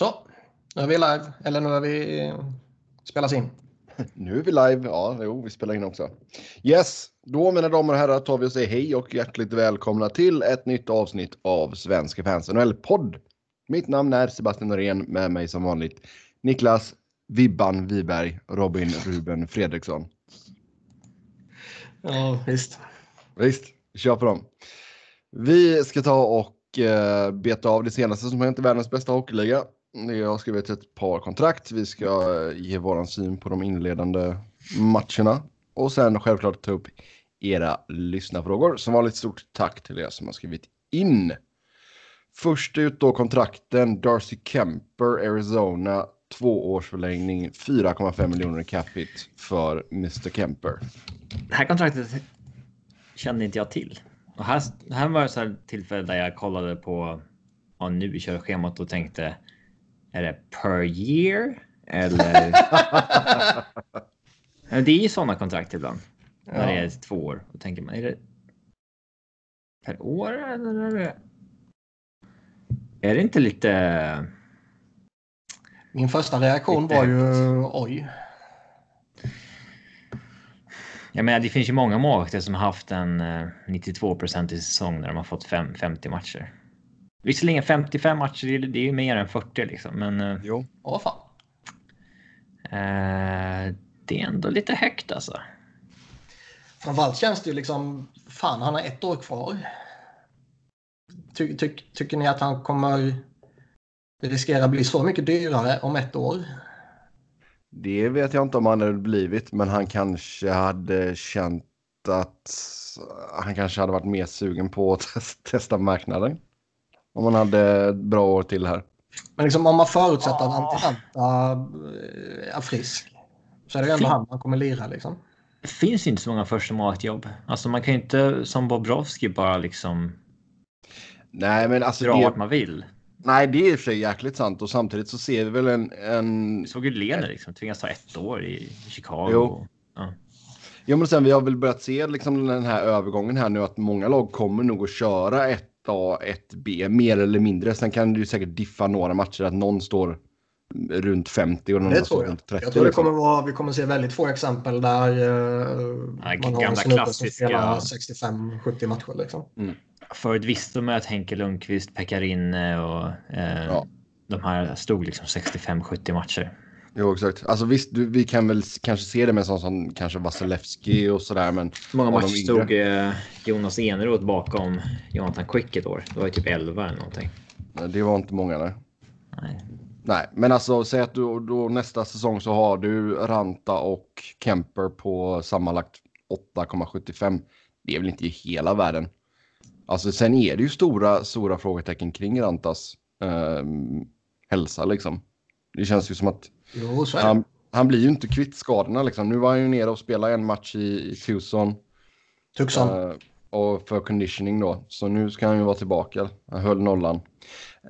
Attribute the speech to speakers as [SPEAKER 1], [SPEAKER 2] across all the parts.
[SPEAKER 1] Så, nu är vi live. Eller nu är vi spelas in.
[SPEAKER 2] Nu är vi live. Ja, jo, vi spelar in också. Yes, då mina damer och herrar tar vi och säger hej och hjärtligt välkomna till ett nytt avsnitt av Svenska fans NHL-podd. Mitt namn är Sebastian Norén, med mig som vanligt Niklas Vibban Wiberg, Robin Ruben Fredriksson.
[SPEAKER 1] Ja, visst.
[SPEAKER 2] Visst, vi kör på dem. Vi ska ta och eh, beta av det senaste som hänt i världens bästa hockeyliga. Jag har skrivit ett par kontrakt. Vi ska eh, ge våran syn på de inledande matcherna och sen självklart ta upp era lyssnarfrågor. Som vanligt stort tack till er som har skrivit in. Först ut då kontrakten Darcy Kemper, Arizona. Två års förlängning. 4,5 miljoner capita för Mr Kemper.
[SPEAKER 3] Det här kontraktet kände inte jag till. Och här, här var det så här tillfälle där jag kollade på ja, nu kör schemat och tänkte är det per year? Eller? det är ju sådana kontrakt ibland. Ja. När det är två år. Då tänker man, är det per år eller är det? Är det inte lite?
[SPEAKER 1] Min första reaktion lite var ju oj.
[SPEAKER 3] Jag menar, det finns ju många målvakter som haft en 92% i säsong när de har fått fem, 50 matcher. Visserligen 55 matcher, det är ju mer än 40 liksom, men... Eh,
[SPEAKER 1] jo, åh fan.
[SPEAKER 3] Eh, det är ändå lite högt alltså.
[SPEAKER 1] Framförallt känns det ju liksom, fan han har ett år kvar. Ty, ty, tycker ni att han kommer riskera bli så mycket dyrare om ett år?
[SPEAKER 2] Det vet jag inte om han hade blivit, men han kanske hade känt att han kanske hade varit mer sugen på att testa marknaden. Om man hade bra år till här.
[SPEAKER 1] Men liksom om man förutsätter att Antiranta eh, är frisk så är det ändå han man kommer lira liksom.
[SPEAKER 3] Det finns inte så många första målvaktjobb. Alltså man kan ju inte som Bobrovski bara liksom.
[SPEAKER 2] Nej, men alltså.
[SPEAKER 3] Dra det... vart man vill.
[SPEAKER 2] Nej, det är i och för sig jäkligt sant och samtidigt så ser vi väl en... en...
[SPEAKER 3] Vi såg ju Lener liksom tvingas ta ett år i Chicago. Jo. Ja.
[SPEAKER 2] Jo, men sen vi har väl börjat se liksom den här övergången här nu att många lag kommer nog att köra ett A, 1B, mer eller mindre. Sen kan du säkert diffa några matcher att någon står runt 50 och någon
[SPEAKER 1] det
[SPEAKER 2] står
[SPEAKER 1] runt 30. Jag tror det liksom. kommer vara, vi kommer se väldigt få exempel där uh,
[SPEAKER 3] ja, man har en snubbe som spelar
[SPEAKER 1] 65-70 matcher. Liksom. Mm.
[SPEAKER 3] Förut visste man att Henke Lundqvist, Pekarinne och uh, ja. de här stod liksom 65-70 matcher.
[SPEAKER 2] Jo, exakt. Alltså visst, du, vi kan väl kanske se det med sån som kanske Vasilevski och sådär, men...
[SPEAKER 3] Många matcher stod eh, Jonas Eneroth bakom Jonathan Quick ett år? Det var ju typ 11 eller någonting.
[SPEAKER 2] Det var inte många, nej. Nej. Nej, men alltså säg att du då nästa säsong så har du Ranta och Kemper på sammanlagt 8,75. Det är väl inte i hela världen. Alltså sen är det ju stora, stora frågetecken kring Rantas eh, hälsa liksom. Det känns ju som att
[SPEAKER 1] Jo, så
[SPEAKER 2] han, han, blir ju inte kvitt skadorna liksom. Nu var han ju nere och spelade en match i, i Tucson.
[SPEAKER 1] Tucson. Uh,
[SPEAKER 2] och för conditioning då. Så nu ska han ju vara tillbaka. Han höll nollan.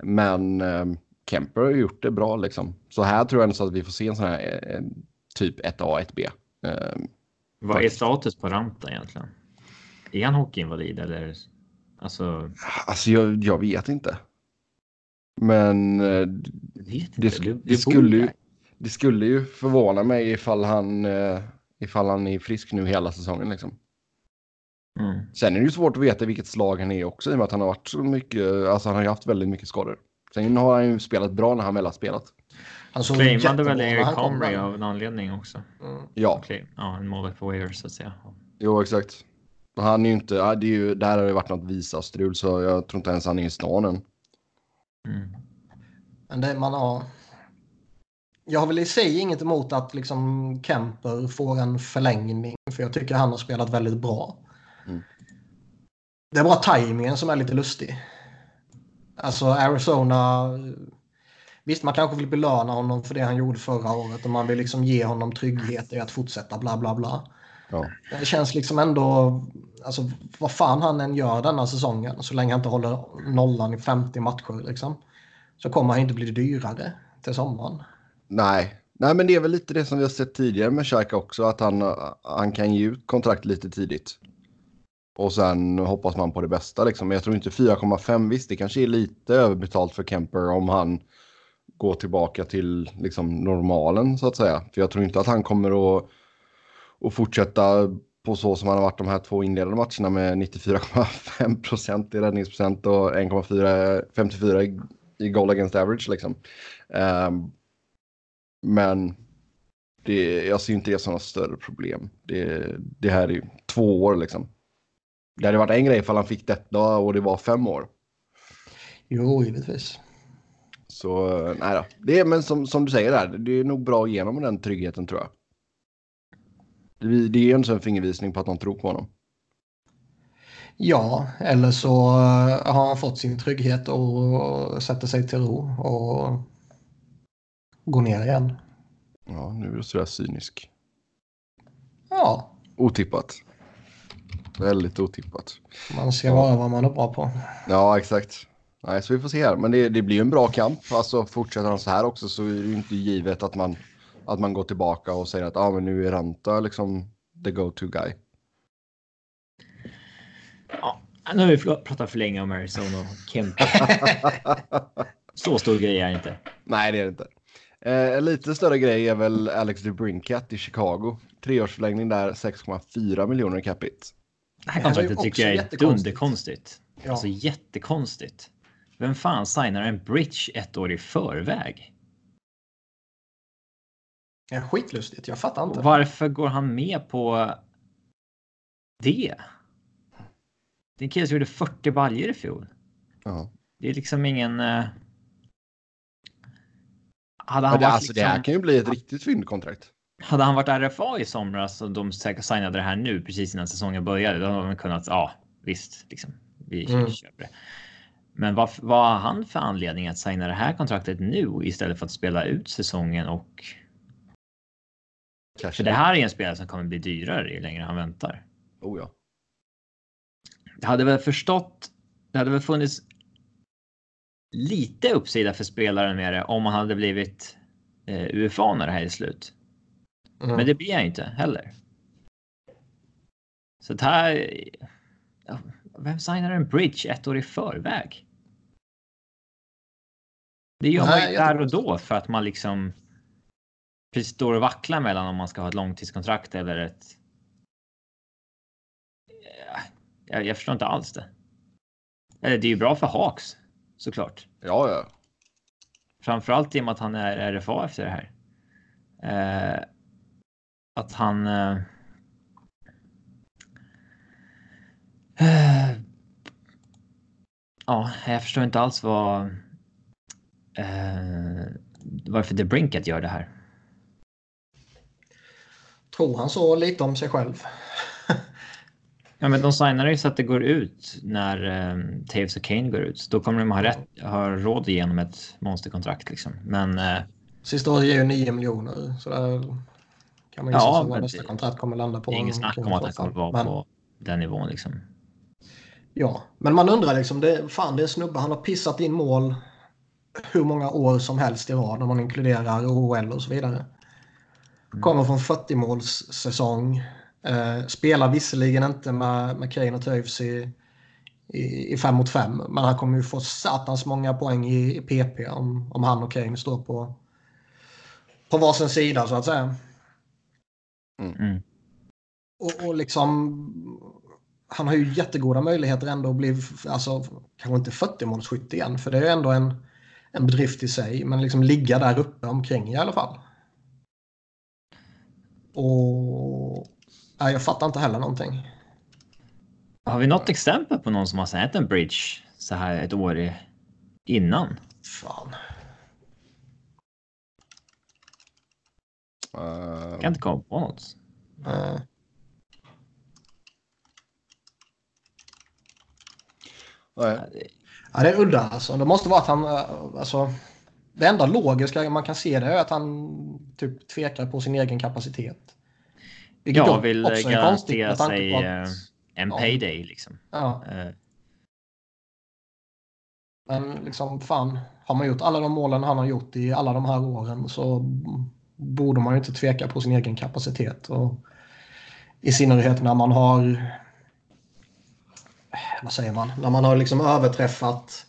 [SPEAKER 2] Men uh, Kemper har gjort det bra liksom. Så här tror jag ändå så att vi får se en sån här uh, typ 1A, 1B. Uh,
[SPEAKER 3] Vad är status på Ranta egentligen? Är han hockeyinvalid eller? Alltså,
[SPEAKER 2] alltså jag, jag vet inte. Men uh,
[SPEAKER 3] vet
[SPEAKER 2] det, det, det skulle ju det skulle ju förvåna mig ifall han, eh, ifall han är frisk nu hela säsongen. Liksom. Mm. Sen är det ju svårt att veta vilket slag han är också i och med att han har varit så mycket, alltså han har ju haft väldigt mycket skador. Sen har han ju spelat bra när han väl har spelat.
[SPEAKER 3] Han såg Claimade väl Eric Comrie av en anledning också.
[SPEAKER 2] Mm. Ja.
[SPEAKER 3] Okay. Ja, en målvakt på waivers så att säga.
[SPEAKER 2] Jo, exakt. Han är ju inte, det är ju, där har det varit något visa-strul så jag tror inte ens han är i stan än.
[SPEAKER 1] Mm. Men det man har, jag har väl i sig inget emot att liksom Kemper får en förlängning. För jag tycker han har spelat väldigt bra. Mm. Det är bara tajmingen som är lite lustig. Alltså Arizona. Visst, man kanske vill belöna honom för det han gjorde förra året och man vill liksom ge honom trygghet i att fortsätta bla bla bla. Ja. Det känns liksom ändå, alltså vad fan han än gör denna säsongen så länge han inte håller nollan i 50 matcher liksom. Så kommer han inte bli dyrare till sommaren.
[SPEAKER 2] Nej. Nej, men det är väl lite det som vi har sett tidigare med Xhaka också, att han, han kan ge ut kontrakt lite tidigt. Och sen hoppas man på det bästa liksom. Men jag tror inte 4,5, visst det kanske är lite överbetalt för Kemper om han går tillbaka till liksom normalen så att säga. För jag tror inte att han kommer att, att fortsätta på så som han har varit de här två inledande matcherna med 94,5 procent i räddningsprocent och 1,54 i, i goal against average liksom. Um, men det, jag ser inte det som något större problem. Det, det här är ju två år liksom. Det hade varit en grej ifall han fick detta och det var fem år.
[SPEAKER 1] Jo, givetvis.
[SPEAKER 2] Så nej då. Det är, men som, som du säger där, det är nog bra genom den tryggheten tror jag. Det, det är en sån fingervisning på att de tror på honom.
[SPEAKER 1] Ja, eller så har han fått sin trygghet och sätter sig till ro och går ner igen.
[SPEAKER 2] Ja, nu är du sådär cynisk.
[SPEAKER 1] Ja.
[SPEAKER 2] Otippat. Väldigt otippat.
[SPEAKER 1] Man ska vara vad man är bra på.
[SPEAKER 2] Ja, exakt. Nej, så vi får se här. Men det, det blir ju en bra kamp. Alltså fortsätter han så här också så är det ju inte givet att man, att man går tillbaka och säger att ah, men nu är Ranta liksom the go-to guy.
[SPEAKER 3] Ja, nu har vi pratat för länge om Arizona och Kemp. så stor grej är det inte.
[SPEAKER 2] Nej, det är det inte. Eh, lite större grej är väl Alex DeBrincat i Chicago. Treårsförlängning där, 6,4 miljoner i capita.
[SPEAKER 3] Det här kontraktet tycker jag är dunderkonstigt. Ja. Alltså jättekonstigt. Vem fan signar en bridge ett år i förväg?
[SPEAKER 1] Ja, skitlustigt, jag fattar inte.
[SPEAKER 3] varför går han med på det? Det är en kille som gjorde 40 baljor i fjol.
[SPEAKER 2] Ja.
[SPEAKER 3] Det är liksom ingen...
[SPEAKER 2] Hade han det, varit alltså, liksom... det här liksom- kan ju bli ett riktigt fyndkontrakt.
[SPEAKER 3] Hade han varit RFA i somras och de säkert signade det här nu precis innan säsongen började, då hade man kunnat, ja visst, liksom, vi mm. köper det. Men vad, vad har han för anledning att signa det här kontraktet nu istället för att spela ut säsongen och Kanske. För det här är en spelare som kommer bli dyrare ju längre han väntar.
[SPEAKER 2] Oh ja.
[SPEAKER 3] Jag hade väl förstått. Det hade väl funnits. Lite uppsida för spelaren med det om man hade blivit eh, UFA när det här är slut. Mm. Men det blir jag inte heller. Så det här. Vem signar en bridge ett år i förväg? Det gör man ju där och då för att man liksom precis står och vacklar mellan om man ska ha ett långtidskontrakt eller ett. Jag, jag förstår inte alls det. Eller det är ju bra för Hawks såklart.
[SPEAKER 2] Ja, ja.
[SPEAKER 3] Framförallt i och med att han är RFA efter det här. Eh, att han. Eh, eh, ja, jag förstår inte alls vad. Eh, varför The Brinket gör det här.
[SPEAKER 1] Tror han så lite om sig själv?
[SPEAKER 3] Ja, men de signar ju så att det går ut när eh, Taves och Kane går ut. Då kommer de ha, rätt, ha råd igenom ett monsterkontrakt liksom. Men. Eh,
[SPEAKER 1] Sista året ger ju 9 miljoner så där kan man ju ja, vad nästa kontrakt kommer landa på.
[SPEAKER 3] Det är inget snack om att han kommer vara men, på den nivån liksom.
[SPEAKER 1] Ja, men man undrar liksom. Det, fan, det är snubbe. Han har pissat in mål hur många år som helst i rad när man inkluderar OHL och så vidare. Mm. Kommer från 40 målssäsong. Eh, spelar visserligen inte med, med Kane och Toews i, i, i fem mot fem. Men han kommer ju få satans många poäng i, i PP om, om han och Kane står på, på varsin sida så att säga.
[SPEAKER 3] Mm. mm.
[SPEAKER 1] Och, och liksom han har ju jättegoda möjligheter ändå att bli, alltså kanske inte 40 målsskytt igen för det är ändå en, en bedrift i sig. Men liksom ligga där uppe omkring i alla fall. Och nej, jag fattar inte heller någonting.
[SPEAKER 3] Har vi något exempel på någon som har sett en bridge så här ett år innan?
[SPEAKER 1] Fan.
[SPEAKER 3] Jag kan inte komma på något. Uh.
[SPEAKER 1] Nej. Ja, det är udda alltså. Det måste vara att han, eh, alltså, det enda logiska man kan se det är att han typ tvekar på sin egen kapacitet.
[SPEAKER 3] Vilket jag vill garantera sig att, eh, en ja. payday liksom.
[SPEAKER 1] Ja. Uh. Men liksom fan, har man gjort alla de målen han har gjort i alla de här åren så borde man ju inte tveka på sin egen kapacitet. Och I synnerhet när man har vad säger man, när man har liksom överträffat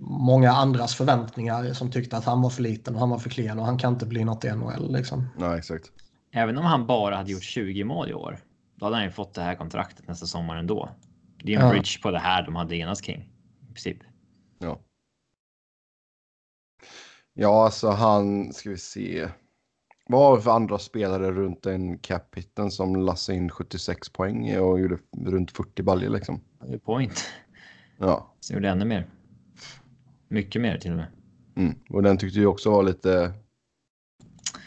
[SPEAKER 1] många andras förväntningar som tyckte att han var för liten och han var för klen och han kan inte bli något i NHL. Liksom.
[SPEAKER 2] Nej, exakt.
[SPEAKER 3] Även om han bara hade gjort 20 mål i år, då hade han ju fått det här kontraktet nästa sommar ändå. Det är en
[SPEAKER 1] Ja.
[SPEAKER 3] bridge på det här de hade enats kring. I princip.
[SPEAKER 2] Ja. Ja, alltså han, ska vi se. Vad har vi för andra spelare runt den cap hitten som lassade in 76 poäng och gjorde runt 40 baljor liksom?
[SPEAKER 3] Point.
[SPEAKER 2] Ja,
[SPEAKER 3] Så gjorde ännu mer. Mycket mer till och med.
[SPEAKER 2] mm. och den tyckte jag också var lite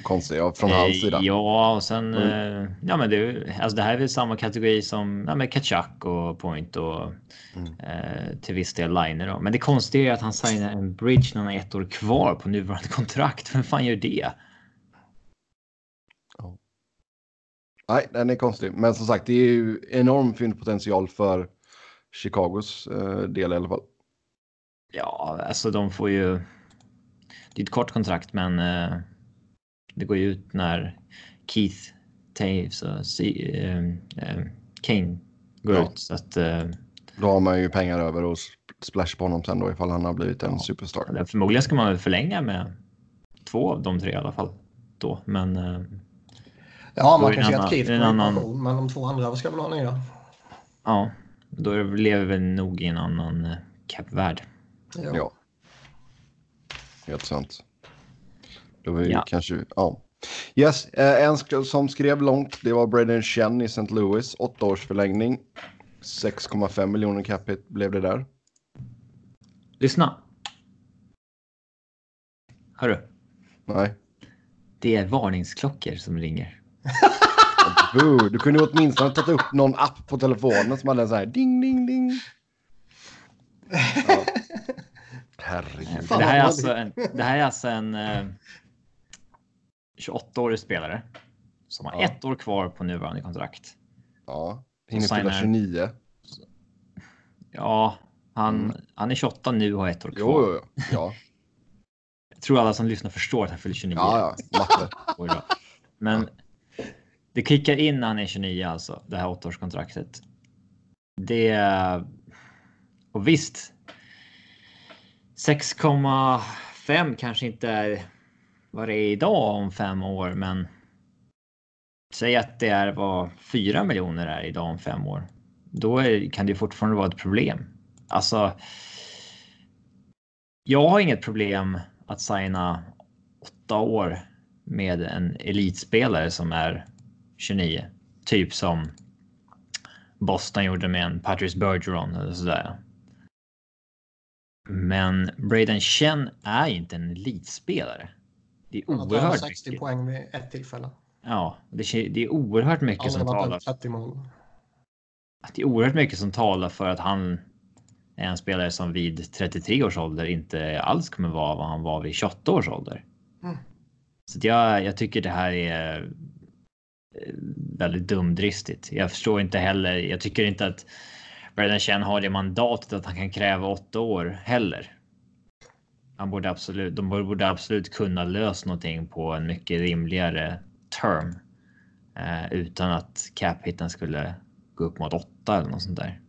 [SPEAKER 2] konstig ja, från hans
[SPEAKER 3] Eh,
[SPEAKER 2] sida.
[SPEAKER 3] Ja, och sen.
[SPEAKER 2] Mm.
[SPEAKER 3] Eh, ja, men det, alltså det här är väl samma kategori som ja, men Kachak och Point och
[SPEAKER 2] Mm.
[SPEAKER 3] eh, till viss del Liner. Då. Men det konstiga är att han signar en bridge när han har ett år kvar på nuvarande kontrakt. Vem fan gör det?
[SPEAKER 2] Nej, den är konstig. Men som sagt, det är ju enorm fyndpotential för Chicagos eh, del i alla fall.
[SPEAKER 3] Ja, alltså de får ju. Det är ett kort kontrakt, men eh, det går ju ut när Keith Taves och C, eh, eh, Kane går
[SPEAKER 2] Ja.
[SPEAKER 3] ut så att eh,
[SPEAKER 2] Då har man ju pengar över och sp- splash på honom sen då ifall han har blivit en superstar.
[SPEAKER 3] Eller Förmodligen ska man väl förlänga med två av de tre i alla fall. Då. Men eh,
[SPEAKER 1] Ja, man kan se
[SPEAKER 3] en
[SPEAKER 1] att Keith går
[SPEAKER 3] en annan-
[SPEAKER 1] pension, men de två andra ska väl ha nya.
[SPEAKER 3] ja, då lever vi nog i en annan eh, cap-värld.
[SPEAKER 1] Ja.
[SPEAKER 2] Ja. Helt sant. Då är vi
[SPEAKER 3] Ja.
[SPEAKER 2] kanske, ja. Yes, eh, en som skrev långt, det var Braden Chen i St. Louis. Åtta års förlängning. 6,5 miljoner capita blev det där.
[SPEAKER 3] Lyssna. Hörru,
[SPEAKER 2] Nej.
[SPEAKER 3] det är varningsklockor som ringer.
[SPEAKER 2] Boo, du kunde ju åtminstone tagit upp någon app på telefonen som hade en så här ding, ding, ding. Ja. Herregud.
[SPEAKER 3] Det, här är alltså en, det här är alltså en eh, 28-årig spelare som har
[SPEAKER 2] Ja.
[SPEAKER 3] ett år kvar på nuvarande kontrakt.
[SPEAKER 2] Ja, hinner fylla
[SPEAKER 3] signar-
[SPEAKER 2] 29.
[SPEAKER 3] Ja, han,
[SPEAKER 2] Mm.
[SPEAKER 3] han är 28 nu och har ett år kvar.
[SPEAKER 2] Jo, jo. Ja,
[SPEAKER 3] Jag tror alla som lyssnar förstår att han fyller 29.
[SPEAKER 2] ja, ja. Matte.
[SPEAKER 3] Men det kickar in när han är 29 alltså, det här åttaårskontraktet. Det... Och visst. 6,5 kanske inte är vad det är idag om fem år, men säg att det är vad 4 miljoner är idag om fem år. Då är, kan det fortfarande vara ett problem. Alltså. Jag har inget problem att signa åtta år med en elitspelare som är 29. Typ som Boston gjorde med en Patrice Bergeron eller sådär. Men Braden Chen är inte en elitspelare. Det är oerhört
[SPEAKER 1] 60
[SPEAKER 3] mycket.
[SPEAKER 1] poäng vid ett tillfälle.
[SPEAKER 3] Ja, det, är oerhört mycket
[SPEAKER 1] Aldrig
[SPEAKER 3] som talar.
[SPEAKER 1] över 30 mål.
[SPEAKER 3] Det är oerhört mycket som talar för att han är en spelare som vid 33 års ålder inte alls kommer vara vad han var vid 28 års ålder.
[SPEAKER 1] Mm.
[SPEAKER 3] Så jag, jag tycker det här är eh, väldigt dumdristigt. Jag förstår inte heller. Jag tycker inte att Braden Chen har det mandatet att han kan kräva åtta år heller. Han borde absolut, de borde absolut kunna lösa någonting på en mycket rimligare term. Eh, utan att cap-hiten skulle gå upp mot åtta eller något sånt där.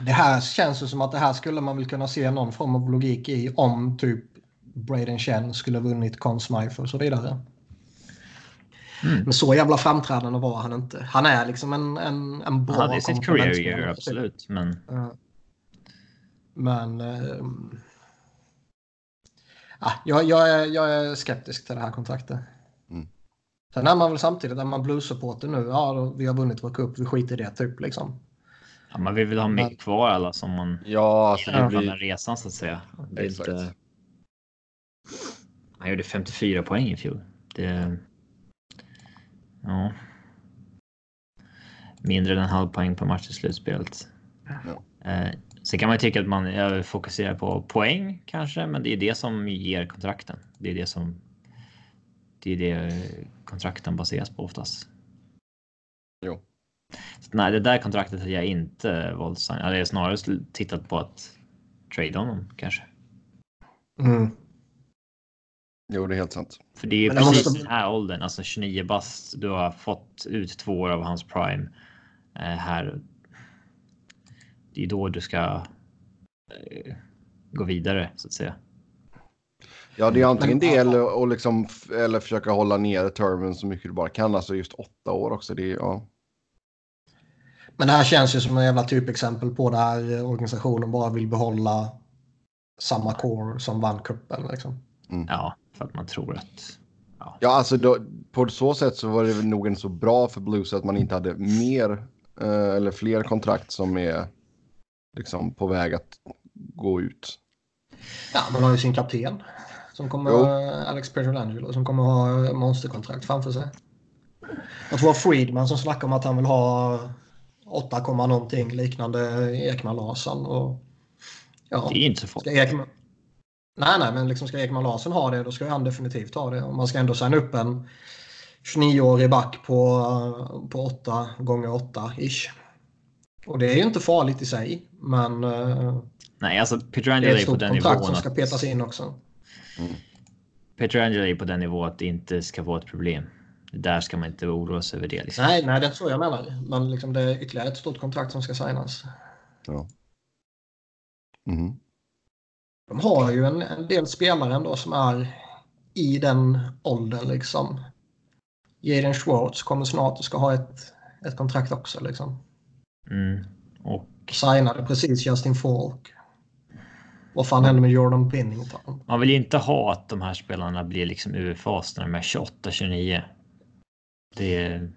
[SPEAKER 1] Det här känns ju som att det här skulle man väl kunna se någon form av logik i om typ Braden Chen skulle vunnit Conn Smythe och så vidare.
[SPEAKER 3] Mm.
[SPEAKER 1] Men så jävla framträdande var han inte. Han är liksom en, en, en bra
[SPEAKER 3] Han hade sitt career year, absolut. Men.
[SPEAKER 1] Men... ehm, ja, jag, jag, är, jag är skeptisk till det här kontraktet.
[SPEAKER 2] Mm.
[SPEAKER 1] Sen är man väl samtidigt, är man blues-supporter nu, ja då, vi har vunnit vår cup, vi skiter i det typ liksom.
[SPEAKER 3] ja, man vill väl ha med kvar alla som man
[SPEAKER 2] Ja, alltså det blir...
[SPEAKER 3] den resan så att säga. Det är
[SPEAKER 2] Exakt.
[SPEAKER 3] inte... Han gjorde 54 poäng i fjol. Det... Ja. Mindre än en halv poäng per match i slutspelet.
[SPEAKER 2] Ja.
[SPEAKER 3] Eh, sen kan man ju tycka att man fokuserar på poäng kanske, men det är det som ger kontrakten. Det är det som. Det är det kontrakten baseras på oftast.
[SPEAKER 2] Jo.
[SPEAKER 3] Så, nej, det där kontraktet hade jag inte valt. Jag hade snarare tittat på att trade honom kanske.
[SPEAKER 1] Mm.
[SPEAKER 2] Jo, det är helt sant.
[SPEAKER 3] För det är
[SPEAKER 1] Men det
[SPEAKER 3] precis
[SPEAKER 1] måste-
[SPEAKER 3] den här åldern, alltså 29 bast. Du har fått ut två år av hans prime eh, här. Det är då du ska. Eh, gå vidare så att säga.
[SPEAKER 2] Ja, det är antingen det eller, och liksom, eller försöka hålla ner termen så mycket du bara kan. Alltså just åtta år också. Det är, ja.
[SPEAKER 1] Men det här känns ju som en jävla typexempel på där organisationen bara vill behålla samma core som vann cupen. Liksom.
[SPEAKER 3] Mm. Ja, för att man tror att...
[SPEAKER 2] Ja, ja alltså då, på så sätt så var det nog inte så bra för Blues att man inte hade mer eh, eller fler kontrakt som är liksom på väg att gå ut.
[SPEAKER 1] Ja, man har ju sin kapten som kommer, jo. Alex Pietrangelo, som kommer ha monsterkontrakt framför sig. Jag tror Friedman som snackar om att han vill ha 8, någonting liknande Ekman Larsson. Och,
[SPEAKER 3] ja, det är inte så farligt.
[SPEAKER 1] Ekman... Nej, nej, men liksom ska Ekman Larsson ha det, då ska han definitivt ha det. Och man ska ändå signa upp en 29-årig back på, på 8 gånger 8 ish. Och det är ju inte farligt i sig, men eh,
[SPEAKER 3] Nej, alltså Pietrangelo är på den nivån. Det är ett
[SPEAKER 1] som ska petas in också.
[SPEAKER 3] Mm. Pietrangelo är på den nivån att det inte ska vara ett problem. Där ska man inte oroa sig över det. Liksom.
[SPEAKER 1] Nej, nej, det är så jag menar. Men liksom det är ytterligare ett stort kontrakt som ska signas.
[SPEAKER 2] Ja. Mm.
[SPEAKER 1] De har ju en, en del spelare ändå som är i den åldern liksom. Jaden Schwartz kommer snart och ska ha ett, ett kontrakt också liksom.
[SPEAKER 3] Mm. Och...
[SPEAKER 1] Signade precis Justin Falk. Vad fan händer med Jordan Pinnington?
[SPEAKER 3] Man vill ju inte ha att de här spelarna blir liksom UFAs när de är 28-29. Det är...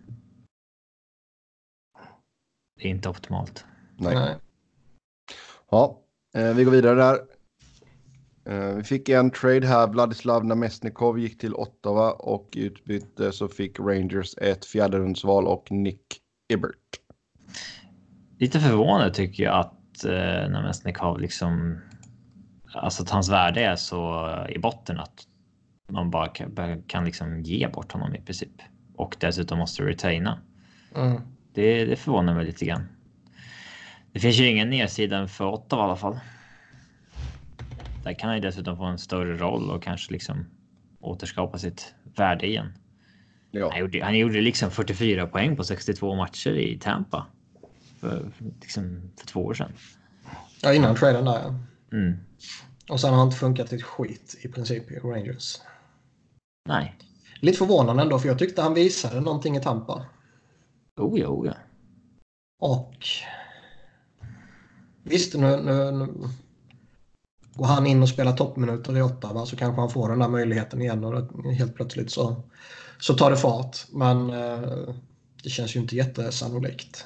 [SPEAKER 3] Det är inte optimalt.
[SPEAKER 2] Nej. Nej. Ja, eh, vi går vidare där. Eh, vi fick en trade här. Vladislav Namestnikov gick till Ottawa och i utbyte så fick Rangers ett fjärderumsval och Nick Ibert.
[SPEAKER 3] Lite förvånande tycker jag att eh, Namestnikov liksom alltså att hans värde är så i botten att man bara kan, kan liksom ge bort honom i princip. Och dessutom måste retaina. Mm. Det, det förvånar mig lite grann. Det finns ju ingen nedsida för Ottawa i alla fall. Där kan han ju dessutom få en större roll och kanske liksom återskapa sitt värde igen. Ja. Han, gjorde, han gjorde liksom 44 poäng på 62 matcher i Tampa. För, liksom, för två år sedan.
[SPEAKER 1] Ja, innan traden där ja.
[SPEAKER 3] Mm.
[SPEAKER 1] Och sen har han inte funkat ett skit i princip i Rangers.
[SPEAKER 3] Nej.
[SPEAKER 1] Lite förvånande ändå, för jag tyckte han visade någonting i Tampa.
[SPEAKER 3] Oh ja, oh ja.
[SPEAKER 1] Och visst, nu, nu, nu går han in och spelar toppminuter i Ottawa så kanske han får den där möjligheten igen och helt plötsligt så, så tar det fart. Men eh, det känns ju inte jättesannolikt.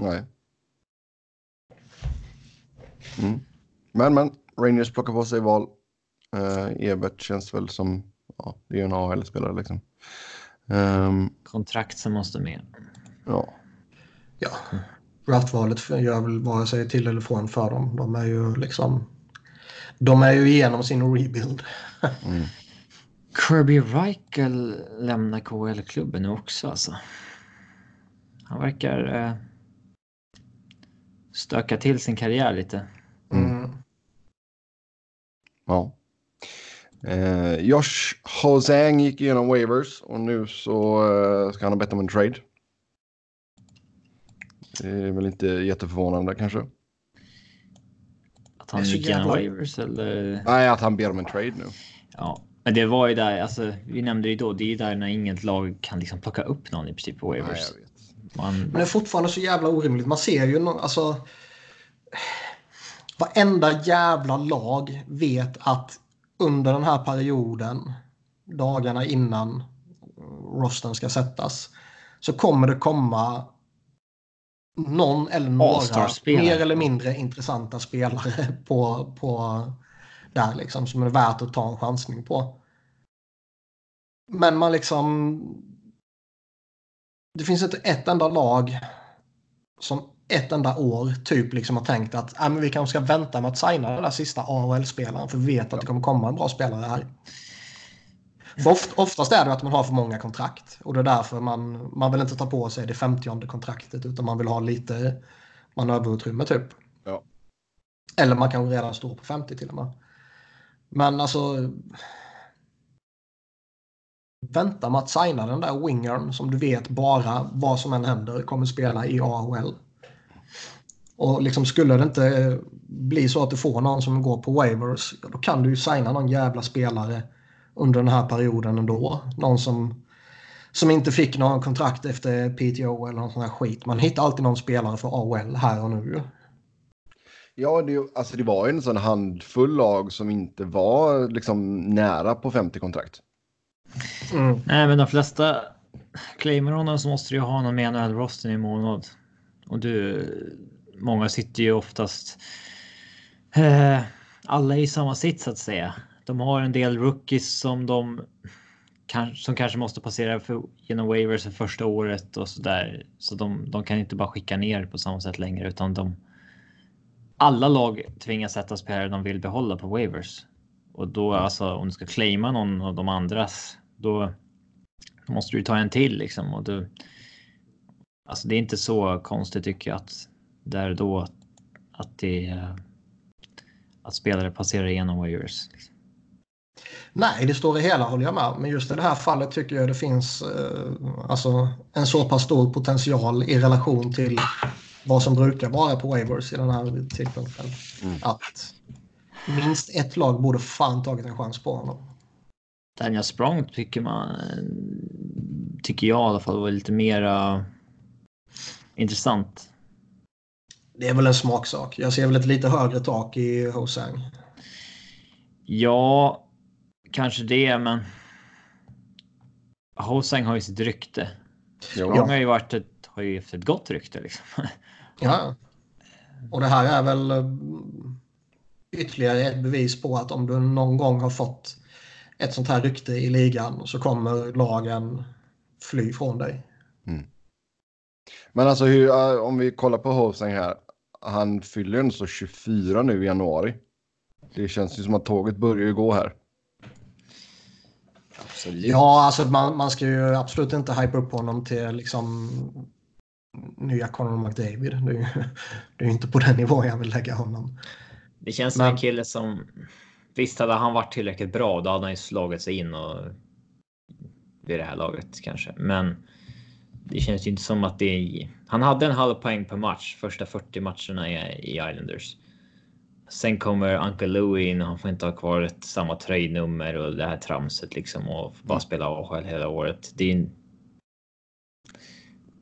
[SPEAKER 2] Nej. Mm. Men, men. Rangers plockar på sig val. Uh, Ebert känns väl som, ja, det är en AHL-spelare liksom. Um,
[SPEAKER 3] Kontrakt som måste med.
[SPEAKER 2] Ja.
[SPEAKER 1] Ja. Draftvalet gör väl vare sig till eller från för dem. De är ju liksom... De är ju igenom sin rebuild.
[SPEAKER 3] mm. Kirby Reichel lämnar KHL-klubben nu också alltså. Han verkar eh, stöka till sin karriär lite.
[SPEAKER 2] Mm. Ja. Eh, Josh Hosang gick igenom waivers och nu så eh, ska han ha bett om en trade. Det är väl inte jätteförvånande kanske.
[SPEAKER 3] Att han gick igenom waivers eller?
[SPEAKER 2] Nej, att han ber om en trade nu.
[SPEAKER 3] Ja, men det var ju där, alltså vi nämnde ju då, det är ju där när inget lag kan liksom plocka upp någon i princip på waivers. Nej,
[SPEAKER 1] Man... Men det är fortfarande så jävla orimligt. Man ser ju, no alltså varenda jävla lag vet att under den här perioden, dagarna innan rosten ska sättas, så kommer det komma någon eller några mer eller mindre intressanta spelare på, på där liksom som är värt att ta en chansning på. Men man liksom... Det finns inte ett enda lag som ett enda år typ liksom har tänkt att äh, men vi kanske ska vänta med att signa den där sista AHL-spelaren för vi vet att det kommer komma en bra spelare här. För oft, oftast är det att man har för många kontrakt och det är därför man, man vill inte ta på sig det 50 kontraktet utan man vill ha lite manöverutrymme typ.
[SPEAKER 2] Ja.
[SPEAKER 1] Eller man kanske redan står på 50 till och med. Men alltså vänta med att signa den där wingern som du vet bara vad som än händer kommer spela i AHL. Och liksom skulle det inte bli så att du får någon som går på waivers, då kan du ju signa någon jävla spelare under den här perioden ändå. Någon som, som inte fick någon kontrakt efter PTO eller någon sån här skit. Man hittar alltid någon spelare för AHL här och nu.
[SPEAKER 2] Ja, det, alltså det var ju en sån handfull lag som inte var liksom nära på 50 kontrakt.
[SPEAKER 3] Mm. Nej, men de flesta claimar honom så måste du ha någon med NHL-rosten i månad. Och du, många sitter ju oftast eh, alla i samma sitt så att säga. De har en del rookies som de som kanske måste passera för, genom waivers för första året och så där. Så de, de kan inte bara skicka ner på samma sätt längre utan de. Alla lag tvingas sätta spelare de vill behålla på waivers och då alltså om du ska claima någon av de andras då måste du ta en till liksom och du. Alltså, det är inte så konstigt tycker jag att där då att det. Att spelare passerar igenom waivers. Liksom.
[SPEAKER 1] Nej, det står i hela håller jag med. Men just i det här fallet tycker jag det finns eh, alltså, en så pass stor potential i relation till vad som brukar vara på waivers i den här tidpunkten. Mm. Att minst ett lag borde fan tagit en chans på honom.
[SPEAKER 3] Daniel Sprong tycker man, tycker jag i alla fall var lite mera intressant.
[SPEAKER 1] Det är väl en smaksak. Jag ser väl ett lite högre tak i Hosang.
[SPEAKER 3] Ja, kanske det, men Hosang har ju sitt rykte. Jo. har ju varit ett, har ju haft ett gott rykte liksom.
[SPEAKER 1] Ja. Och det här är väl eh, ytterligare ett bevis på att om du någon gång har fått ett sånt här rykte i ligan så kommer lagen fly från dig. Mm.
[SPEAKER 2] Men alltså hur, om vi kollar på Hosang här. Han fyller ju så 24 nu i januari. Det känns ju som att tåget börjar ju gå här.
[SPEAKER 1] Absolut. Ja, alltså man, man ska ju absolut inte hypa upp honom till liksom nya Conor McDavid. Det är ju det är inte på den nivån jag vill lägga honom.
[SPEAKER 3] Det känns som Men... en kille som Visst hade han varit tillräckligt bra, då hade han ju slagit sig in och vid det här laget kanske. Men det känns ju inte som att det är... Han hade en halv poäng per match första 40 matcherna i, Islanders. Sen kommer Uncle Louie in och han får inte ha kvar ett, samma tröjnummer och det här tramset liksom och bara mm. spela AHL hela året. Det, är,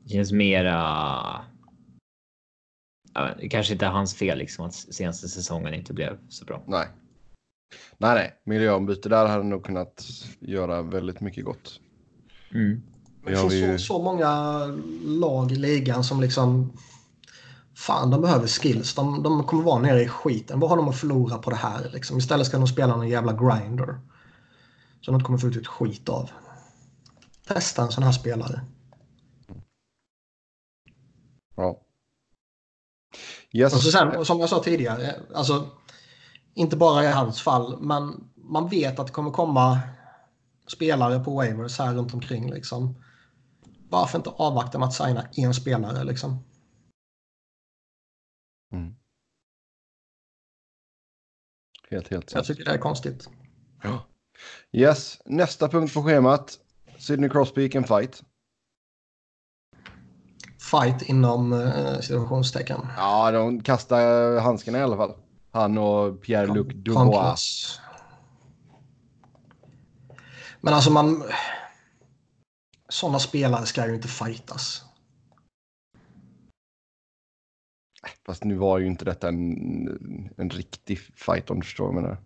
[SPEAKER 3] det känns mera. Det kanske inte är hans fel liksom att senaste säsongen inte blev så bra.
[SPEAKER 2] Nej, Nej, nej. Miljöombyte där hade nog kunnat göra väldigt mycket gott.
[SPEAKER 1] Mm. Det finns ju... så, så många lag i ligan som liksom... Fan, de behöver skills. De, de kommer vara nere i skiten. Vad har de att förlora på det här? Liksom? Istället ska de spela någon jävla grinder. Som de inte kommer få ut ett skit av. Testa en sån här spelare.
[SPEAKER 2] Ja.
[SPEAKER 1] Yes. Och så sen, som jag sa tidigare, alltså inte bara i hans fall, men man vet att det kommer komma spelare på waivers här runt omkring. Liksom. Varför inte avvakta med att signa en spelare liksom? Mm.
[SPEAKER 2] Helt, helt.
[SPEAKER 1] Jag tycker det är konstigt.
[SPEAKER 2] Ja. Yes, nästa punkt på schemat. Sidney Crosby kan fight.
[SPEAKER 1] Fight inom eh, situationstecken.
[SPEAKER 2] Ja, de kastar handskarna i alla fall. Han och Pierre-Luc Dubois.
[SPEAKER 1] Men alltså man... Sådana spelare ska ju inte fightas.
[SPEAKER 2] Fast nu var ju inte detta en, en riktig fight om du förstår vad jag menar.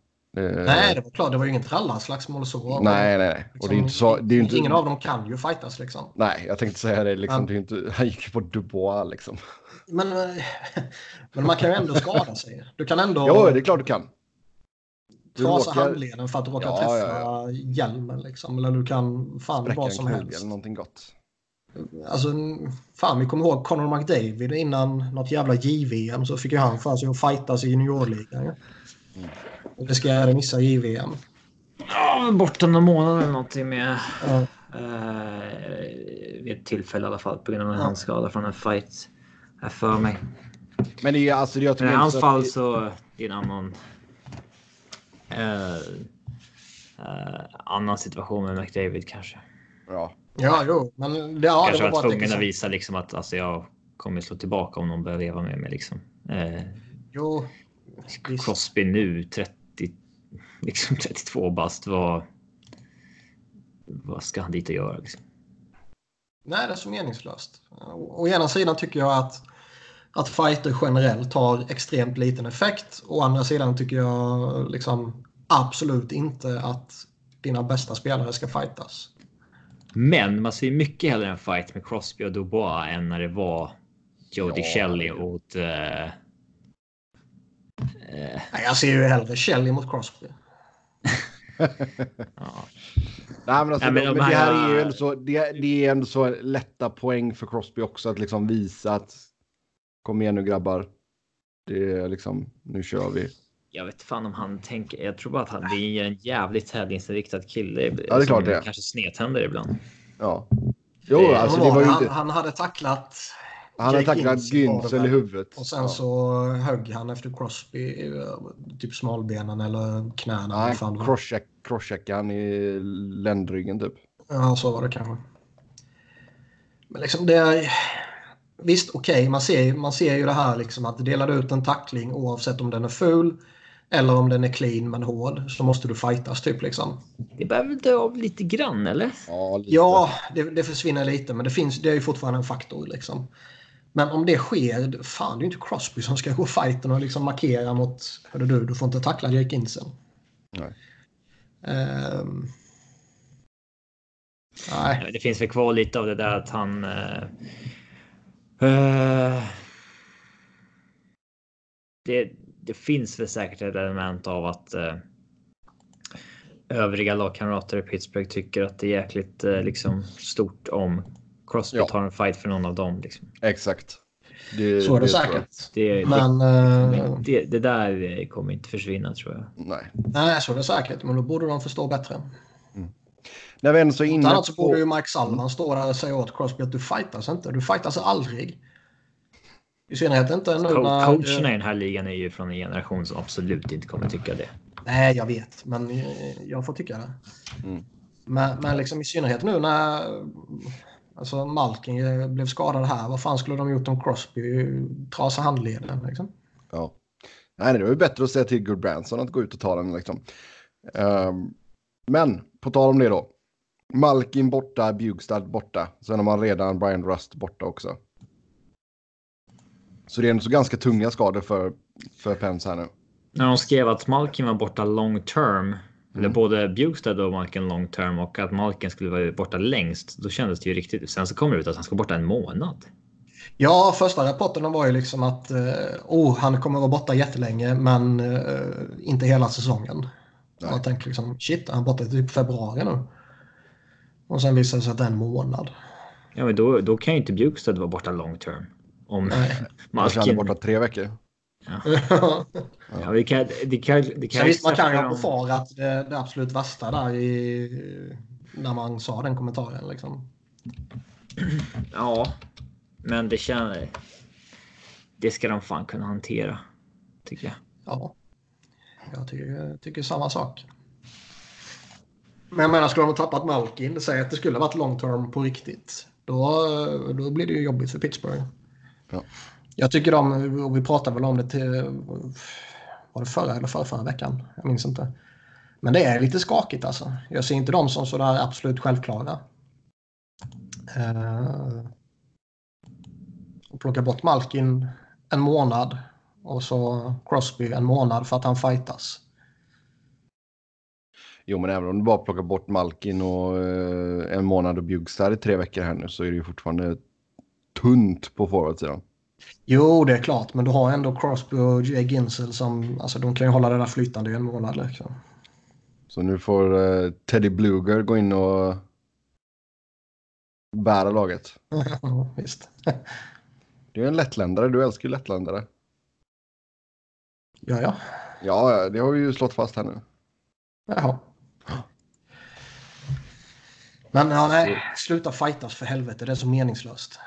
[SPEAKER 1] Nej, det var klart. Det var ju inget rallarslagsmål så.
[SPEAKER 2] Nej, nej, nej.
[SPEAKER 1] Liksom, och det är inte så, det är inte... Ingen av dem kan ju fightas liksom.
[SPEAKER 2] Nej, jag tänkte säga det. Liksom, men... det är inte, han gick ju på Dubois liksom.
[SPEAKER 1] Men, men man kan ju ändå skada sig. Du kan ändå...
[SPEAKER 2] Ja, det är klart du kan.
[SPEAKER 1] Du trasa råkar... handleden för att du råkar ja, träffa ja, ja. hjälmen liksom. Eller du kan fan Spräcka vad som helst.
[SPEAKER 2] eller någonting gott.
[SPEAKER 1] Alltså, fan vi kommer ihåg Conor McDavid innan något jävla JVM så fick ju han för sig att fightas i juniorligan. Ja. Mm. Och riskerade missa JVM.
[SPEAKER 3] Ja, borta någon månad eller någonting med... Ja. Uh, vid ett tillfälle i alla fall på grund av en ja. handskada från en fight här för mig.
[SPEAKER 2] Men det är alltså det jag
[SPEAKER 3] I hans fall så är det en annan. Uh, uh, annan situation med McDavid kanske.
[SPEAKER 2] Ja.
[SPEAKER 1] Ja, jo, men det, ja,
[SPEAKER 3] kanske det var, var tvungen att visa liksom att alltså jag kommer slå tillbaka om någon börjar leva med mig liksom. Eh,
[SPEAKER 1] Jo,
[SPEAKER 3] Crosby nu 30, liksom 32 bast. Vad, vad ska han dit och göra? Liksom?
[SPEAKER 1] Nej, det är så meningslöst. Å ena sidan tycker jag att, att fighter generellt har extremt liten effekt. Å andra sidan tycker jag liksom absolut inte att dina bästa spelare ska fightas.
[SPEAKER 3] Men man ser mycket hellre en fight med Crosby och Dubois än när det var Jody
[SPEAKER 2] Ja,
[SPEAKER 3] Shelley åt... Uh,
[SPEAKER 1] Nej, jag ser ju hellre Shelley mot Crosby.
[SPEAKER 3] ja.
[SPEAKER 2] Nej, men, alltså,
[SPEAKER 3] Nej, men
[SPEAKER 2] men,
[SPEAKER 3] de
[SPEAKER 2] det här
[SPEAKER 3] här-
[SPEAKER 2] är ju ändå så, det, det är ändå så lätta poäng för Crosby också att liksom visa att kom igen nu grabbar. Det är liksom, nu kör vi.
[SPEAKER 3] Jag vet fan om han tänker. Jag tror bara att han det är en jävligt tävlingsinriktad kille.
[SPEAKER 2] Ja, det är klart det är.
[SPEAKER 3] Kanske snedtänder ibland.
[SPEAKER 2] Ja. Jo,
[SPEAKER 3] Det-
[SPEAKER 2] alltså det var ju
[SPEAKER 1] han,
[SPEAKER 2] inte,
[SPEAKER 1] han hade tacklat
[SPEAKER 2] han hade tacklat i
[SPEAKER 1] väl.
[SPEAKER 2] huvudet.
[SPEAKER 1] och sen
[SPEAKER 2] ja.
[SPEAKER 1] så högg han efter Crosby eh, typ smalbenen eller knäna.
[SPEAKER 2] Nej,
[SPEAKER 1] var.
[SPEAKER 2] crosscheck, crosscheckade han i ländryggen typ.
[SPEAKER 1] Ja, så var det kanske. Men liksom det är... Visst, okej, man, ser, man ser ju det här liksom att delar du ut en tackling oavsett om den är ful eller om den är clean men hård så måste du fightas typ liksom.
[SPEAKER 3] Det börjar väl dö av lite grann eller?
[SPEAKER 2] Ja, lite.
[SPEAKER 1] Ja, det, det försvinner lite men det, finns, det är ju fortfarande en faktor liksom. Men om det sker, fan det är ju inte Crosby som ska gå fighten och liksom markera mot, hörru du, du får inte tackla Jake Insel.
[SPEAKER 2] Nej.
[SPEAKER 1] Ehm. nej.
[SPEAKER 3] Det finns väl kvar lite av det där att han. eh, eh, det, det finns väl säkert ett element av att eh, övriga lagkamrater i Pittsburgh tycker att det är jäkligt eh, liksom stort om Crosby
[SPEAKER 2] Ja.
[SPEAKER 3] tar en fight för någon av dem. Liksom.
[SPEAKER 2] Exakt. Det,
[SPEAKER 1] Så är det
[SPEAKER 2] jag.
[SPEAKER 1] säkert.
[SPEAKER 3] Det,
[SPEAKER 1] Men...
[SPEAKER 3] det, det, det där kommer inte försvinna tror jag.
[SPEAKER 2] Nej.
[SPEAKER 1] Nej, så är det säkert. Men då borde de förstå bättre.
[SPEAKER 2] När vi ändå så är inne
[SPEAKER 1] Annars så borde ju. Mike Sullivan stå där och säga åt Crosby att du fightas inte. Du fightas aldrig. I synnerhet inte nu
[SPEAKER 3] Co-
[SPEAKER 1] när...
[SPEAKER 3] Coacherna i den här ligan är ju från en generation som absolut inte kommer tycka det.
[SPEAKER 1] Nej, jag vet. Men jag får tycka det.
[SPEAKER 2] Mm.
[SPEAKER 1] Men, men liksom i synnerhet nu när alltså Malkin blev skadad här. Vad fan skulle de gjort om Crosby trasade handleden? Liksom?
[SPEAKER 2] Ja. Nej, det var ju bättre att säga till Goodbranson att gå ut och ta den liksom. Ehm, men på tal om det då. Malkin borta, Bjugstad borta. Sen har man redan Brian Rust borta också. Så det är ändå så ganska tunga skador för, för Pens här nu.
[SPEAKER 3] När de skrev att Malkin var borta long term, eller
[SPEAKER 2] Mm.
[SPEAKER 3] både Bjugstad och Malkin long term och att Malkin skulle vara borta längst, då kändes det ju riktigt. Sen så kommer det ut att han ska borta en månad.
[SPEAKER 1] Ja, första rapporten var ju liksom att eh, oh, han kommer vara borta jättelänge men eh, inte hela säsongen.
[SPEAKER 2] Nej.
[SPEAKER 1] Man tänker liksom shit, han är borta till typ februari nu. Och sen visade det sig att det är en månad.
[SPEAKER 3] Ja, men då, då kan ju inte Bjugstad vara borta long term. Om
[SPEAKER 1] Nej.
[SPEAKER 2] Kanske han är
[SPEAKER 3] Malkin...
[SPEAKER 2] borta tre veckor.
[SPEAKER 3] Ja, det kan, det kan, det kan
[SPEAKER 1] visst, man kan ju ha befarat det, det absolut värsta där i, när man sa den kommentaren. Liksom.
[SPEAKER 3] Ja, men det känner... Det ska de fan kunna hantera. Tycker jag.
[SPEAKER 1] Ja, jag tycker, tycker samma sak. Men jag menar, skulle de ha tappat Malkin, säg att det skulle ha varit long term på riktigt. Då, då blir det ju jobbigt för Pittsburgh.
[SPEAKER 2] Ja.
[SPEAKER 1] Jag tycker de, och vi pratade väl om det till, var det förra eller förra, förra veckan? Jag minns inte. Men det är lite skakigt alltså. Jag ser inte dem som sådär absolut självklara. Uh, och plocka bort Malkin en månad och så Crosby en månad för att han fightas.
[SPEAKER 2] Jo, men även om du bara plockar bort Malkin och eh, en månad och Bjugstad i tre veckor här nu så är det ju fortfarande tunt på forwardsidan.
[SPEAKER 1] Jo, det är klart, men du har ändå Crosby och Jay Ginsel som alltså, de kan ju hålla det där flytande i en månad. Liksom.
[SPEAKER 2] Så nu får eh, Teddy Bluger gå in och bära laget.
[SPEAKER 1] Ja, Visst.
[SPEAKER 2] Du är en lättländare, du älskar ju lättländare.
[SPEAKER 1] Ja, ja.
[SPEAKER 2] Ja, det har vi ju slått fast här nu.
[SPEAKER 1] Jaha. Men ja, nej, sluta fightas för helvete. Det är så meningslöst.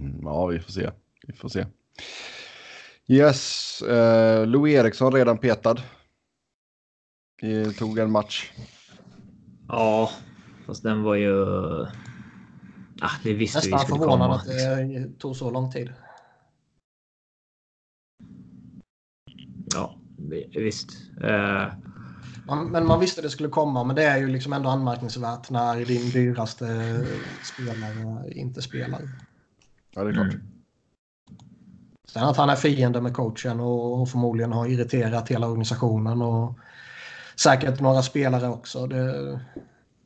[SPEAKER 2] Mm, Ja, vi får se. Vi får se. Yes, eh, Louis Eriksson redan petad. Vi tog en match.
[SPEAKER 3] Ja, fast den var ju... Ah, det visste vi
[SPEAKER 1] Nästan
[SPEAKER 3] skulle
[SPEAKER 1] förvånad
[SPEAKER 3] komma.
[SPEAKER 1] att det tog så lång tid.
[SPEAKER 3] Ja, vi- visst. Eh,
[SPEAKER 1] Man, men man visste det skulle komma, men det är ju liksom ändå anmärkningsvärt när din dyraste spelare inte spelar.
[SPEAKER 2] Ja, det är klart.
[SPEAKER 3] Mm.
[SPEAKER 1] Sen att han är fiende med coachen och, förmodligen har irriterat hela organisationen och säkert några spelare också. Det,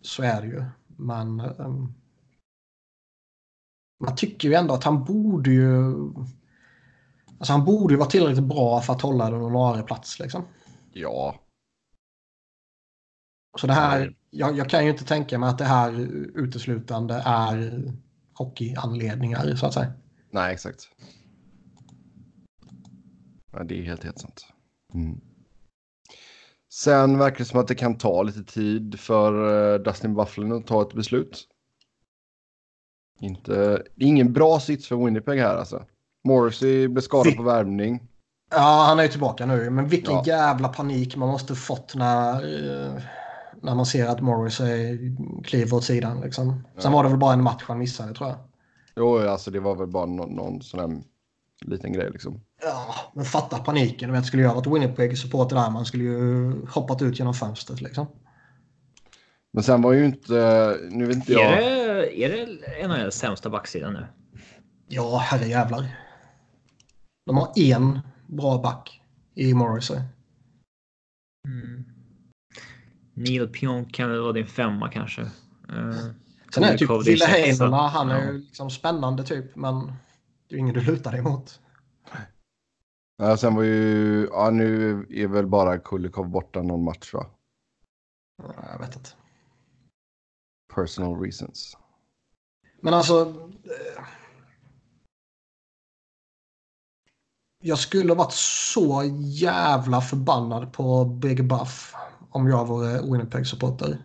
[SPEAKER 1] så är det ju. Men ehm, man tycker ju ändå att han borde ju... Alltså han borde ju vara tillräckligt bra för att hålla en ordinarie plats liksom.
[SPEAKER 2] Ja,
[SPEAKER 1] Så det här, jag, jag kan ju inte tänka mig att det här uteslutande är hockeyanledningar så att säga.
[SPEAKER 2] nej exakt. Ja, det är helt, helt sant. Mm. Sen verkar det som att det kan ta lite tid för eh, Dustin Bufflin att ta ett beslut. Inte, det är ingen bra sits för Winnipeg här alltså. Morrissey blev skadad på värvning.
[SPEAKER 1] Ja, han är ju tillbaka nu. Men vilken
[SPEAKER 2] Ja.
[SPEAKER 1] jävla panik man måste fått när, eh, när man ser att Morris är kliver åt sidan. Liksom. Sen
[SPEAKER 2] Ja.
[SPEAKER 1] var det väl bara en match han missade tror jag.
[SPEAKER 2] Jo, alltså det var väl bara någon, någon sån här liten grej liksom.
[SPEAKER 1] Ja, men fatta paniken. Vet, skulle jag varit Winnipeg-supporter där, man skulle ju hoppat ut genom fönstret liksom.
[SPEAKER 2] Men sen var ju inte, nu vet inte
[SPEAKER 3] är,
[SPEAKER 2] jag.
[SPEAKER 3] det, är det NHLs sämsta backsida nu?
[SPEAKER 1] Ja, herre jävlar. De har en bra back i Morrissey.
[SPEAKER 3] Mm. Neil Pionk kan väl vara din femma kanske. Eh,
[SPEAKER 1] Sen är det typ Ville. Heinola, han är ju liksom spännande typ, men det är ingen du lutar dig mot.
[SPEAKER 2] Ja, sen var ju, ja nu är väl bara Kulikov borta någon match va?
[SPEAKER 1] Ja, Jag vet inte.
[SPEAKER 2] Personal reasons.
[SPEAKER 1] Men alltså... eh, Jag skulle varit så jävla förbannad på Big Buff om jag vore Winnipeg-supporter.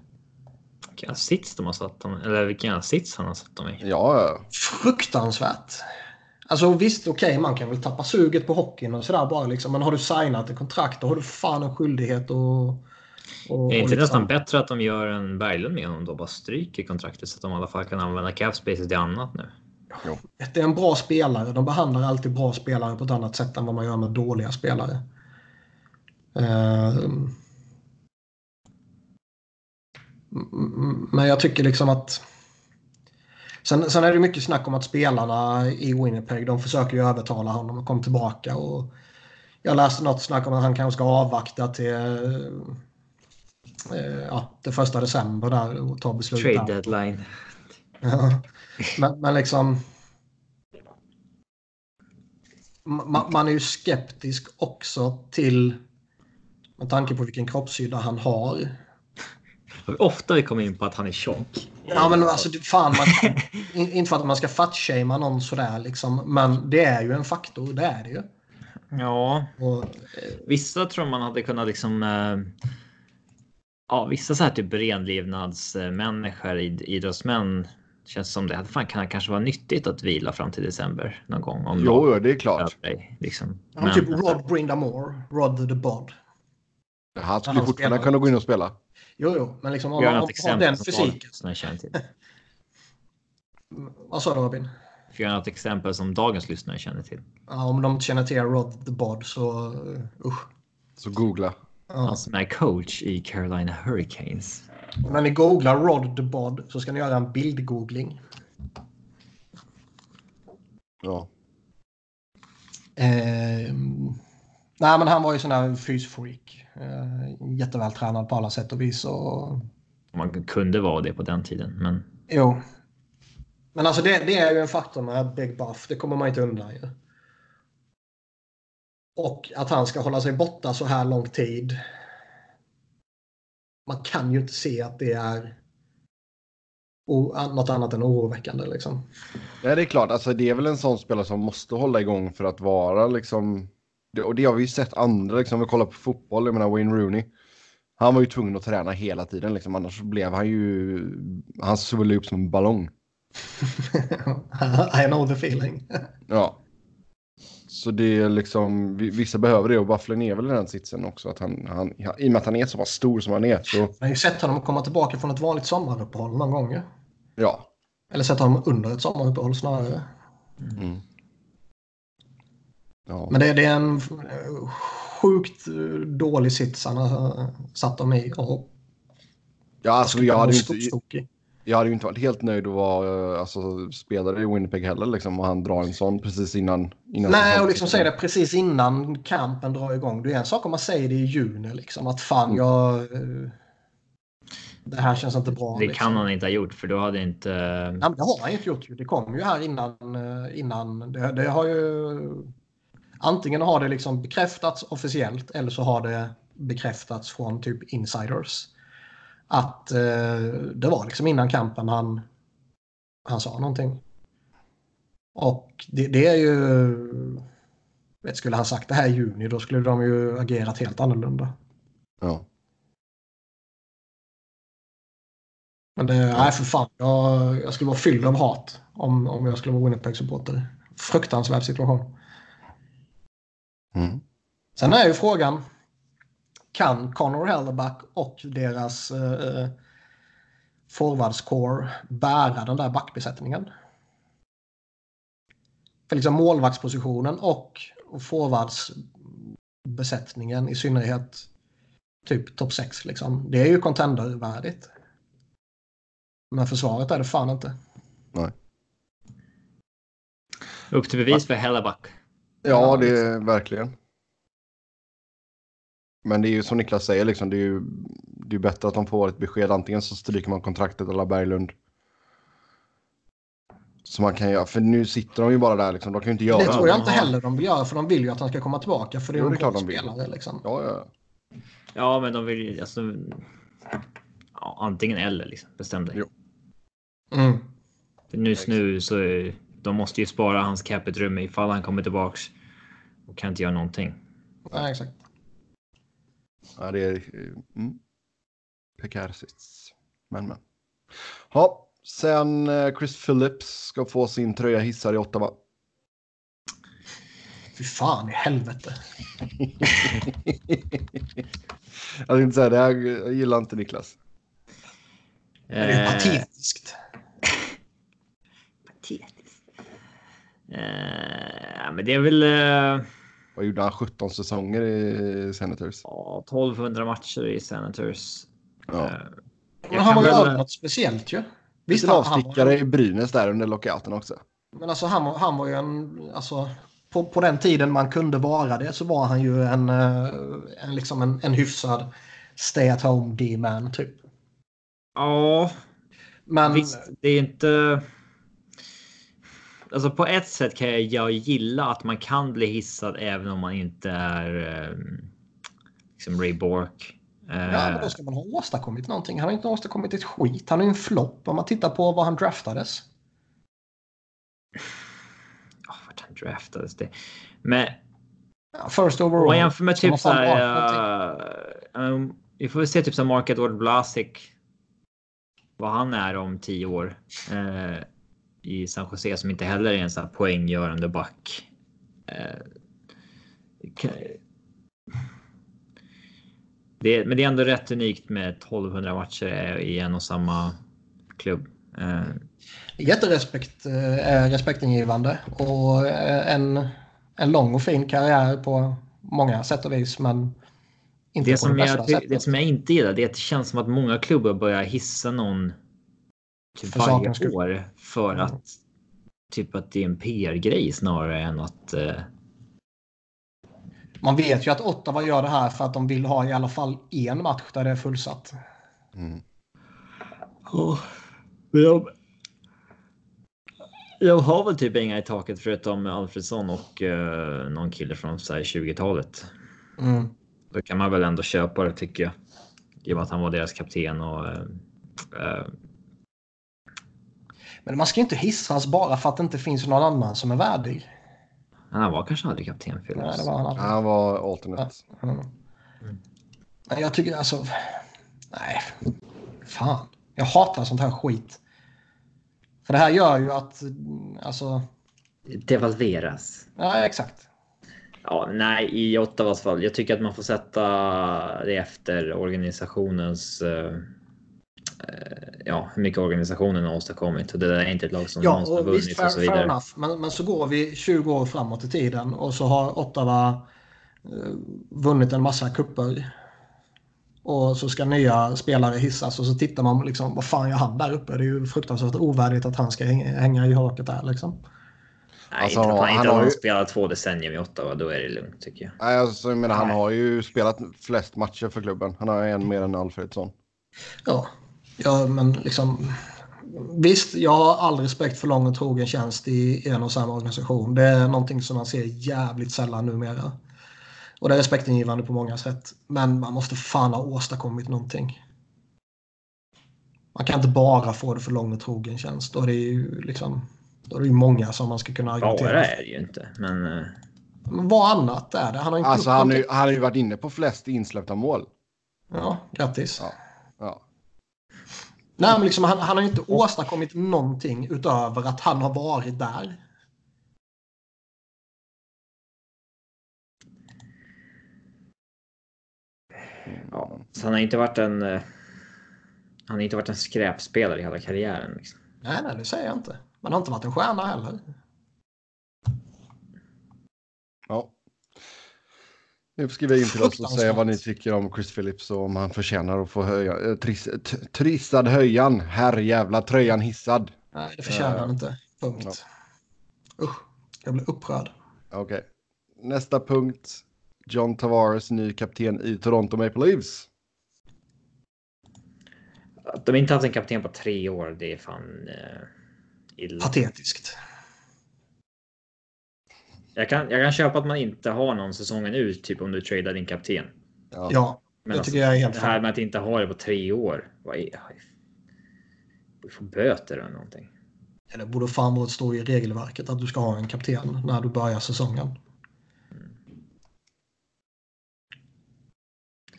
[SPEAKER 3] Vilken sits de har satt dem Eller vilken sits han har satt dem i.
[SPEAKER 2] Ja.
[SPEAKER 1] Fruktansvärt. Alltså visst, okej, man kan väl tappa suget på hockeyn och sådär bara liksom. Men har du signat ett kontrakt då har du fan en skyldighet och... och
[SPEAKER 3] Är inte
[SPEAKER 1] liksom-
[SPEAKER 3] nästan bättre att de gör en Berglund med honom då? Bara stryker kontraktet så att de i alla fall kan använda cap spaces till annat nu.
[SPEAKER 1] Det är en bra spelare. De behandlar alltid bra spelare på ett annat sätt än vad man gör med dåliga spelare. Ehm. Men jag tycker liksom att... Sen, sen är det mycket snack om att spelarna i Winnipeg de försöker ju övertala honom att komma tillbaka. Och jag läste något snack om att han kanske ska avvakta till, eh, ja, till första december där och ta beslut.
[SPEAKER 3] Trade
[SPEAKER 1] där.
[SPEAKER 3] deadline.
[SPEAKER 1] Ja. Men, men liksom... Ma, man är ju skeptisk också till... Med tanke på vilken kroppshydda han har.
[SPEAKER 3] Ofta vi kommer in på att han är tjock.
[SPEAKER 1] Ja men alltså det- fan, man, in- inte för att man ska fatshamea någon sådär liksom. Men det är ju en faktor, det är det ju.
[SPEAKER 3] Ja,
[SPEAKER 1] Och,
[SPEAKER 3] vissa tror man hade kunnat liksom. Eh, ja, vissa så här typ renlevnadsmänniskor, id- idrottsmän. Känns som det fan kan kanske vara nyttigt att vila fram till december någon gång. Om
[SPEAKER 2] Jo, jo, det är klart.
[SPEAKER 3] dig, liksom.
[SPEAKER 1] ja,
[SPEAKER 3] Men-
[SPEAKER 1] typ Rod Brindamore, Rod the Bod.
[SPEAKER 2] Han skulle
[SPEAKER 1] han
[SPEAKER 2] fortfarande
[SPEAKER 1] spelar.
[SPEAKER 2] kunna gå in och spela.
[SPEAKER 1] Jo, jo, men liksom om man har den fysiken.
[SPEAKER 3] Som jag känner till.
[SPEAKER 1] Vad sa du Robin?
[SPEAKER 3] Får jag något exempel som dagens lyssnare känner till.
[SPEAKER 1] Ja, om de inte känner till Rod the Bod så uh, usch.
[SPEAKER 2] Så googla.
[SPEAKER 1] Ja.
[SPEAKER 3] Han som är coach i Carolina Hurricanes.
[SPEAKER 1] När ni googlar Rod the Bod så ska ni göra en bildgoogling.
[SPEAKER 2] Ja.
[SPEAKER 1] Ehm, nej, men han var ju sån där fysfreak. Uh, jättevältränad på alla sätt och vis. Och,
[SPEAKER 3] Man kunde vara det på den tiden, men
[SPEAKER 1] jo. Men alltså det, det är ju en faktor med Big Buff. Det kommer man inte undan ju. Och att han ska hålla sig borta så här lång tid. Man kan ju inte se att det är något annat än oroväckande liksom.
[SPEAKER 2] Nej, det är klart. Alltså, det är väl en sån spelare som måste hålla igång för att vara liksom. Det, och det har vi ju sett andra, liksom, om vi kollar på fotboll, jag menar Wayne Rooney. Han var ju tvungen att träna hela tiden, liksom, annars blev han ju, han svullnade upp som en ballong.
[SPEAKER 1] I know the feeling.
[SPEAKER 2] Ja. Så det är liksom, vi- vissa behöver det och Bufflin är väl i den sitsen också. Att han, han, I och med att han är så pass stor som han är så,
[SPEAKER 1] Jag har ju sett honom komma tillbaka från ett vanligt sommaruppehåll någon gång.
[SPEAKER 2] ja.
[SPEAKER 1] Eller sätta honom under ett sommaruppehåll snarare.
[SPEAKER 2] Mm. Ja.
[SPEAKER 1] Men det, det är en eh, sjukt eh, dålig sits han har satt dem i. Och
[SPEAKER 2] ja, alltså jag hade, ju inte, jag hade ju inte varit helt nöjd att vara eh, alltså, spelare i Winnipeg heller. Liksom, och han drar en sån precis innan. innan
[SPEAKER 1] Nej, och liksom säga det precis innan kampen drar igång. Det är en sak om man säger det i juni. Liksom, att fan, jag... eh, Det här känns inte bra.
[SPEAKER 3] Det
[SPEAKER 1] liksom.
[SPEAKER 3] kan han inte ha gjort för då hade inte...
[SPEAKER 1] Men det har han inte gjort. ju. Det kom ju här innan. eh, innan det, det har ju... Antingen har det liksom bekräftats officiellt eller så har det bekräftats från typ insiders. Att eh, det var liksom innan kampen han, han sa någonting. Och det, det är ju... Vet, skulle han sagt det här i juni då skulle de ju agerat helt annorlunda.
[SPEAKER 2] Ja.
[SPEAKER 1] Men det, nej för fan. Jag, jag skulle vara fylld av hat om, om jag skulle vara Winnipeg-supporter. Fruktansvärd situation.
[SPEAKER 2] Mm.
[SPEAKER 1] Sen är ju frågan. Kan Connor Helleback och deras eh, forwardscore bära den där backbesättningen? För liksom målvaktspositionen och forwardsbesättningen i synnerhet typ topp 6 liksom. Det är ju contendervärdigt. Men försvaret är det fan inte.
[SPEAKER 3] Upp till bevis för Helleback.
[SPEAKER 2] Ja, det är verkligen. Men det är ju som Niklas säger, liksom, det är ju det är bättre att de får ett besked. Antingen så stryker man kontraktet eller Berglund. Så man kan göra, för nu sitter de ju bara där liksom. De kan ju inte göra
[SPEAKER 1] Det tror jag inte heller de vill göra för de vill ju att han ska komma tillbaka för det är
[SPEAKER 2] Jo, det är klart de vill.
[SPEAKER 1] spelare liksom.
[SPEAKER 2] Ja, ja.
[SPEAKER 3] Ja, men de vill ju alltså. Ja, antingen eller liksom. Bestäm dig.
[SPEAKER 2] Jo.
[SPEAKER 1] Mm.
[SPEAKER 3] För just nu så är- de måste ju spara hans capitrum ifall han kommer tillbaks och kan inte göra någonting.
[SPEAKER 1] Nej, exakt.
[SPEAKER 2] ja det är mm. prekär sits. Men, men. Ja, sen eh, Chris Phillips ska få sin tröja hissad i Ottawa.
[SPEAKER 1] Fy fan i helvete.
[SPEAKER 2] Jag tänkte säga det, här jag gillar inte Niklas.
[SPEAKER 1] Det är
[SPEAKER 3] Eh,
[SPEAKER 1] patetiskt.
[SPEAKER 3] patetiskt. Eh, ja, men det är väl eh,
[SPEAKER 2] Vad gjorde han? 17 säsonger i Senators?
[SPEAKER 3] ja, 1200 matcher i Senators.
[SPEAKER 2] Ja.
[SPEAKER 3] Eh,
[SPEAKER 1] Men han var ju
[SPEAKER 3] väl-
[SPEAKER 1] något speciellt ju.
[SPEAKER 2] Visst
[SPEAKER 1] han,
[SPEAKER 2] avstickare
[SPEAKER 1] var,
[SPEAKER 2] i Brynäs där under lockouten också.
[SPEAKER 1] men alltså han, var- han var ju en, alltså på, på den tiden man kunde vara det så var han ju en, eh, en, liksom en, en hyfsad stay at home D-man typ.
[SPEAKER 3] Ja,
[SPEAKER 1] Men
[SPEAKER 3] Visst, det är inte... Alltså på ett sätt kan jag, gilla att man kan bli hissad även om man inte är eh, liksom Ray Bork.
[SPEAKER 1] Ja, men då ska man ha åstadkommit någonting. Han har inte åstadkommit ett skit. Han är en flopp om man tittar på vad han draftades.
[SPEAKER 3] ja, vart han draftades det. Men
[SPEAKER 1] Ja, first
[SPEAKER 3] om
[SPEAKER 1] overall.
[SPEAKER 3] man jämför med typ så här... eh, um, vi får väl se typ som Mark Edward Vlasic. Vad han är om tio år. eh, I San Jose som inte heller är en sån här poänggörande back. Eh, det, men det är ändå rätt unikt med 1200 matcher i en och samma klubb. Eh,
[SPEAKER 1] Jätterespekt, eh, respektingivande och eh, en, en lång och fin karriär på många sätt och vis men inte
[SPEAKER 3] det,
[SPEAKER 1] på det
[SPEAKER 3] som
[SPEAKER 1] bästa
[SPEAKER 3] jag,
[SPEAKER 1] sättet.
[SPEAKER 3] det som jag inte gillar det är att det känns som att många klubbar börjar hissa någon typ
[SPEAKER 1] För
[SPEAKER 3] varje
[SPEAKER 1] sakens skull.
[SPEAKER 3] år för
[SPEAKER 1] Mm.
[SPEAKER 3] att typ att det är en PR-grej snarare än att eh,
[SPEAKER 1] Man vet ju att Ottawa gör det här för att de vill ha i alla fall en match där det är fullsatt.
[SPEAKER 2] Mm.
[SPEAKER 3] Men jag, jag har väl typ inga i taket förutom Alfredsson och eh, någon kille från så här 20-talet.
[SPEAKER 1] Mm.
[SPEAKER 3] Då kan man väl ändå köpa det tycker jag. I och med att han var deras kapten och eh, eh,
[SPEAKER 1] Men man ska inte hissas bara för att det inte finns någon annan som är värdig.
[SPEAKER 3] han var kanske aldrig kapten
[SPEAKER 1] Nej,
[SPEAKER 3] Phillips.
[SPEAKER 1] det var han aldrig.
[SPEAKER 2] Han var alternate.
[SPEAKER 1] Mm. Men jag tycker alltså... Nej. Fan. Jag hatar sånt här skit. För det här gör ju att... Alltså...
[SPEAKER 3] Devalveras.
[SPEAKER 1] Ja, exakt.
[SPEAKER 3] Ja, nej, i Ottawas fall. Jag tycker att man får sätta det efter organisationens eh, ja, hur mycket organisationen har åstadkommit och det där är inte ett lag som
[SPEAKER 1] Ja,
[SPEAKER 3] någonsin har
[SPEAKER 1] och visst,
[SPEAKER 3] vunnit
[SPEAKER 1] fair,
[SPEAKER 3] och så vidare.
[SPEAKER 1] enough. Men, men så går vi 20 år framåt i tiden och så har Ottawa eh, vunnit en massa kupper. Och så ska nya spelare hissas och så tittar man liksom, vad fan gör han där uppe? Det är ju fruktansvärt ovärdigt att han ska hänga, i haket där liksom.
[SPEAKER 3] Nej,
[SPEAKER 2] Alltså,
[SPEAKER 3] inte,
[SPEAKER 2] han
[SPEAKER 3] han,
[SPEAKER 2] har-
[SPEAKER 3] inte
[SPEAKER 2] han
[SPEAKER 3] om
[SPEAKER 2] har
[SPEAKER 3] han
[SPEAKER 2] ju-
[SPEAKER 3] spelar två decennier i Ottawa, då är det lugnt tycker jag.
[SPEAKER 2] Nej, alltså, jag menar, han har ju spelat flest matcher för klubben. Han har en mer än Alfredsson.
[SPEAKER 1] Ja, ja men liksom... Visst, jag har all respekt för lång och trogen tjänst i en och samma organisation. Det är någonting som man ser jävligt sällan numera. Och det är respektingivande på många sätt. Men man måste fan ha åstadkommit någonting. Man kan inte bara få det för lång och trogen tjänst. Då är det ju liksom... Då är det ju många som man ska kunna argumentera
[SPEAKER 3] Bara är det ju inte, men eh,
[SPEAKER 1] Men vad annat är det? Han har inte
[SPEAKER 2] Alltså, han, är- han har ju varit inne på flest insläppta mål.
[SPEAKER 1] Ja, grattis.
[SPEAKER 2] Ja. Ja.
[SPEAKER 1] Nej, men liksom, han, han har inte åstadkommit någonting utöver att han har varit där.
[SPEAKER 3] ja. Så han har inte varit en. eh, Han har inte varit en skräpspelare i hela karriären. Liksom.
[SPEAKER 1] Nej, nej, det säger jag inte. Men han har inte varit en stjärna heller.
[SPEAKER 2] Ja. Nu får skriva in till oss och säga vad ni tycker om Chris Phillips och om han förtjänar att få höja, eh, tris, t, trissad höjan. Herr jävla tröjan hissad.
[SPEAKER 1] Nej, det förtjänar
[SPEAKER 2] Ja.
[SPEAKER 1] han inte. Punkt. Usch, jag blir upprörd.
[SPEAKER 2] Okej. Nästa punkt. John Tavares, ny kapten i Toronto Maple Leafs.
[SPEAKER 3] Att de inte haft en kapten på tre år, det är fan eh, illa.
[SPEAKER 1] Patetiskt.
[SPEAKER 3] Jag kan, jag kan köpa att man inte har någon säsongen ut, typ om du tradar din kapten.
[SPEAKER 2] Ja.
[SPEAKER 1] Ja,
[SPEAKER 3] Men
[SPEAKER 1] det
[SPEAKER 3] alltså,
[SPEAKER 1] tycker jag är helt
[SPEAKER 3] det här med att inte ha det på tre år. Vad är... Du får böter eller någonting.
[SPEAKER 1] Det borde fan vara stå i regelverket att du ska ha en kapten när du börjar säsongen.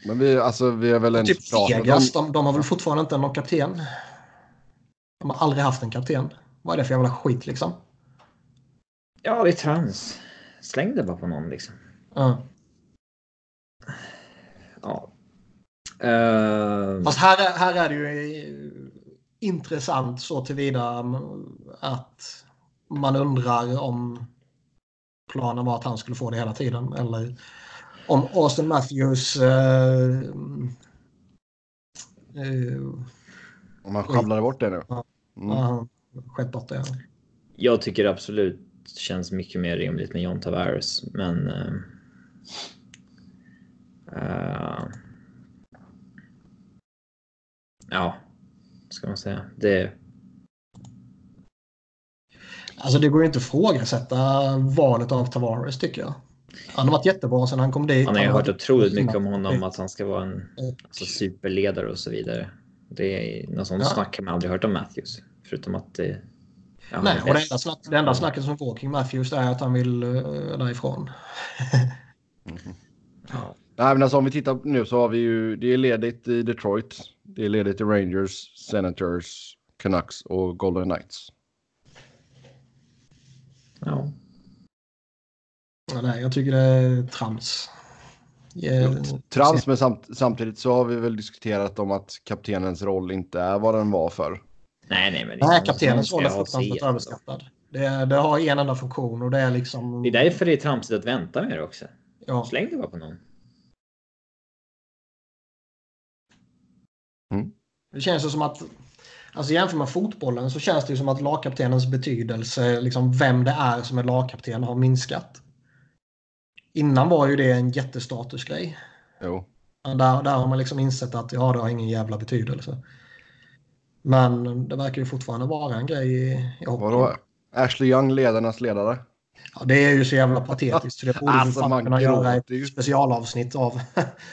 [SPEAKER 2] Men vi, alltså, vi har väl ens
[SPEAKER 1] Typ
[SPEAKER 2] pratat
[SPEAKER 1] Vegas,
[SPEAKER 2] om...
[SPEAKER 1] de, de har väl fortfarande inte någon kapten. De har aldrig haft en kapten. Vad är det för jävla skit liksom?
[SPEAKER 3] Ja, det är trams. Släng det bara på någon liksom.
[SPEAKER 1] Ja.
[SPEAKER 3] Ja. Uh,
[SPEAKER 1] Fast här, är- här är det ju eh, intressant så tillvida att man undrar om planen var att han skulle få det hela tiden eller om Austin Matthews eh, eh,
[SPEAKER 2] Om man sjabblade bort det nu. Mm.
[SPEAKER 1] ja, skett bort det.
[SPEAKER 3] jag tycker absolut känns mycket mer rimligt med John Tavares, men. eh, ja, ska man säga? Det.
[SPEAKER 1] Alltså det går ju inte att ifrågasätta valet av Tavares tycker jag. Han har varit jättebra sedan han kom dit.
[SPEAKER 3] Man har ju
[SPEAKER 1] Han
[SPEAKER 3] hört otroligt mycket om honom, att han ska vara en alltså, superledare och så vidare. Det är något sånt
[SPEAKER 1] Ja.
[SPEAKER 3] snack har man aldrig hört om Matthews, förutom att det. Ja,
[SPEAKER 1] Nej, och det enda, snack, det enda snacket som får kring Matthews är att han vill uh, därifrån.
[SPEAKER 3] Ja.
[SPEAKER 2] Nej, men alltså om vi tittar nu så har vi ju, det är ledigt i Detroit. Det är ledigt i Rangers, Senators, Canucks och Golden Knights.
[SPEAKER 3] Ja.
[SPEAKER 1] Ja, nej, jag tycker det är trams. Ja,
[SPEAKER 2] Trams, men samt, samtidigt så har vi väl diskuterat om att kaptenens roll inte är vad den var för.
[SPEAKER 3] Nej, nej, men det är
[SPEAKER 1] Nej, kaptenens
[SPEAKER 3] som
[SPEAKER 1] roll är fruktansvärt överskattad. Det, det har en enda funktion och det är liksom...
[SPEAKER 3] Det är därför det är tramsigt att vänta med det också.
[SPEAKER 1] ja,
[SPEAKER 3] Släng det bara på någon.
[SPEAKER 1] det känns ju som att... Alltså jämför med fotbollen så känns det ju som att lagkaptenens betydelse, liksom vem det är som är lagkapten, har minskat. Innan var ju det en jättestatusgrej.
[SPEAKER 2] Jo.
[SPEAKER 1] Där, där har man liksom insett att ja, det har ingen jävla betydelse. Men det verkar ju fortfarande vara en grej i, i hockey.
[SPEAKER 2] Vadå? Ashley Young, ledarnas ledare.
[SPEAKER 1] Ja, det är ju så jävla patetiskt. Så det borde
[SPEAKER 2] Alltså,
[SPEAKER 1] fan
[SPEAKER 2] man
[SPEAKER 1] kunna göra ett
[SPEAKER 2] ju.
[SPEAKER 1] specialavsnitt av.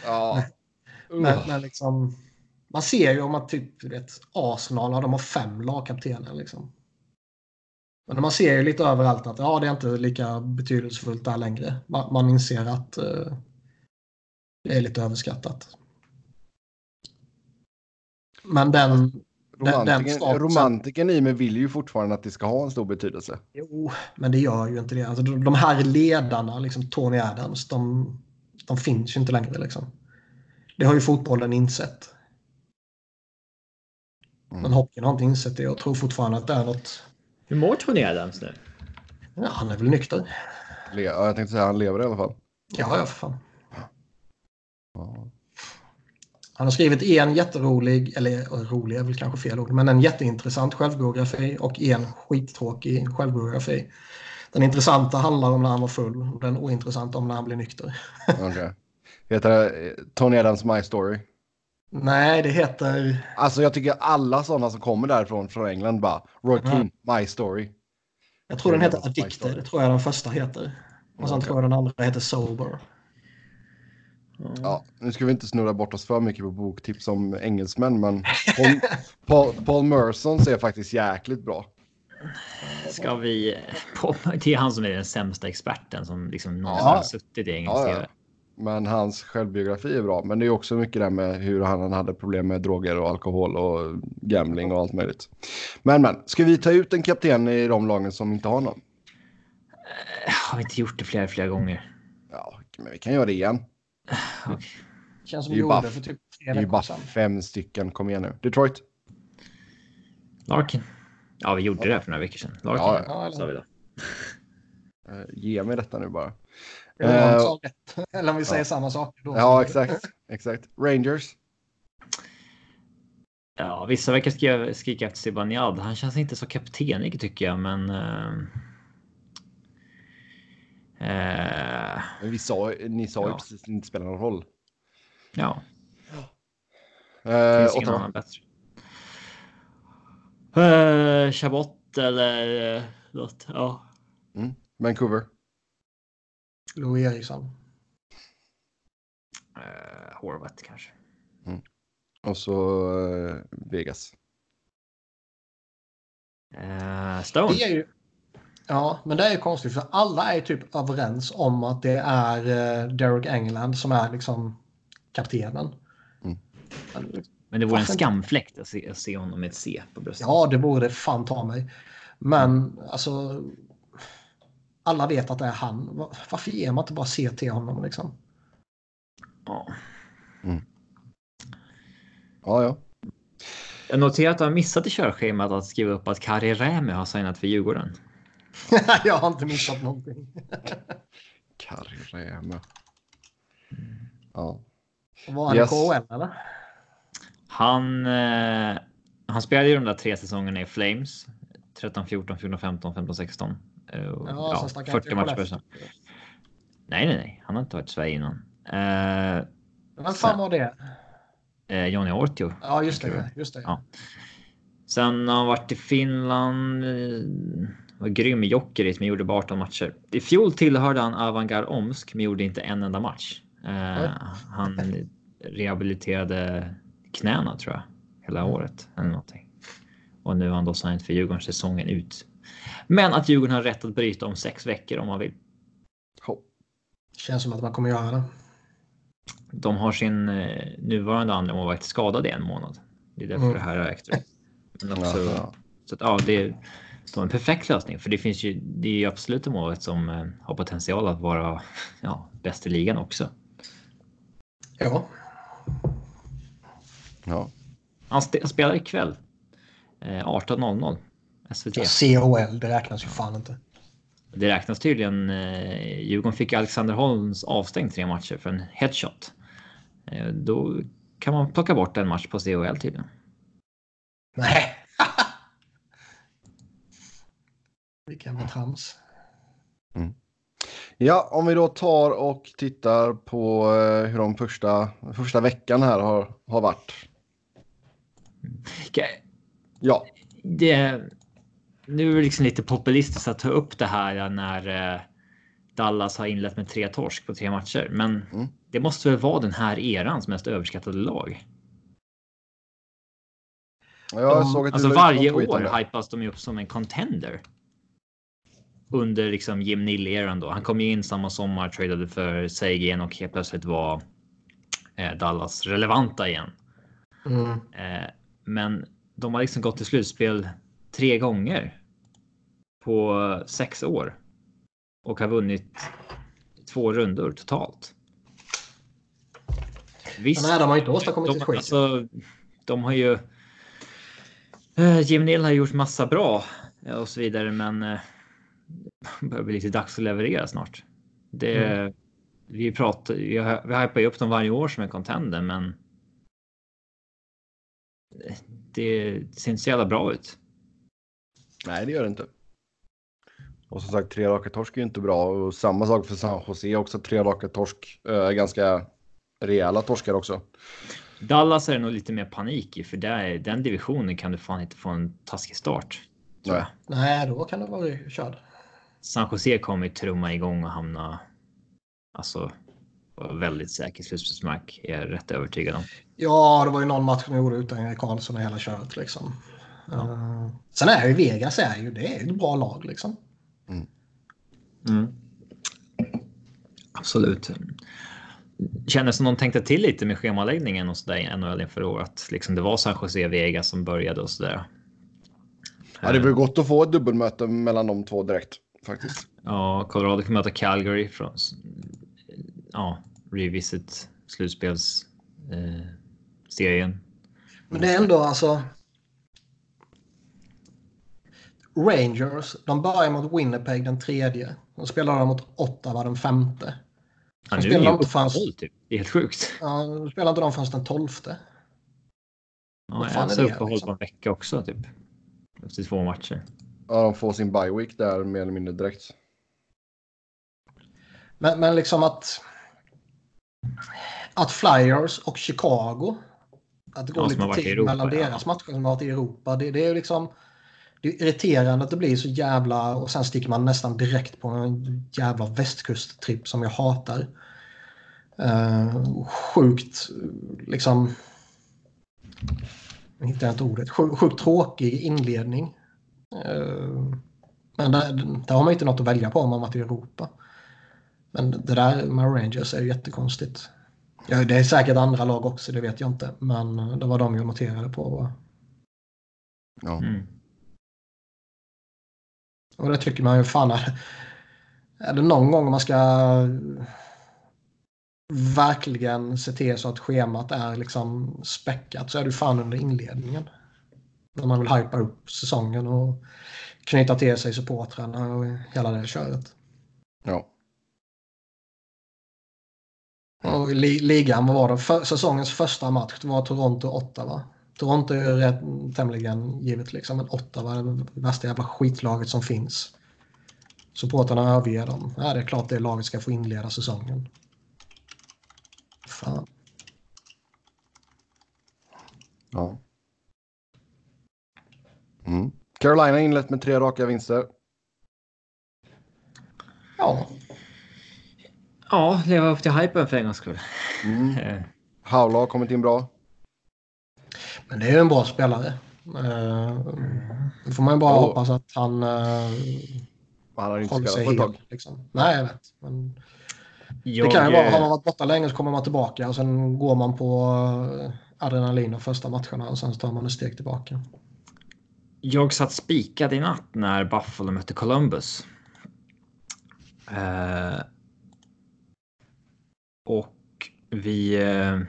[SPEAKER 2] Ja.
[SPEAKER 1] men, men liksom, man ser ju om att typ vet, Arsenal de har fem lagkaptener. Liksom. Men man ser ju lite överallt att ja, det är inte lika betydelsefullt där längre. Man, man inser att eh, det är lite överskattat. Men den
[SPEAKER 2] Romantiken, i mig vill ju fortfarande att det ska ha en stor betydelse.
[SPEAKER 1] Jo, men det gör ju inte det. Alltså, de de här ledarna, liksom Tony Adams, de, de finns ju inte längre. Liksom. Det har ju fotbollen insett. Men Hopkin har inte insett det och tror fortfarande att det är något...
[SPEAKER 3] Hur mår Tony Adams nu?
[SPEAKER 1] Ja, han är väl nykter.
[SPEAKER 2] Le- ja, jag tänkte säga han lever i alla fall.
[SPEAKER 1] Ja, ja för fan.
[SPEAKER 2] Ja.
[SPEAKER 1] Han har skrivit en jätterolig, eller rolig är väl kanske fel ord, men en jätteintressant självbiografi och en skittråkig självbiografi. Den intressanta handlar om när han var full och den ointressanta om när han blev nykter.
[SPEAKER 2] Okej. Heter det eh, Tony Adams My Story?
[SPEAKER 1] Nej, det heter...
[SPEAKER 2] Alltså jag tycker alla sådana som kommer därifrån från England bara Roy Keane, My Story.
[SPEAKER 1] Jag tror den heter Addicted, det tror jag den första heter. Och sen
[SPEAKER 2] Okej.
[SPEAKER 1] tror jag den andra heter Sober.
[SPEAKER 2] Ja, nu ska vi inte snurra bort oss för mycket på boktips om engelsmän, men Paul, Paul, Paul Merson är faktiskt jäkligt bra.
[SPEAKER 3] Ska vi... Det är han som är den sämsta experten som liksom någonsin
[SPEAKER 2] Ja.
[SPEAKER 3] har suttit i engelsk
[SPEAKER 2] Ja, ja. Men hans självbiografi är bra. Men det är också mycket det med hur han hade problem med droger och alkohol och gambling och allt möjligt. Men men, ska vi ta ut en kapten i de lagen som inte har någon?
[SPEAKER 3] Har vi inte gjort det flera, flera gånger?
[SPEAKER 2] Ja, men vi kan göra det igen.
[SPEAKER 1] Känns som
[SPEAKER 2] Det är
[SPEAKER 1] vi
[SPEAKER 2] ju bara-
[SPEAKER 1] gjorde för typ tre
[SPEAKER 2] Det är ju bara fem stycken. Kom igen nu. Detroit.
[SPEAKER 3] Larkin. Ja, vi gjorde det för några veckor sedan. Larkin,
[SPEAKER 2] Ja,
[SPEAKER 1] ja.
[SPEAKER 3] sa vi då.
[SPEAKER 2] Eh, ge mig detta nu bara.
[SPEAKER 1] Eller om rätt. Eller om vi säger
[SPEAKER 2] ja.
[SPEAKER 1] samma sak. Då.
[SPEAKER 2] Ja, exakt. exakt. Rangers.
[SPEAKER 3] Ja, vissa verkar skrika, skrika efter Zibanejad. Han känns inte så kaptenig tycker jag, men... eh,
[SPEAKER 2] Men vi sa, ni sa ju
[SPEAKER 3] Ja.
[SPEAKER 2] precis att det inte spelar någon roll.
[SPEAKER 3] ja,
[SPEAKER 2] Eh,
[SPEAKER 3] finns annan bättre. Uh, Chabot eller uh, något. Ja.
[SPEAKER 2] Mm. Vancouver.
[SPEAKER 1] Louis Eriksson.
[SPEAKER 3] Uh, Horvat kanske.
[SPEAKER 2] Och så eh, Vegas.
[SPEAKER 3] Uh, Stone.
[SPEAKER 1] Det är ju... Ja, men det är ju konstigt för alla är typ överens om att det är eh, Derek England som är liksom kaptenen.
[SPEAKER 2] Mm.
[SPEAKER 1] Men-
[SPEAKER 3] Men det vore en skamfläkt att se, att se honom med ett C på bröstet.
[SPEAKER 1] Ja, det borde fan ta mig. Men alltså... Alla vet att det är han. Va- Varför ger man inte bara C till honom liksom?
[SPEAKER 3] Ja.
[SPEAKER 2] Ja, ja.
[SPEAKER 3] Jag noterar att du har missat i körschemat att skriva upp att Kari Rämy har signat för Djurgården.
[SPEAKER 1] Jag har inte missat någonting.
[SPEAKER 2] Karriärma. Ja.
[SPEAKER 1] Var han
[SPEAKER 2] Yes.
[SPEAKER 1] i KHL eller?
[SPEAKER 3] Han, eh, han spelade ju de där tre säsongerna i Flames. 13, 14, 14, 15, 15, 16. Eh, och,
[SPEAKER 1] Ja,
[SPEAKER 3] ja,
[SPEAKER 1] sen stack han
[SPEAKER 3] 40
[SPEAKER 1] till
[SPEAKER 3] matcher per
[SPEAKER 1] Skellefteå.
[SPEAKER 3] säsong. Nej, nej, nej. Han har inte varit i Sverige innan. Eh,
[SPEAKER 1] Vem fan var det?
[SPEAKER 3] eh, Johnny Ortio.
[SPEAKER 1] Ja, just det. Just det.
[SPEAKER 3] Ja. Sen har han varit i Finland. eh, Var grym i Jokerit men gjorde bara 18 matcher. I fjol tillhörde han Avangar Omsk men gjorde inte en enda match. Eh, han rehabiliterade knäna tror jag hela året eller någonting. Och nu har han då signat för Djurgården säsongen ut. Men att Djurgården har rätt att bryta om sex veckor om man vill.
[SPEAKER 2] Hopp.
[SPEAKER 1] Känns som att man kommer göra det.
[SPEAKER 3] De har sin eh, nuvarande andra målvakt skadad i en månad. Det är därför
[SPEAKER 1] Mm.
[SPEAKER 3] det här har ägt rum. Men också,
[SPEAKER 2] Jaha.
[SPEAKER 3] Så att, ja, det är en perfekt lösning för det finns ju. Det är ju absolut målvakt som eh, har potential att vara ja, bäst i ligan också.
[SPEAKER 1] Ja.
[SPEAKER 2] Ja.
[SPEAKER 3] Han spe- spelar ikväll. Eh, 18.00 SVT.
[SPEAKER 1] CHL, det räknas ju fan inte.
[SPEAKER 3] Det räknas tydligen. Eh, Djurgården fick Alexander Holms avstängd tre matcher för en headshot. Eh, då kan man plocka bort en match på CHL tydligen.
[SPEAKER 1] Nej. Vilken jävla trams.
[SPEAKER 2] ja, om vi då tar och tittar på eh, hur de första, första veckan här har, har varit.
[SPEAKER 3] Okej,
[SPEAKER 2] Ja,
[SPEAKER 3] det, nu är det liksom lite populistiskt att ta upp det här när eh, Dallas har inlett med tre torsk på tre matcher. Men
[SPEAKER 2] Mm.
[SPEAKER 3] det måste väl vara den här erans mest överskattade lag.
[SPEAKER 2] jag
[SPEAKER 1] De-
[SPEAKER 2] såg att
[SPEAKER 3] Alltså varje år hypas de ju upp som en contender. Under liksom Jim Nill-eran då. Han kom ju in samma sommar, tradade för Seigen och helt plötsligt var eh, Dallas relevanta igen.
[SPEAKER 1] Mm.
[SPEAKER 3] Eh, men de har liksom gått till slutspel tre gånger på sex år och har vunnit två rundor totalt. Visst,
[SPEAKER 1] nej, de har inte åstadkommit
[SPEAKER 3] de,
[SPEAKER 1] ett skit.
[SPEAKER 3] alltså, de har ju. Uh, Jim Neal har gjort massa bra och så vidare, men börjar bli lite dags att leverera snart. Det, mm. Vi pratar, vi, vi hypar ju upp dem varje år som en contender, men. Det, det ser inte så jävla bra ut.
[SPEAKER 2] Nej, det gör det inte. Och som sagt, tre raka torsk är ju inte bra. Och samma sak för San Jose också. Tre raka torsk. Äh, ganska rejäla torskar också.
[SPEAKER 3] Dallas är det nog lite mer panik i, för där, den divisionen kan du fan inte få en taskig start.
[SPEAKER 1] Nej. Nej, då kan det vara körd.
[SPEAKER 3] San Jose kommer ju trumma igång och hamna alltså väldigt säker slutspelsmark är jag rätt övertygad om.
[SPEAKER 1] Ja, det var ju någon match som gjorde utan Erik Karlsson och hela köret liksom. Ja. Uh, sen är ju Vegas är ju, det är ett bra lag liksom. Mm.
[SPEAKER 3] Mm. Absolut. Kändes som någon tänkte till lite med schemaläggningen och sådär i NHL inför året. Liksom det var San Jose Vegas som började och sådär.
[SPEAKER 2] Ja, det var gott att få ett dubbelmöte mellan de två direkt faktiskt.
[SPEAKER 3] Ja, Colorado kan möta Calgary från ja, revisit slutspelsserien. Eh,
[SPEAKER 1] Men det är ändå alltså. Rangers, de börjar mot Winnipeg den tredje. De spelar mot Ottawa den femte.
[SPEAKER 3] Ja, nu spelar de inte förrän... typ. Det är helt sjukt.
[SPEAKER 1] Ja, de spelar inte de förrän den tolfte.
[SPEAKER 3] Ja, jag har uppehåll liksom? på en vecka också typ. Efter två matcher.
[SPEAKER 2] Ja, de får sin bye week där mer eller mindre direkt.
[SPEAKER 1] Men, men liksom att... Att Flyers och Chicago. Att det går ja, lite tid Europa, mellan ja. deras matcher som har varit i Europa. Det, det är liksom... Det är irriterande att det blir så jävla... Och sen sticker man nästan direkt på en jävla västkusttripp som jag hatar. Uh, sjukt liksom... Jag hittar inte ordet. Sjukt, sjukt tråkig inledning. Uh, men där, där har man inte något att välja på om man varit i Europa. Men det där med Rangers är ju jättekonstigt. Ja, det är säkert andra lag också, det vet jag inte. Men det var de jag noterade på. Ja. Mm. Och det tycker man ju fan är, är det någon gång man ska verkligen se till så att schemat är liksom späckat så är det fan under inledningen. När man vill hypa upp säsongen och knyta till sig supportrarna och hela det köret.
[SPEAKER 2] Ja.
[SPEAKER 1] Och li ligan, vad var det? För, säsongens första match det var Toronto-Ottawa. Toronto är rätt, tämligen givet liksom, men Ottawa är det värsta jävla skitlaget som finns. Supporterna överger dem. Ja, det är klart det laget ska få inleda säsongen. Fan.
[SPEAKER 2] Ja. Mm. Carolina inlett med tre raka vinster.
[SPEAKER 1] Ja,
[SPEAKER 3] Ja, leva upp till hypen för en gångs skull.
[SPEAKER 2] Mm. Haula har kommit in bra.
[SPEAKER 1] Men det är ju en bra spelare. Uh, då får man ju bara oh. hoppas att han, uh,
[SPEAKER 2] han har inte håller sig helt.
[SPEAKER 1] Liksom. Nej, jag vet. Men jag, det kan ju vara, har man varit borta länge så kommer man tillbaka och sen går man på adrenalin de första matcherna och sen tar man ett steg tillbaka.
[SPEAKER 3] Jag satt spikad i natt när Buffalo mötte Columbus. Eh, och vi. Eh,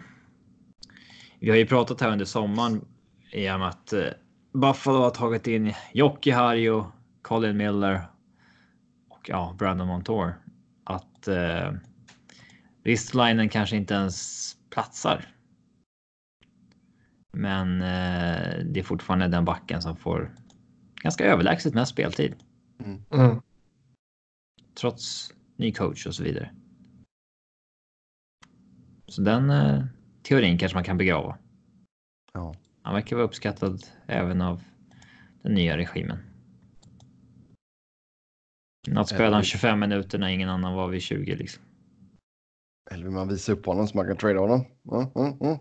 [SPEAKER 3] vi har ju pratat här under sommaren i och med att eh, Buffalo har tagit in Jocke Harjo, Colin Miller och ja, Brandon Montour. Att eh, Ristolainen kanske inte ens platsar. Men eh, det är fortfarande den backen som får ganska överlägset mest speltid.
[SPEAKER 1] Mm. Mm.
[SPEAKER 3] Trots ny coach och så vidare. Så den eh, teorin kanske man kan begrava.
[SPEAKER 2] Ja.
[SPEAKER 3] Han verkar vara uppskattad även av den nya regimen. Att spela 25 minuter när ingen annan var vid 20 liksom.
[SPEAKER 2] Eller vill man visa upp honom så man kan trada honom? Mm, mm, mm.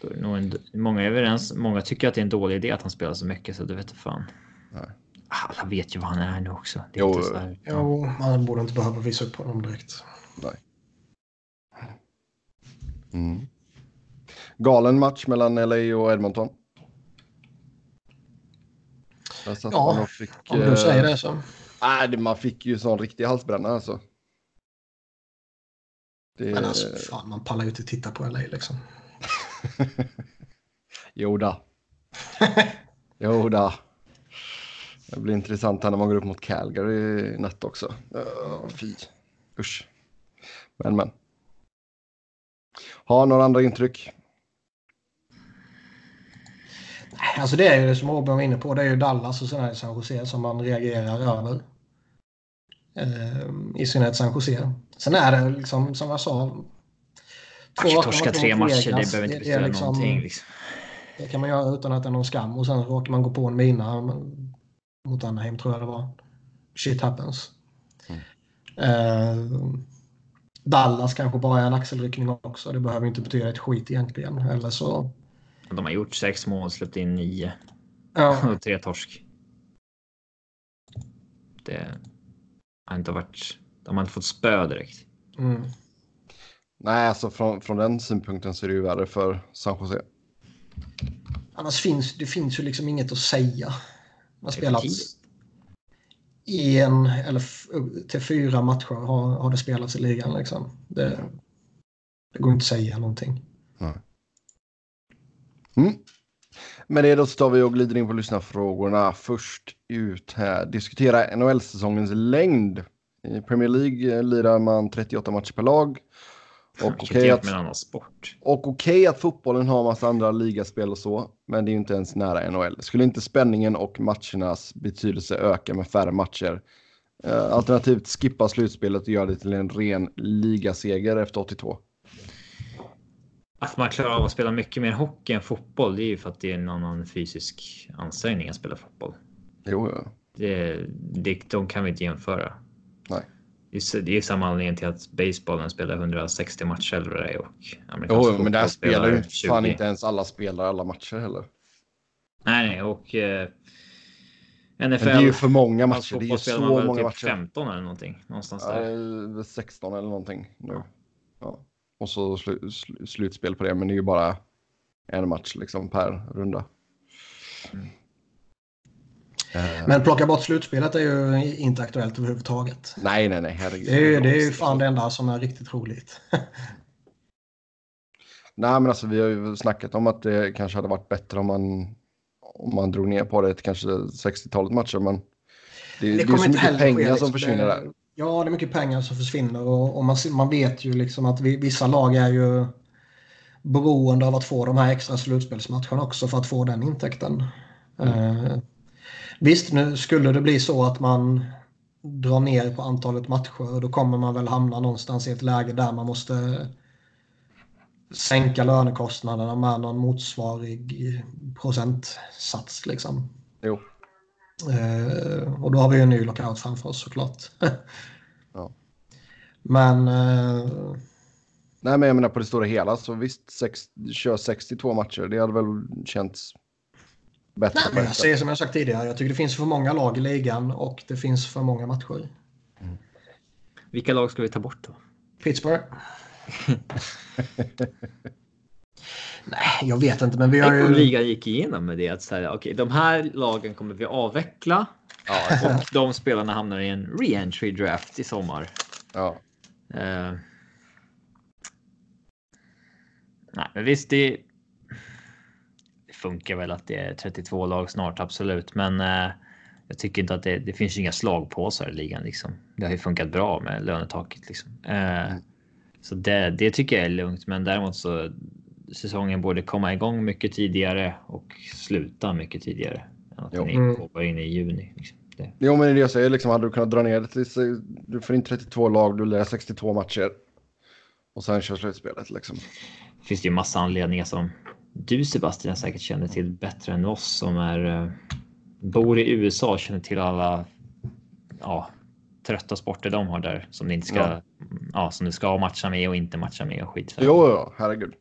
[SPEAKER 3] Ja, då är nog en, många är överens. Många tycker att det är en dålig idé att han spelar så mycket så det vet fan.
[SPEAKER 2] Nej.
[SPEAKER 3] Alla vet ju vad han är nu också.
[SPEAKER 1] Det är jo, inte så här, jo, man borde inte behöva visa upp honom direkt.
[SPEAKER 2] Nej. Mm. Galen match mellan LA och Edmonton.
[SPEAKER 1] ja, fick, om du säger det så.
[SPEAKER 2] Nej, man fick ju sån riktig halsbränna alltså.
[SPEAKER 1] Det... Men alltså, fan, man pallar ju inte titta på LA liksom.
[SPEAKER 2] Joda. Joda. Det blir intressant här när man går upp mot Calgary i natt också. Uh, fy. Usch. Men men. Har några andra intryck?
[SPEAKER 1] Alltså det är ju det som Robin var inne på. Det är ju Dallas och sen San Jose som man reagerar över. Eh, I synnerhet San Jose. Sen är det liksom som jag sa.
[SPEAKER 3] Två torska tre matcher, det behöver inte betyda liksom, någonting. Liksom.
[SPEAKER 1] Det kan man göra utan att det är någon skam och sen råkar man gå på en mina mot Anaheim tror jag det var. Shit happens. Mm. Eh, Dallas kanske bara är en axelryckning också. Det behöver inte betyda ett skit egentligen. Eller så...
[SPEAKER 3] De har gjort sex mål, släppt in nio.
[SPEAKER 1] Ja.
[SPEAKER 3] Och tre torsk. Det har inte varit... De har inte fått spö direkt.
[SPEAKER 1] Mm.
[SPEAKER 2] Nej, alltså från, från den synpunkten så är det ju värre för San Jose.
[SPEAKER 1] Annars finns det finns ju liksom inget att säga. Man spelat en eller till fyra matcher har, har det spelats i ligan. Liksom. Det, det går inte att säga någonting.
[SPEAKER 2] Nej. Mm. Med det då tar vi och glider in på lyssnarfrågorna. Först ut här. Diskutera NHL-säsongens längd. I Premier League lirar man 38 matcher per lag.
[SPEAKER 3] Och okej okay att, sport.
[SPEAKER 2] Och okay att fotbollen har massa andra ligaspel och så, men det är ju inte ens nära NHL. Skulle inte spänningen och matchernas betydelse öka med färre matcher? Uh, alternativt skippa slutspelet och göra det till en ren ligaseger efter 82.
[SPEAKER 3] Att man klarar av att spela mycket mer hockey än fotboll, det är ju för att det är en annan fysisk ansträngning att spela fotboll.
[SPEAKER 2] Jo, ja.
[SPEAKER 3] Det, det, de kan vi inte jämföra.
[SPEAKER 2] Nej.
[SPEAKER 3] Det är samma anledning till att basebollen spelar 160 matcher eller det. Och
[SPEAKER 2] jo, men där spelar ju fan inte ens alla spelare alla matcher heller.
[SPEAKER 3] Nej, nej, och eh,
[SPEAKER 2] NFL. Men det är ju för många matcher. Det är ju så många typ matcher.
[SPEAKER 3] 15 eller någonting. Någonstans där.
[SPEAKER 2] Ja, 16 eller någonting nu. Ja. Och så sl sl slutspel på det, men det är ju bara en match liksom per runda. Mm.
[SPEAKER 1] Eh. Men plocka bort slutspelet är ju inte aktuellt överhuvudtaget.
[SPEAKER 2] Nej, nej, nej. Herregud.
[SPEAKER 1] Det är, det är ju fan det enda som är riktigt roligt.
[SPEAKER 2] nej, men alltså vi har ju snackat om att det kanske hade varit bättre om man, om man drog ner på det till kanske 60-talet matcher, men det, det, det är så mycket pengar ske, liksom. som försvinner där.
[SPEAKER 1] Ja, det är mycket pengar som försvinner och, och man, man vet ju liksom att vi, vissa lag är ju beroende av att få de här extra slutspelsmatcherna också för att få den intäkten. Mm. Visst, nu skulle det bli så att man drar ner på antalet matcher då kommer man väl hamna någonstans i ett läge där man måste sänka lönekostnaderna med någon motsvarig procentsats. Liksom.
[SPEAKER 2] Jo.
[SPEAKER 1] Eh, och då har vi en ny lockout framför oss såklart.
[SPEAKER 2] ja.
[SPEAKER 1] Men... Eh...
[SPEAKER 2] Nej, men jag menar på det stora hela så visst, sex, kör 62 matcher. Det hade väl känts
[SPEAKER 1] bättre. Nej, jag säger som jag sagt tidigare, jag tycker det finns för många lag i ligan och det finns för många matcher.
[SPEAKER 3] Mm. Vilka lag ska vi ta bort då?
[SPEAKER 1] Pittsburgh. Nej, jag vet inte, men vi har ju...
[SPEAKER 3] ligan gick igenom med det att säga, okej, okay, de här lagen kommer vi avveckla ja, och de spelarna hamnar i en re-entry draft i sommar.
[SPEAKER 2] Ja.
[SPEAKER 3] Uh... Nej, men visst, det funkar väl att det är 32 lag snart, absolut. Men eh, jag tycker inte att det, det finns inga slagpåsar i ligan. Liksom. Det har ju funkat bra med lönetaket. Liksom. Eh, mm. Så det, det tycker jag är lugnt. Men däremot så säsongen borde komma igång mycket tidigare och sluta mycket tidigare. Än att den mm. in i juni. Liksom.
[SPEAKER 2] Det. Jo, men det jag säger, liksom, hade du kunnat dra ner det till, du får in 32 lag, du lär 62 matcher och sen kör slutspelet liksom.
[SPEAKER 3] Finns det ju massa anledningar som du Sebastian säkert känner till bättre än oss som är eh, bor i USA och känner till alla ja, trötta sporter de har där som ni inte ska, ja. ja som du ska matcha med och inte matcha med och skit.
[SPEAKER 2] Jo, jo, herregud.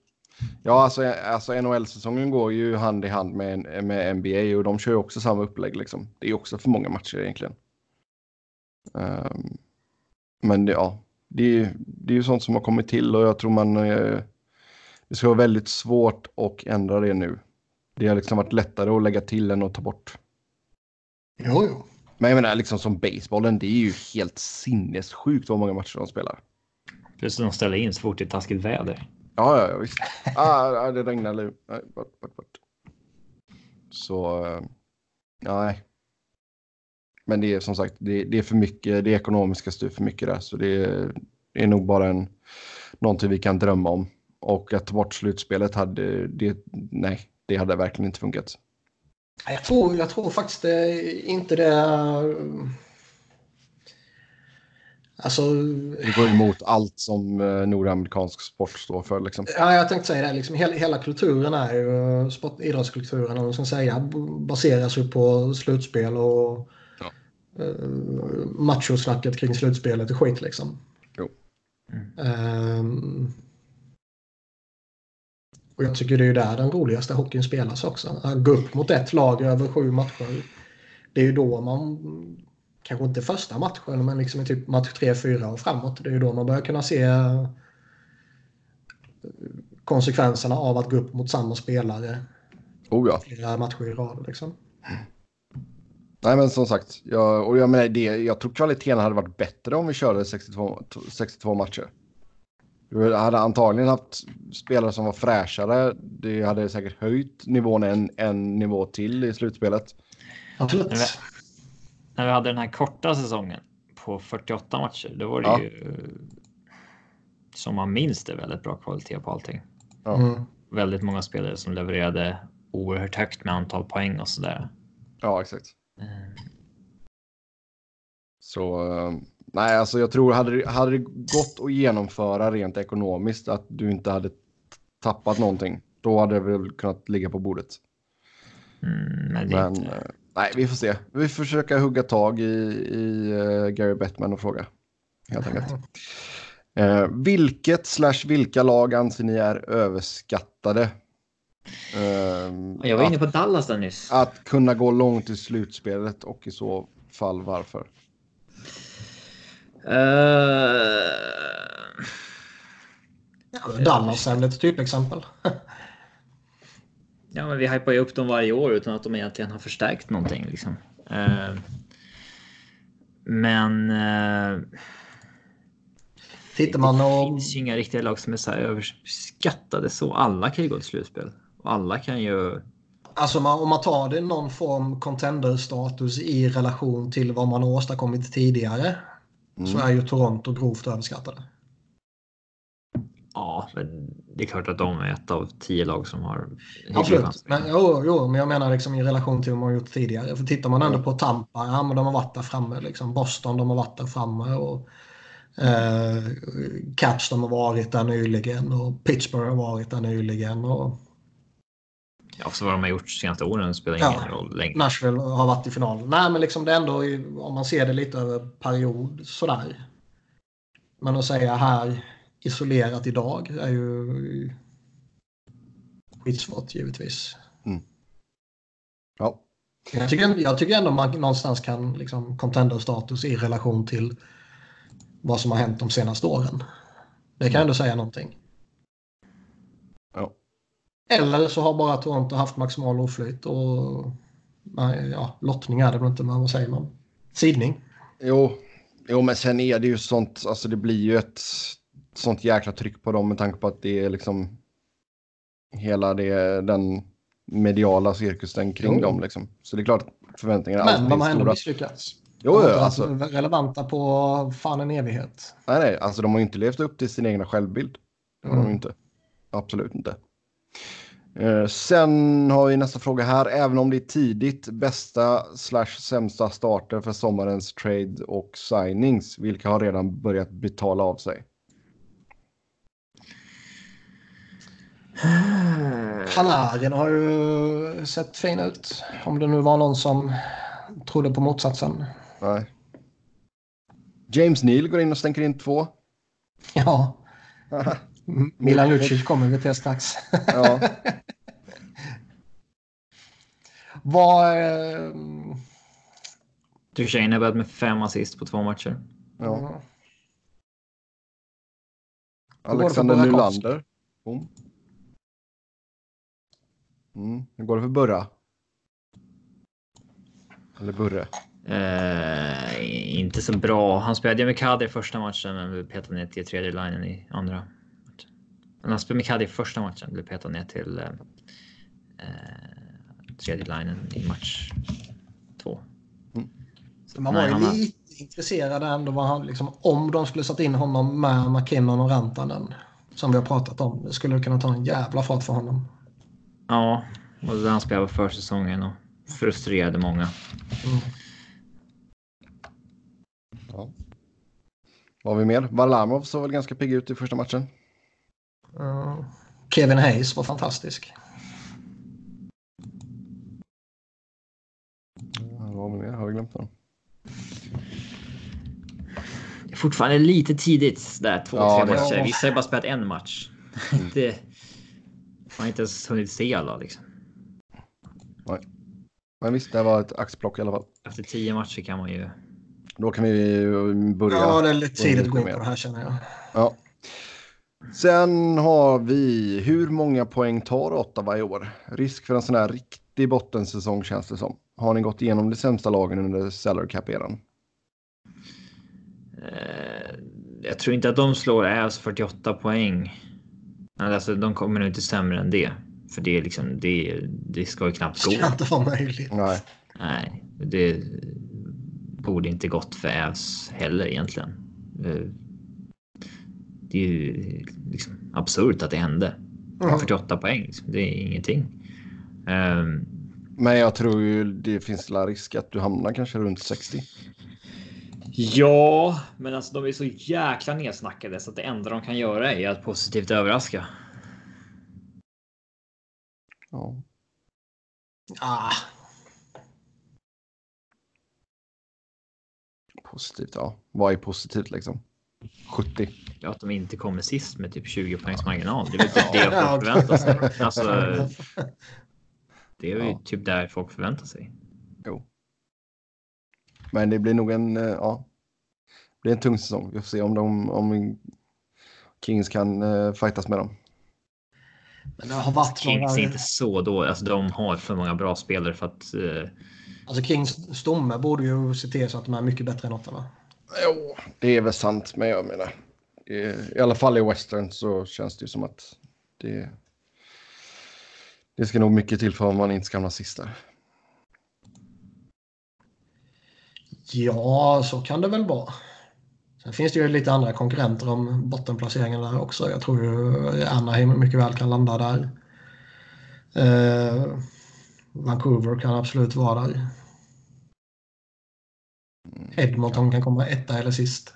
[SPEAKER 2] Ja, alltså, alltså NHL-säsongen går ju hand i hand med, med NBA och de kör ju också samma upplägg liksom. Det är också för många matcher egentligen. Um, men ja, det är, det är ju sånt som har kommit till och jag tror man uh, det ska vara väldigt svårt att ändra det nu. Det har liksom varit lättare att lägga till än att ta bort.
[SPEAKER 1] Jo, jo.
[SPEAKER 2] Men jag menar, liksom som basebollen, det är ju helt sinnessjukt vad många matcher de spelar.
[SPEAKER 3] Plus att de ställer in så fort det är taskigt väder.
[SPEAKER 2] Ja, ja, ja visst. ah, det regnar nu. Nej, bort, bort, bort. Så eh, nej. Men det är som sagt, det, det är för mycket, det ekonomiska styr för mycket där. Så det är, det är nog bara en, någonting vi kan drömma om. Och att ta bort slutspelet hade, det, nej, det hade verkligen inte funkat.
[SPEAKER 1] Jag tror, jag tror faktiskt det, inte det... Alltså...
[SPEAKER 2] Det går emot allt som eh, nordamerikansk sport står för. Liksom.
[SPEAKER 1] Ja, jag tänkte säga det. Liksom, hela, hela kulturen är ju, sport, idrottskulturen, om säga, baseras ju på slutspel och ja. uh, machosnacket kring slutspelet och skit liksom.
[SPEAKER 2] Jo.
[SPEAKER 1] Mm. Um, och jag tycker det är ju där den roligaste hockeyn spelas också. Att gå upp mot ett lag över sju matcher. Det är ju då man, kanske inte första matchen, men liksom i typ match 3-4 och framåt. Det är ju då man börjar kunna se konsekvenserna av att gå upp mot samma spelare
[SPEAKER 2] oh ja.
[SPEAKER 1] flera matcher i rad. Liksom.
[SPEAKER 2] Nej men som sagt, jag, och jag, menar det, jag tror kvaliteten hade varit bättre om vi körde 62, 62 matcher. Du hade antagligen haft spelare som var fräschare. Det hade säkert höjt nivån en, en nivå till i slutspelet.
[SPEAKER 1] Absolut.
[SPEAKER 3] När vi, när vi hade den här korta säsongen på 48 matcher, då var det ja. ju som man minns det väldigt bra kvalitet på allting.
[SPEAKER 2] Ja. Mm.
[SPEAKER 3] Väldigt många spelare som levererade oerhört högt med antal poäng och sådär.
[SPEAKER 2] Ja, exakt. Mm. Så eh, nej, alltså jag tror hade det, hade det gått att genomföra rent ekonomiskt att du inte hade tappat någonting. Då hade det väl kunnat ligga på bordet.
[SPEAKER 3] Mm, men,
[SPEAKER 2] men. Eh, nej, vi får se. Vi får försöka hugga tag i, i uh, Gary Bettman och fråga. Helt enkelt. Uh, vilket slash vilka lag anser ni är överskattade?
[SPEAKER 3] Uh, jag var inne på Dallas där nyss.
[SPEAKER 2] Att kunna gå långt i slutspelet och i så fall varför?
[SPEAKER 3] Uh...
[SPEAKER 1] Ja, Dallas är väl ett typexempel.
[SPEAKER 3] ja, men vi hypar ju upp dem varje år utan att de egentligen har förstärkt någonting. Liksom. Uh... Men... Uh...
[SPEAKER 1] Tittar man och...
[SPEAKER 3] Det finns ju inga riktiga lag som är så här överskattade så. Alla kan ju gå till slutspel. Och alla kan ju...
[SPEAKER 1] Alltså om man tar det någon form contender-status i relation till vad man har åstadkommit tidigare mm. så är ju Toronto grovt överskattade.
[SPEAKER 3] Ja, det är klart att de är ett av tio lag som har...
[SPEAKER 1] Absolut, men, jo, jo, men jag menar liksom i relation till vad man har gjort tidigare. För tittar man ändå på Tampa, ja men de har varit där framme. Liksom. Boston, de har varit där framme. Och, eh, Caps, de har varit där nyligen. Och Pittsburgh har varit där nyligen. Och,
[SPEAKER 3] Ja, för vad de har gjort de senaste åren spelar ingen ja, roll längre.
[SPEAKER 1] Nashville har varit i final. Nej, men liksom det är ändå, om man ser det lite över period sådär. Men att säga här isolerat idag är ju skitsvårt givetvis.
[SPEAKER 2] Mm. Ja.
[SPEAKER 1] Jag tycker, jag tycker ändå man någonstans kan liksom contender-status i relation till vad som har hänt de senaste åren. Det kan ändå säga någonting. Eller så har bara Toronto haft maximal oflyt och ja, lottning är det väl inte, men vad säger man? Sidning?
[SPEAKER 2] Jo, jo, men sen är det ju sånt, alltså det blir ju ett sånt jäkla tryck på dem med tanke på att det är liksom hela det, den mediala cirkusen kring jo. dem liksom. Så det är klart att förväntningarna
[SPEAKER 1] Men de har ändå misslyckats.
[SPEAKER 2] Jo, de alltså,
[SPEAKER 1] relevanta på fan en evighet.
[SPEAKER 2] Nej, nej, alltså de har ju inte levt upp till sin egna självbild. Det har mm. de inte. Absolut inte. Eh, sen har vi nästa fråga här. Även om det är tidigt, bästa slash sämsta starter för sommarens trade och signings. Vilka har redan börjat betala av sig?
[SPEAKER 1] Panarin har ju sett fin ut. Om det nu var någon som trodde på motsatsen.
[SPEAKER 2] Nej. James Neal går in och stänker in två.
[SPEAKER 1] Ja. Milan Lucic kommer vi till strax.
[SPEAKER 2] Ja.
[SPEAKER 1] Vad... Eh...
[SPEAKER 3] Duchene har börjat med fem assist på två matcher.
[SPEAKER 2] Ja. Mm. Alexander Nylander. Boom. Mm. Hur går det för Burra? Eller Burre?
[SPEAKER 3] Eh, inte så bra. Han spelade med Kadir i första matchen men blev petad ner till tredje linjen i andra. Men han spelade med Kadir i första matchen blev petad ner till eh, tredje linen i match två.
[SPEAKER 1] Mm. Så man var ju han... lite intresserad ändå vad han, liksom, om de skulle satt in honom med McKinnon och Rantanen. Som vi har pratat om. Det skulle kunna ta en jävla fart för honom.
[SPEAKER 3] Ja, och han spelade på försäsongen och frustrerade många. Mm.
[SPEAKER 2] Ja. Vad har vi mer? Varlamov såg väl ganska pigg ut i första matchen.
[SPEAKER 1] Kevin Hayes var fantastisk.
[SPEAKER 2] vad har vi mer? Har glömt någon?
[SPEAKER 3] Fortfarande lite tidigt där, två, ja, tre matcher. Vissa har bara spelat en match. Mm. det, man har inte ens hunnit se alla liksom.
[SPEAKER 2] Nej. Men visst, det var ett axplock i alla fall.
[SPEAKER 3] Efter tio matcher kan man ju
[SPEAKER 2] då kan vi börja.
[SPEAKER 1] Ja, det är lite tidigt att gå in på det här känner jag.
[SPEAKER 2] Ja. Sen har vi, hur många poäng tar Ottawa i år? Risk för en sån här riktig bottensäsong känns det som. Har ni gått igenom de sämsta lagen under salary cap-eran?
[SPEAKER 3] Eh, jag tror inte att de slår Ävs 48 poäng. Alltså, de kommer nog inte sämre än det. För det är liksom, det, det ska ju knappt gå. Det
[SPEAKER 1] ska inte vara möjligt.
[SPEAKER 2] Nej.
[SPEAKER 3] Nej, det, borde inte gått för Ävs heller egentligen. Det är ju liksom absurt att det hände. Mm. 48 poäng, liksom. det är ingenting. Um,
[SPEAKER 2] men jag tror ju det finns la risk att du hamnar kanske runt 60.
[SPEAKER 3] Ja, men alltså de är så jäkla nedsnackade så att det enda de kan göra är att positivt överraska.
[SPEAKER 2] Ja.
[SPEAKER 1] Ah,
[SPEAKER 2] Positivt, ja. Vad är positivt liksom? 70?
[SPEAKER 3] Ja, att de inte kommer sist med typ 20 poängs marginal. Det är väl typ det folk förväntar sig. Alltså, det är ju ja. typ där folk förväntar sig.
[SPEAKER 2] Jo. Men det blir nog en, eh, ja. Det blir en tung säsong. Vi får se om, de, om Kings kan uh, fightas med dem.
[SPEAKER 1] Men det har varit
[SPEAKER 3] Kings några... är inte så då. Alltså, de har för många bra spelare för att uh,
[SPEAKER 1] Alltså Kings stomme borde ju se till så att de är mycket bättre än Ottawa.
[SPEAKER 2] Jo, det är väl sant, men jag menar. I alla fall i Western så känns det ju som att det, det ska nog mycket till för att man inte ska hamna sist där.
[SPEAKER 1] Ja, så kan det väl vara. Sen finns det ju lite andra konkurrenter om bottenplaceringen där också. Jag tror ju Anaheim mycket väl kan landa där. Uh, Vancouver kan absolut vara där. Edmonton kan komma etta eller sist.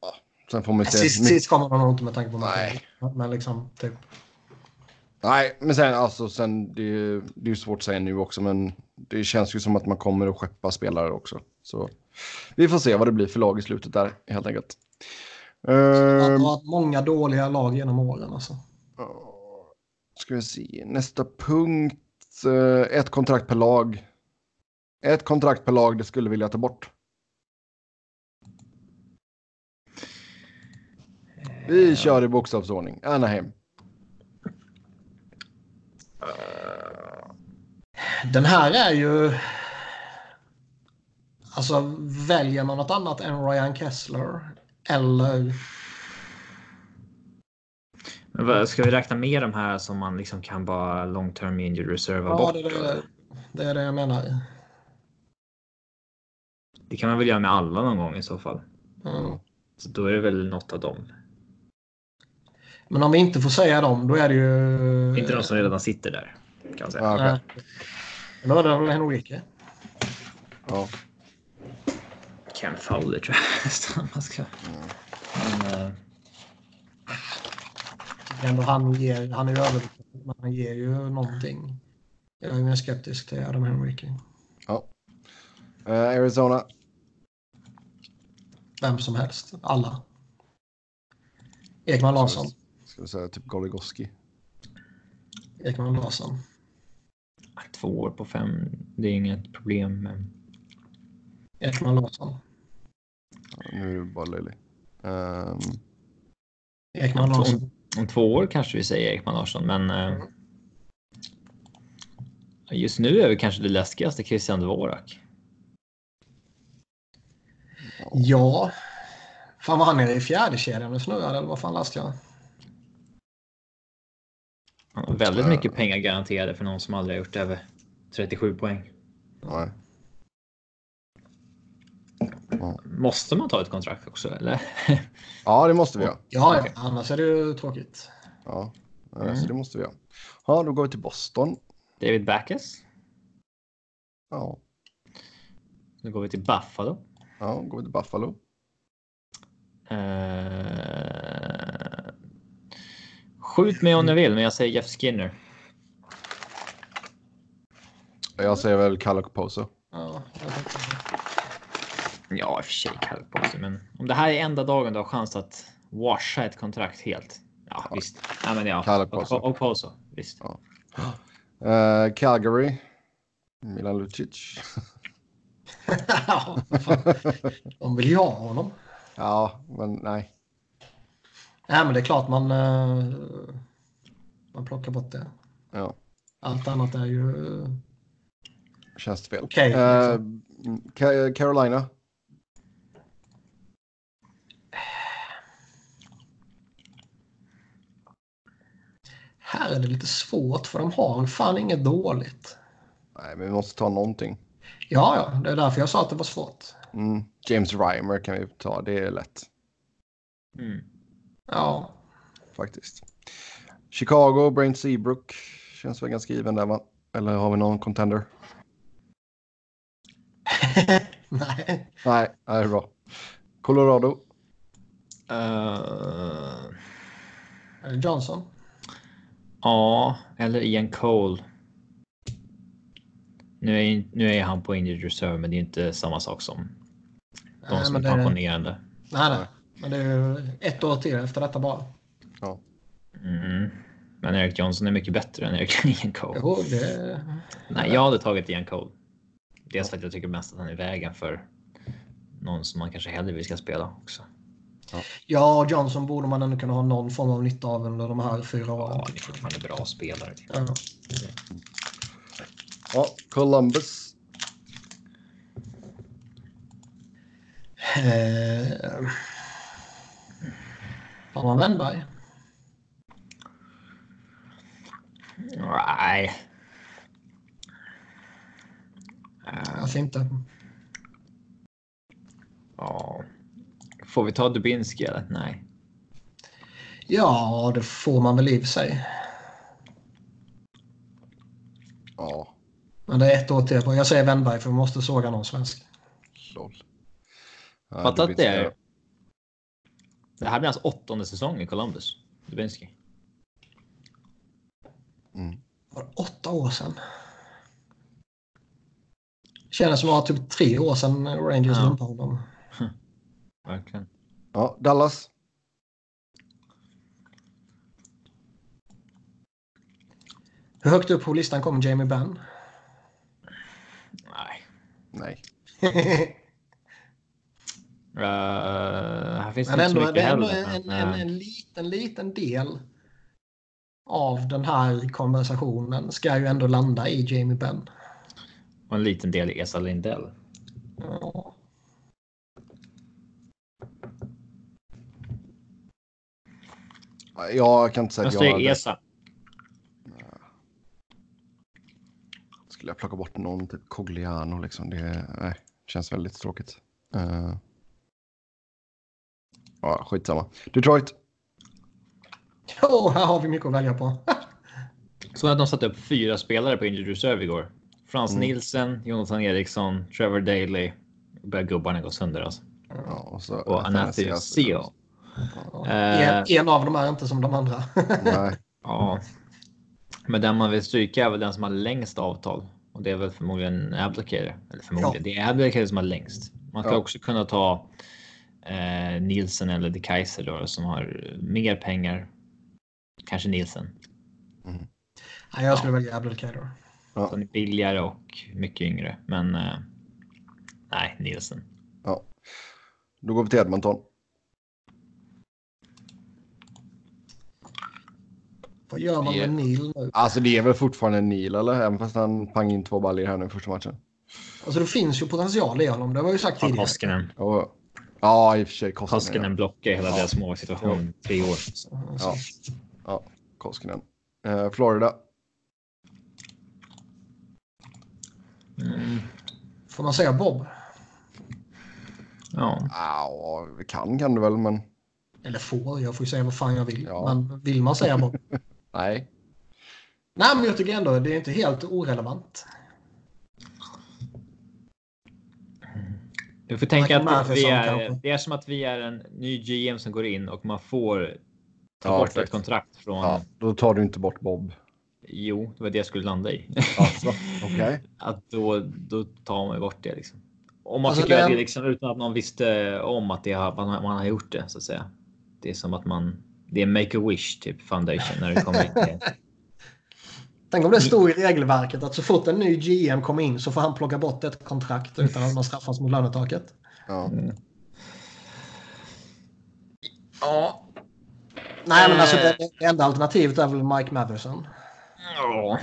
[SPEAKER 2] Ja, sen får man se.
[SPEAKER 1] Sist, sist kommer man nog inte med tanke på Nej. Men liksom, typ.
[SPEAKER 2] Nej, men sen alltså, sen, det, är, det är svårt att säga nu också, men det känns ju som att man kommer att skeppa spelare också. Så vi får se vad det blir för lag i slutet där, helt enkelt.
[SPEAKER 1] Det har varit många dåliga lag genom åren alltså.
[SPEAKER 2] Ska vi se, nästa punkt. Eh, ett kontrakt per lag. Ett kontrakt per lag det skulle vilja ta bort. Vi kör i bokstavsordning. Anaheim.
[SPEAKER 1] Den här är ju... Alltså väljer man något annat än Ryan Kessler eller...
[SPEAKER 3] Men ska vi räkna med de här som man liksom kan bara long term injury reserva
[SPEAKER 1] ja,
[SPEAKER 3] bort?
[SPEAKER 1] Det, det, det är det jag menar.
[SPEAKER 3] Det kan man väl göra med alla någon gång i så fall. Mm. Så då är det väl något av dem.
[SPEAKER 1] Men om vi inte får säga dem, då är det ju...
[SPEAKER 3] Inte de som redan sitter där. Kan man säga.
[SPEAKER 2] Ja, okay.
[SPEAKER 1] Då är det väl Henrike.
[SPEAKER 2] Ja.
[SPEAKER 3] Ken Fowler tror jag nästan man ska... Men, uh...
[SPEAKER 1] Ändå han, ger, han är ju överviktig, men han ger ju någonting. Jag är mer skeptisk till Adam Henrike.
[SPEAKER 2] Ja. Uh, Arizona.
[SPEAKER 1] Vem som helst. Alla. Ekman Larsson.
[SPEAKER 2] Ska vi säga typ Goligoski.
[SPEAKER 1] Ekman Larsson.
[SPEAKER 3] Två år på fem. Det är inget problem. Men...
[SPEAKER 1] Ekman Larsson.
[SPEAKER 2] Ja, nu är du bara löjlig. Um...
[SPEAKER 1] Ekman Larsson. Om,
[SPEAKER 3] om, två år kanske vi säger Ekman Larsson, men uh... just nu är vi kanske det läskigaste Christian Dvorak.
[SPEAKER 1] Ja. Fan var han nere i fjärde kedjan och snurrade eller vad fan läste jag?
[SPEAKER 3] Väldigt mycket pengar garanterade för någon som aldrig har gjort över 37 poäng.
[SPEAKER 2] Nej.
[SPEAKER 3] Måste man ta ett kontrakt också eller?
[SPEAKER 2] Ja, det måste vi göra.
[SPEAKER 1] Ja, ja, annars är det ju tråkigt.
[SPEAKER 2] Ja,
[SPEAKER 3] Mm.
[SPEAKER 2] så det måste vi göra. Ja, då går vi till Boston.
[SPEAKER 3] David Backes.
[SPEAKER 2] Ja,
[SPEAKER 3] Nu går vi till Buffalo.
[SPEAKER 2] Ja går vi till Buffalo.
[SPEAKER 3] Eh, skjut mig om ni vill, men jag säger Jeff Skinner.
[SPEAKER 2] Jag säger väl Kalle Poso.
[SPEAKER 1] Ja.
[SPEAKER 3] Ja, i och för sig kallt på sig, men om det här är enda dagen du har chans att washa ett kontrakt helt. Ja, visst. Ja, men ja.
[SPEAKER 2] Kalle
[SPEAKER 3] Och,
[SPEAKER 2] Poso.
[SPEAKER 3] och, och Poso, visst.
[SPEAKER 2] Ja. Eh, Calgary. Milan Lucic.
[SPEAKER 1] ja. De vill ju ha honom.
[SPEAKER 2] ja, men nej.
[SPEAKER 1] Nej, men det är klart man, eh, man plockar bort det.
[SPEAKER 2] Ja,
[SPEAKER 1] Allt annat är ju...
[SPEAKER 2] känns fel.
[SPEAKER 1] Okej,
[SPEAKER 2] Eh, Ca- Carolina.
[SPEAKER 1] Här är det lite svårt för de har fan inget dåligt.
[SPEAKER 2] Nej, men vi måste ta någonting.
[SPEAKER 1] Ja, ja, det är därför jag sa att det var svårt.
[SPEAKER 2] Mm. James Reimer kan vi ta. Det är lätt
[SPEAKER 3] Mm.
[SPEAKER 1] Ja,
[SPEAKER 2] faktiskt. Chicago, Brent Seabrook. Känns väl ganska given där va? Eller har vi någon contender?
[SPEAKER 1] nej.
[SPEAKER 2] Nej, det är bra. Colorado.
[SPEAKER 1] Det Johnson?
[SPEAKER 3] ja, eller Ian Cole. Nu är, nu är han på injured reserve, men det är inte samma sak som de
[SPEAKER 1] Nej,
[SPEAKER 3] som är
[SPEAKER 1] det, nej,
[SPEAKER 3] pensionerande.
[SPEAKER 1] nej. Men det är ju ett år till efter detta bara.
[SPEAKER 3] Mm. Men Eric Johnson är mycket bättre än Eric Ian Cole.
[SPEAKER 1] Jo, det...
[SPEAKER 3] Nej, jag hade tagit Ian Cole. Dels för att jag tycker mest att han är i vägen för någon som man kanske hellre vill ska spela också.
[SPEAKER 1] Ja, Johnson borde man ändå kunna ha någon form av nytta av under de här fyra åren.
[SPEAKER 3] Ja, det är fortfarande bra spelare.
[SPEAKER 1] Ja.
[SPEAKER 2] Ja, Columbus.
[SPEAKER 1] Eh, Har man Wennberg?
[SPEAKER 3] Nej.
[SPEAKER 1] Varför inte?
[SPEAKER 3] Ja. Får vi ta Dubinski eller? Nej.
[SPEAKER 1] Ja, det får man väl i och för sig.
[SPEAKER 2] Ja,
[SPEAKER 1] Men det är ett år till. Jag säger Wennberg för vi måste såga någon svensk.
[SPEAKER 2] lol. Ja,
[SPEAKER 3] Fatta
[SPEAKER 2] blir
[SPEAKER 3] att det är. Det här blir hans åttonde säsong i Columbus. Dubinski.
[SPEAKER 2] Mm.
[SPEAKER 1] Var det åtta år sedan? Känns som att det var typ tre år sedan Rangers
[SPEAKER 3] Ja.
[SPEAKER 1] dumpade honom.
[SPEAKER 3] Verkligen.
[SPEAKER 2] Ja, Dallas.
[SPEAKER 1] Hur högt upp på listan kommer Jamie Benn?
[SPEAKER 3] Nej. Uh, här finns
[SPEAKER 1] Men
[SPEAKER 3] det inte så
[SPEAKER 1] ändå,
[SPEAKER 3] mycket
[SPEAKER 1] det är ändå
[SPEAKER 3] heller.
[SPEAKER 1] en,
[SPEAKER 3] men,
[SPEAKER 1] en,
[SPEAKER 3] eh,
[SPEAKER 1] en liten, liten del av den här konversationen ska ju ändå landa i Jamie Benn.
[SPEAKER 3] Och en liten del i Esa Lindell.
[SPEAKER 1] Ja.
[SPEAKER 2] Jag kan inte säga
[SPEAKER 3] Jag
[SPEAKER 2] att jag hade,
[SPEAKER 3] Esa.
[SPEAKER 2] Skulle jag plocka bort någon, typ Cogliano liksom. Det nej, känns väldigt tråkigt. Uh, ja, skitsamma. Detroit.
[SPEAKER 1] Jo, här har vi mycket att välja på.
[SPEAKER 3] Så att de satte upp fyra spelare på injured reserve igår. Frans
[SPEAKER 2] Mm.
[SPEAKER 3] Nielsen, Jonathan Eriksson, Trevor Daly. Börjar gubbarna gå sönder alltså.
[SPEAKER 2] Ja, och så
[SPEAKER 3] Och Anathius Seo.
[SPEAKER 1] Ja.
[SPEAKER 3] Eh.
[SPEAKER 1] En, en av dem är inte som de andra.
[SPEAKER 2] Nej,
[SPEAKER 3] Ja. Men den man vill stryka är väl den som har längst avtal. Och det är väl förmodligen Abdicator. Eller förmodligen, det är Abdicator som har längst. Man ska
[SPEAKER 2] Ja.
[SPEAKER 3] också kunna ta eh, Nielsen eller De Kaiser då, som har mer pengar. Kanske Nielsen.
[SPEAKER 1] Nej, jag skulle välja Abdelkader.
[SPEAKER 3] Som är billigare och mycket yngre. Men eh, nej, Nielsen.
[SPEAKER 2] ja. Då går vi till Edmonton.
[SPEAKER 1] Vad gör man
[SPEAKER 2] Det är-
[SPEAKER 1] med Neil nu?
[SPEAKER 2] Alltså det är väl fortfarande Neil eller? Även fast han pang in två baljor här nu första matchen.
[SPEAKER 1] Alltså det finns ju potential i honom. Det har vi ju sagt
[SPEAKER 3] Ja,
[SPEAKER 1] tidigare.
[SPEAKER 3] Koskinen.
[SPEAKER 2] Och, ja, i och för sig Koskinen.
[SPEAKER 3] Koskinen blockar hela deras målsituation i tre år.
[SPEAKER 2] Ja. Ja, Koskinen. Eh, Florida.
[SPEAKER 3] Mm.
[SPEAKER 1] Får man säga Bob?
[SPEAKER 3] Ja.
[SPEAKER 2] Ja, vi kan kan du väl, men
[SPEAKER 1] Eller får, jag får ju säga vad fan jag vill.
[SPEAKER 2] Ja.
[SPEAKER 1] Men vill man säga Bob?
[SPEAKER 2] nej.
[SPEAKER 1] Nej, men jag tycker ändå det är inte helt orelevant.
[SPEAKER 3] Du får tänka att vi är,
[SPEAKER 1] kanske.
[SPEAKER 3] det är som att vi är en ny GM som går in och man får ta
[SPEAKER 2] Ja,
[SPEAKER 3] bort
[SPEAKER 2] exakt.
[SPEAKER 3] ett kontrakt från.
[SPEAKER 2] Ja, då tar du inte bort Bob.
[SPEAKER 3] Jo, det var det jag skulle landa i.
[SPEAKER 2] Alltså, okej.
[SPEAKER 3] att då, då tar man bort det liksom. Om man
[SPEAKER 1] Alltså,
[SPEAKER 3] fick göra det liksom utan att någon visste om att det har, man, man har gjort det så att säga. Det är som att man. Det är make a wish typ foundation när det kommer till-
[SPEAKER 1] Tänk om det stod i regelverket att så fort en ny GM kommer in så får han plocka bort ett kontrakt utan att man straffas mot lönetaket.
[SPEAKER 2] Ja.
[SPEAKER 1] Ja. Nej, men alltså det, det enda alternativet är väl Mike Matheson.
[SPEAKER 3] Ja.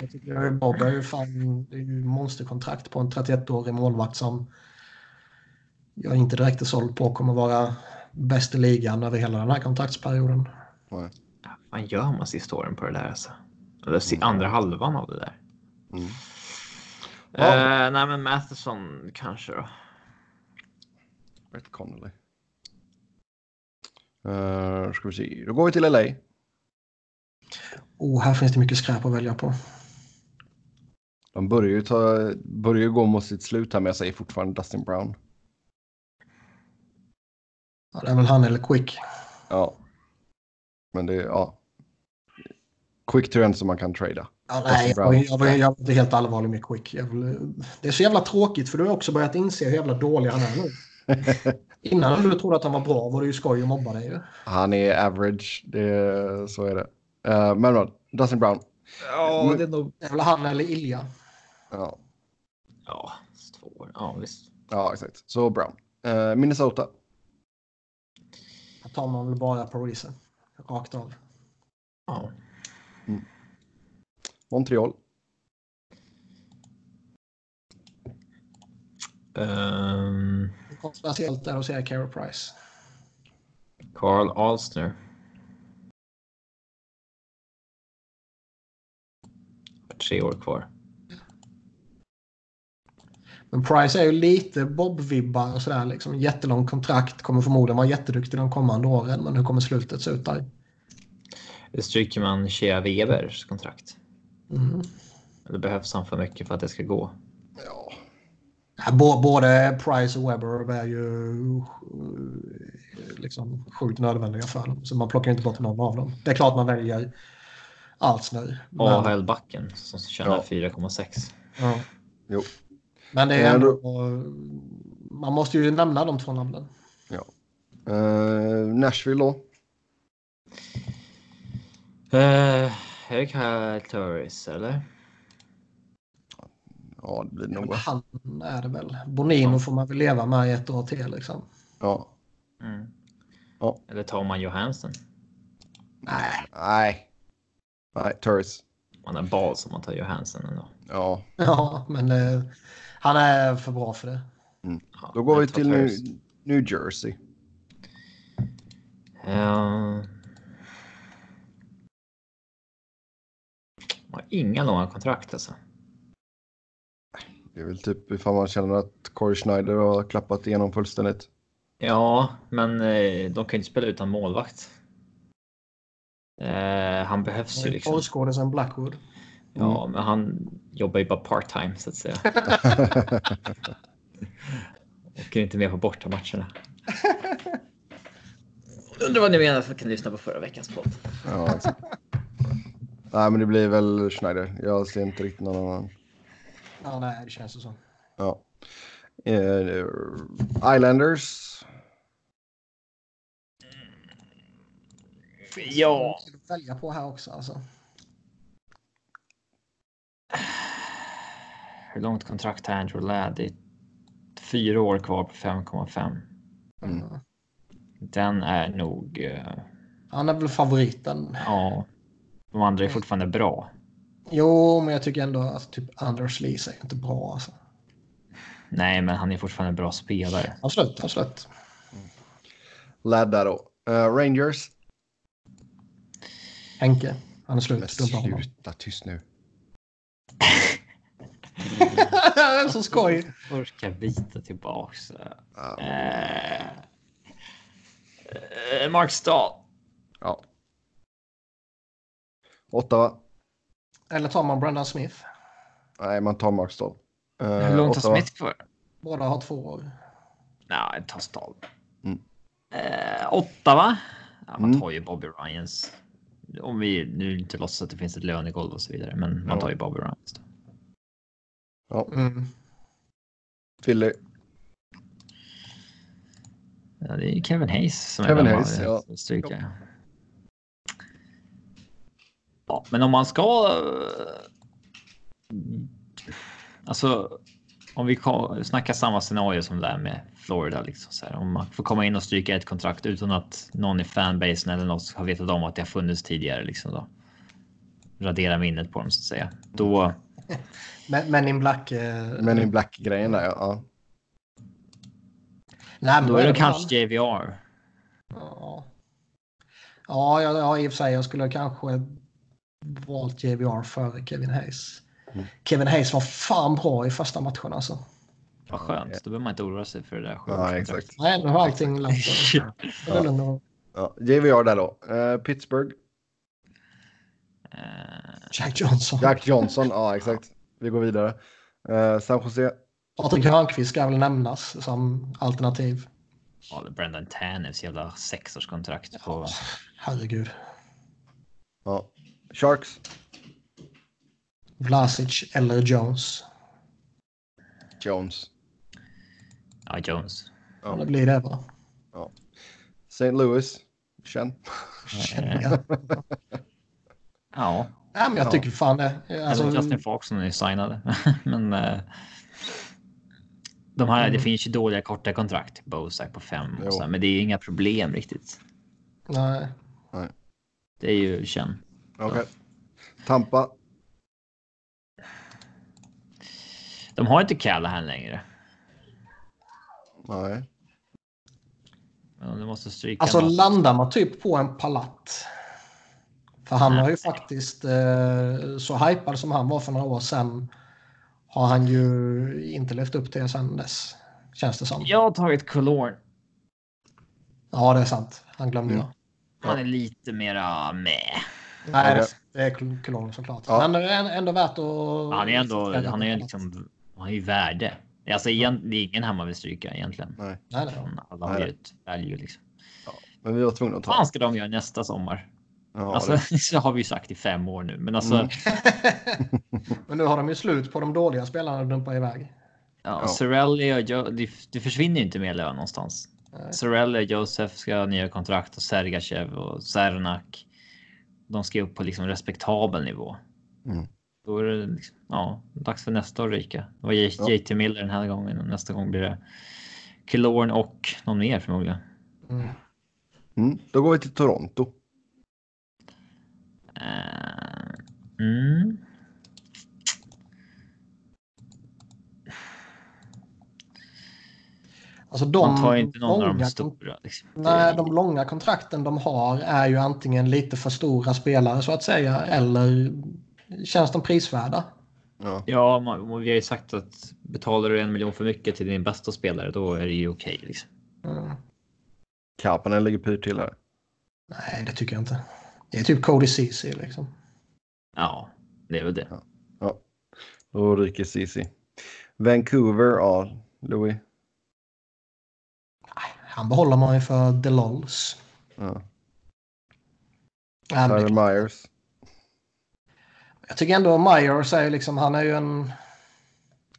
[SPEAKER 1] Jag tycker Bob är ju fan det är ju monsterkontrakt på en 31-årig målvakt som jag inte direkt är såld på kommer vara bäst i ligan över hela den här kontraktsperioden.
[SPEAKER 2] Nej.
[SPEAKER 3] Vad gör man sista åren på det där alltså? Eller si- andra halvan av det där.
[SPEAKER 2] Mm.
[SPEAKER 3] Eh, nej, men Matheson kanske då.
[SPEAKER 2] Brett Connolly. Uh, ska vi se. Då går vi till LA.
[SPEAKER 1] Oh, här finns det mycket skräp att välja på.
[SPEAKER 2] De börjar ju, ta, börjar ju gå mot sitt slut här, men jag säger fortfarande Dustin Brown.
[SPEAKER 1] Ja, det är väl han eller Quick.
[SPEAKER 2] Ja. Men det är, ja. Quick trend som man kan trada.
[SPEAKER 1] Ja, nej, jag, jag, jag, jag, jag är inte helt allvarlig med Quick. Jag vill, det är så jävla tråkigt för du har också börjat inse hur jävla dålig han är nu. Innan du trodde att han var bra var det ju skoj att mobba dig ju.
[SPEAKER 2] Han är average, det, så är det. Uh, men vad, Dustin Brown.
[SPEAKER 3] Ja, det är nog.
[SPEAKER 1] Det är väl han eller Ilja.
[SPEAKER 2] Ja,
[SPEAKER 3] Ja, två år. Ja, visst.
[SPEAKER 2] ja exakt. Så Brown. Eh, Minnesota.
[SPEAKER 1] Tar man väl bara på Reese. Rakt av.
[SPEAKER 3] Ja.
[SPEAKER 2] Montreal.
[SPEAKER 3] Um,
[SPEAKER 1] Kontroversiellt är att säga Carey Price.
[SPEAKER 3] Carl Alsner. Tre år kvar.
[SPEAKER 1] Men Price är ju lite Bob-vibbar och sådär. Liksom. Jättelång kontrakt. Kommer förmodligen vara jätteduktig de kommande åren. Men hur kommer slutet se ut där?
[SPEAKER 3] Det stryker man Shea Webers kontrakt.
[SPEAKER 1] Mm.
[SPEAKER 3] Eller behövs han för mycket för att det ska gå?
[SPEAKER 2] Ja.
[SPEAKER 1] Bå- Både Price och Webber är ju liksom sjukt nödvändiga för dem. Så man plockar inte bort någon av dem. Det är klart man väljer Alsner. Men,
[SPEAKER 3] AHL-backen som tjänar
[SPEAKER 2] Ja.
[SPEAKER 3] 4,6.
[SPEAKER 1] ja.
[SPEAKER 2] Jo.
[SPEAKER 1] Men det är
[SPEAKER 2] Ja,
[SPEAKER 1] ändå... Man måste ju nämna de två namnen.
[SPEAKER 2] Eh, Nashville då.
[SPEAKER 3] Uh, Erik Torres, eller?
[SPEAKER 2] Ja, det blir
[SPEAKER 1] Ja,
[SPEAKER 2] nog.
[SPEAKER 1] Han är det väl. Bonino får man väl leva med i ett år till liksom.
[SPEAKER 2] Ja.
[SPEAKER 3] Mm.
[SPEAKER 2] Ja.
[SPEAKER 3] Eller tar man Johansson?
[SPEAKER 1] Nej.
[SPEAKER 2] Nej. Nej, Turris.
[SPEAKER 3] Man är bal som man tar Johansson ändå.
[SPEAKER 2] Ja.
[SPEAKER 1] Ja, men eh, han är för bra för det.
[SPEAKER 3] Ja,
[SPEAKER 2] Då går vi till New. New Jersey.
[SPEAKER 3] Ja. Man har inga långa kontrakt alltså.
[SPEAKER 2] Det är väl typ ifall man känner att Corey Schneider har klappat igenom fullständigt.
[SPEAKER 3] Ja, men eh, de kan ju inte spela utan målvakt. Eh, han behövs ju liksom.
[SPEAKER 1] Porrskådisen Blackwood.
[SPEAKER 3] Ja, men han jobbar ju bara part time så att säga. Åker inte med på bortamatcherna. Undrar vad ni menar för att kan lyssna på förra veckans podd.
[SPEAKER 2] ja, exakt. Nej, men det blir väl Schneider. Jag ser inte riktigt någon annan.
[SPEAKER 1] Ja, nej, det känns så.
[SPEAKER 2] Ja. Eh, Islanders.
[SPEAKER 3] Ja.
[SPEAKER 1] Välja på här också alltså.
[SPEAKER 3] Hur långt kontrakt har Andrew Ladd? Det är fyra år kvar på 5,5.
[SPEAKER 2] Mm.
[SPEAKER 1] Ja.
[SPEAKER 3] Den är nog. eh,
[SPEAKER 1] Han är väl favoriten.
[SPEAKER 3] Ja. De andra är fortfarande bra.
[SPEAKER 1] Jo, men jag tycker ändå att typ Anders Lees är inte bra. Alltså.
[SPEAKER 3] Nej, men han är fortfarande en bra spelare.
[SPEAKER 1] Absolut, absolut.
[SPEAKER 2] Ladd där då. Eh, Rangers.
[SPEAKER 1] Henke. Han är slut.
[SPEAKER 2] Sluta, tyst nu.
[SPEAKER 1] Så skoj.
[SPEAKER 3] Orkar bita tillbaks.
[SPEAKER 2] Ja.
[SPEAKER 3] Eh, eh, Mark Stahl.
[SPEAKER 2] ja. Ottawa.
[SPEAKER 1] Eller tar man Brendan Smith?
[SPEAKER 2] Nej, man tar Mark Stahl. Eh,
[SPEAKER 3] Hur långt har. Smith kvar?
[SPEAKER 1] Båda har två år.
[SPEAKER 3] Nej, jag tar Stahl.
[SPEAKER 2] Mm.
[SPEAKER 3] Eh, åtta va? Ja, man
[SPEAKER 2] Mm.
[SPEAKER 3] tar ju Bobby Ryans. Om vi nu inte låtsas att det finns ett lönegolv och så vidare, men man
[SPEAKER 2] Ja.
[SPEAKER 3] tar ju Bobby Ryans. Då.
[SPEAKER 2] Ja,
[SPEAKER 1] Mm.
[SPEAKER 2] Philly.
[SPEAKER 3] Ja, det är Kevin Hayes som
[SPEAKER 2] Kevin
[SPEAKER 3] är
[SPEAKER 2] Hayes, ja.
[SPEAKER 3] stryka. Ja, men om man ska. eh, Alltså, om vi snackar samma scenario som det där med Florida, liksom så här, om man får komma in och stryka ett kontrakt utan att någon i fanbasen eller något har vetat om att det har funnits tidigare, liksom då. Radera minnet på dem så att säga. Då.
[SPEAKER 1] Men, men in Black... Eh,
[SPEAKER 2] Men in Black-grejen där, ja.
[SPEAKER 1] nej, men
[SPEAKER 3] Då är det kanske JVR.
[SPEAKER 1] Ja. Ja, ja, ja, i och för sig. Jag skulle kanske valt JVR före Kevin Hayes.
[SPEAKER 2] Mm.
[SPEAKER 1] Kevin Hayes var fan bra i första matchen alltså.
[SPEAKER 3] Vad skönt. Då behöver man inte oroa sig för det där
[SPEAKER 2] Ja,
[SPEAKER 3] sjuårskontraktet.
[SPEAKER 2] exakt.
[SPEAKER 1] Nej, nu har allting lugn och-
[SPEAKER 2] ja. JVR där då. Eh, Pittsburgh.
[SPEAKER 3] Eh,
[SPEAKER 1] Jack Johnson.
[SPEAKER 2] Jack Johnson, ja exakt. Vi går vidare. Eh, San Jose.
[SPEAKER 1] Patrik Hörnqvist ska väl nämnas som alternativ.
[SPEAKER 3] Ja, det är Brendan Tanevs jävla sexårskontrakt på...
[SPEAKER 1] Herregud.
[SPEAKER 2] Ja. Sharks.
[SPEAKER 1] Vlasic eller Jones.
[SPEAKER 2] Jones.
[SPEAKER 3] Ja, Jones.
[SPEAKER 1] Ja. Det blir det va?
[SPEAKER 2] St. Louis. Känn.
[SPEAKER 1] Känner jag.
[SPEAKER 3] Ja,
[SPEAKER 1] Nej, men jag
[SPEAKER 2] Ja.
[SPEAKER 1] tycker fan det. Alltså,
[SPEAKER 3] alltså, Justin Fox är signade. Men eh, de här, det
[SPEAKER 1] Mm.
[SPEAKER 3] finns ju dåliga korta kontrakt. Bozak på fem och så, här, men det är inga problem riktigt.
[SPEAKER 1] nej.
[SPEAKER 3] Det är ju känn.
[SPEAKER 2] Okej. Tampa.
[SPEAKER 3] De har inte Callahan längre.
[SPEAKER 2] Nej.
[SPEAKER 3] Men de måste stryka.
[SPEAKER 1] Alltså
[SPEAKER 3] något.
[SPEAKER 1] landar man typ på en palatt. För han har ju faktiskt, eh, så hypad som han var för några år sedan, har han ju inte levt upp till sen dess. Känns det som.
[SPEAKER 3] Jag har tagit Colorn.
[SPEAKER 1] Ja, det är sant. Han glömde
[SPEAKER 2] Mm.
[SPEAKER 1] jag.
[SPEAKER 3] Han är lite mera med.
[SPEAKER 1] Nej, det, är Cologne såklart.
[SPEAKER 2] Ja.
[SPEAKER 1] Men det är ändå värt att...
[SPEAKER 3] Han är ändå, han är liksom, han är ju värde. Alltså det är ingen här man vill stryka egentligen.
[SPEAKER 2] Nej.
[SPEAKER 1] Nej, nej.
[SPEAKER 3] Alla har ju ett value liksom.
[SPEAKER 2] Men vi var tvungna att ta.
[SPEAKER 3] Vad ska de göra nästa sommar?
[SPEAKER 2] Ja,
[SPEAKER 3] Alltså,
[SPEAKER 2] det-
[SPEAKER 3] så har vi ju sagt i fem år nu, men alltså.
[SPEAKER 2] Mm.
[SPEAKER 1] Men nu har de ju slut på de dåliga spelarna att dumpa iväg.
[SPEAKER 3] Ja,
[SPEAKER 2] Ja.
[SPEAKER 3] Och jo, det, det försvinner ju inte mer lön någonstans.
[SPEAKER 1] Nej.
[SPEAKER 3] Och Josef ska ha nya kontrakt och Sergachev och Sernak. De ska upp på liksom respektabel nivå.
[SPEAKER 2] Mm.
[SPEAKER 3] Då är det liksom, ja, dags för nästa att ryka. Det var J-
[SPEAKER 2] Ja.
[SPEAKER 3] JT Miller den här gången och nästa gång blir det Killorn och någon mer förmodligen.
[SPEAKER 1] Mm.
[SPEAKER 2] Mm. Då går vi till Toronto.
[SPEAKER 3] Eh, mm.
[SPEAKER 1] Alltså de
[SPEAKER 3] Man tar inte någon av de
[SPEAKER 1] långa,
[SPEAKER 3] stora. Liksom.
[SPEAKER 1] nej, de långa kontrakten de har är ju antingen lite för stora spelare så att säga eller känns de prisvärda.
[SPEAKER 2] Ja.
[SPEAKER 3] Ja, man, vi har ju sagt att betalar du en miljon för mycket till din bästa spelare, då är det ju okej. liksom.
[SPEAKER 1] Mm.
[SPEAKER 2] Kapanen ligger pyrt till här.
[SPEAKER 1] Nej, det tycker jag inte. Det är typ Cody Ceesay liksom.
[SPEAKER 3] Ja, det är väl det.
[SPEAKER 2] Då ryker Cici. Vancouver, ja. Louis.
[SPEAKER 1] Nej, Han behåller man ju för the lols.
[SPEAKER 2] Ja. Tyler
[SPEAKER 1] det-
[SPEAKER 2] Myers.
[SPEAKER 1] Jag tycker ändå Myers är ju liksom, han är ju en...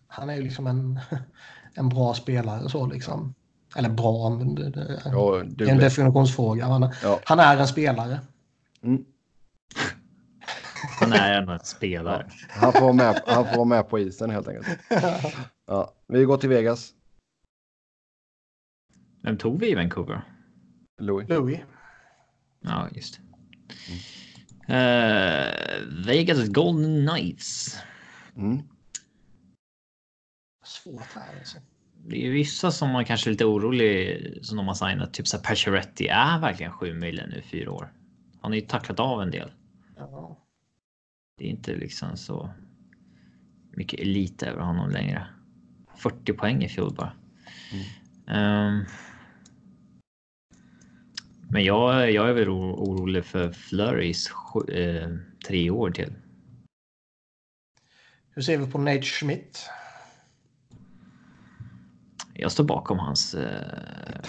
[SPEAKER 1] Han är ju liksom en, en bra spelare så liksom. Eller bra, men det, det,
[SPEAKER 2] Ja,
[SPEAKER 1] det är en definitionsfråga. Han,
[SPEAKER 2] Ja.
[SPEAKER 1] han är en spelare.
[SPEAKER 2] Mm.
[SPEAKER 3] Han är ändå en spelare.
[SPEAKER 2] Han, får vara med, han får vara med på isen helt enkelt. Ja. Vi går till Vegas.
[SPEAKER 3] Vem tog vi i Vancouver?
[SPEAKER 2] Louis.
[SPEAKER 1] Louis.
[SPEAKER 3] Ja, just det. Eh, Vegas Golden Knights.
[SPEAKER 2] Mm.
[SPEAKER 1] Svårt här alltså.
[SPEAKER 3] Det är vissa som man kanske är lite orolig som de har signat. Typ så här Pacioretty är verkligen 7 miljoner nu i fyra år. Han har ju tacklat av en del.
[SPEAKER 1] Ja.
[SPEAKER 3] Det är inte liksom så mycket elit över honom längre. 40 poäng i fjol bara. Ehm, men jag, jag är väl oro- orolig för Flurrys eh, tre år till.
[SPEAKER 1] Hur ser vi på Nate Schmidt?
[SPEAKER 3] Jag står bakom hans... Eh,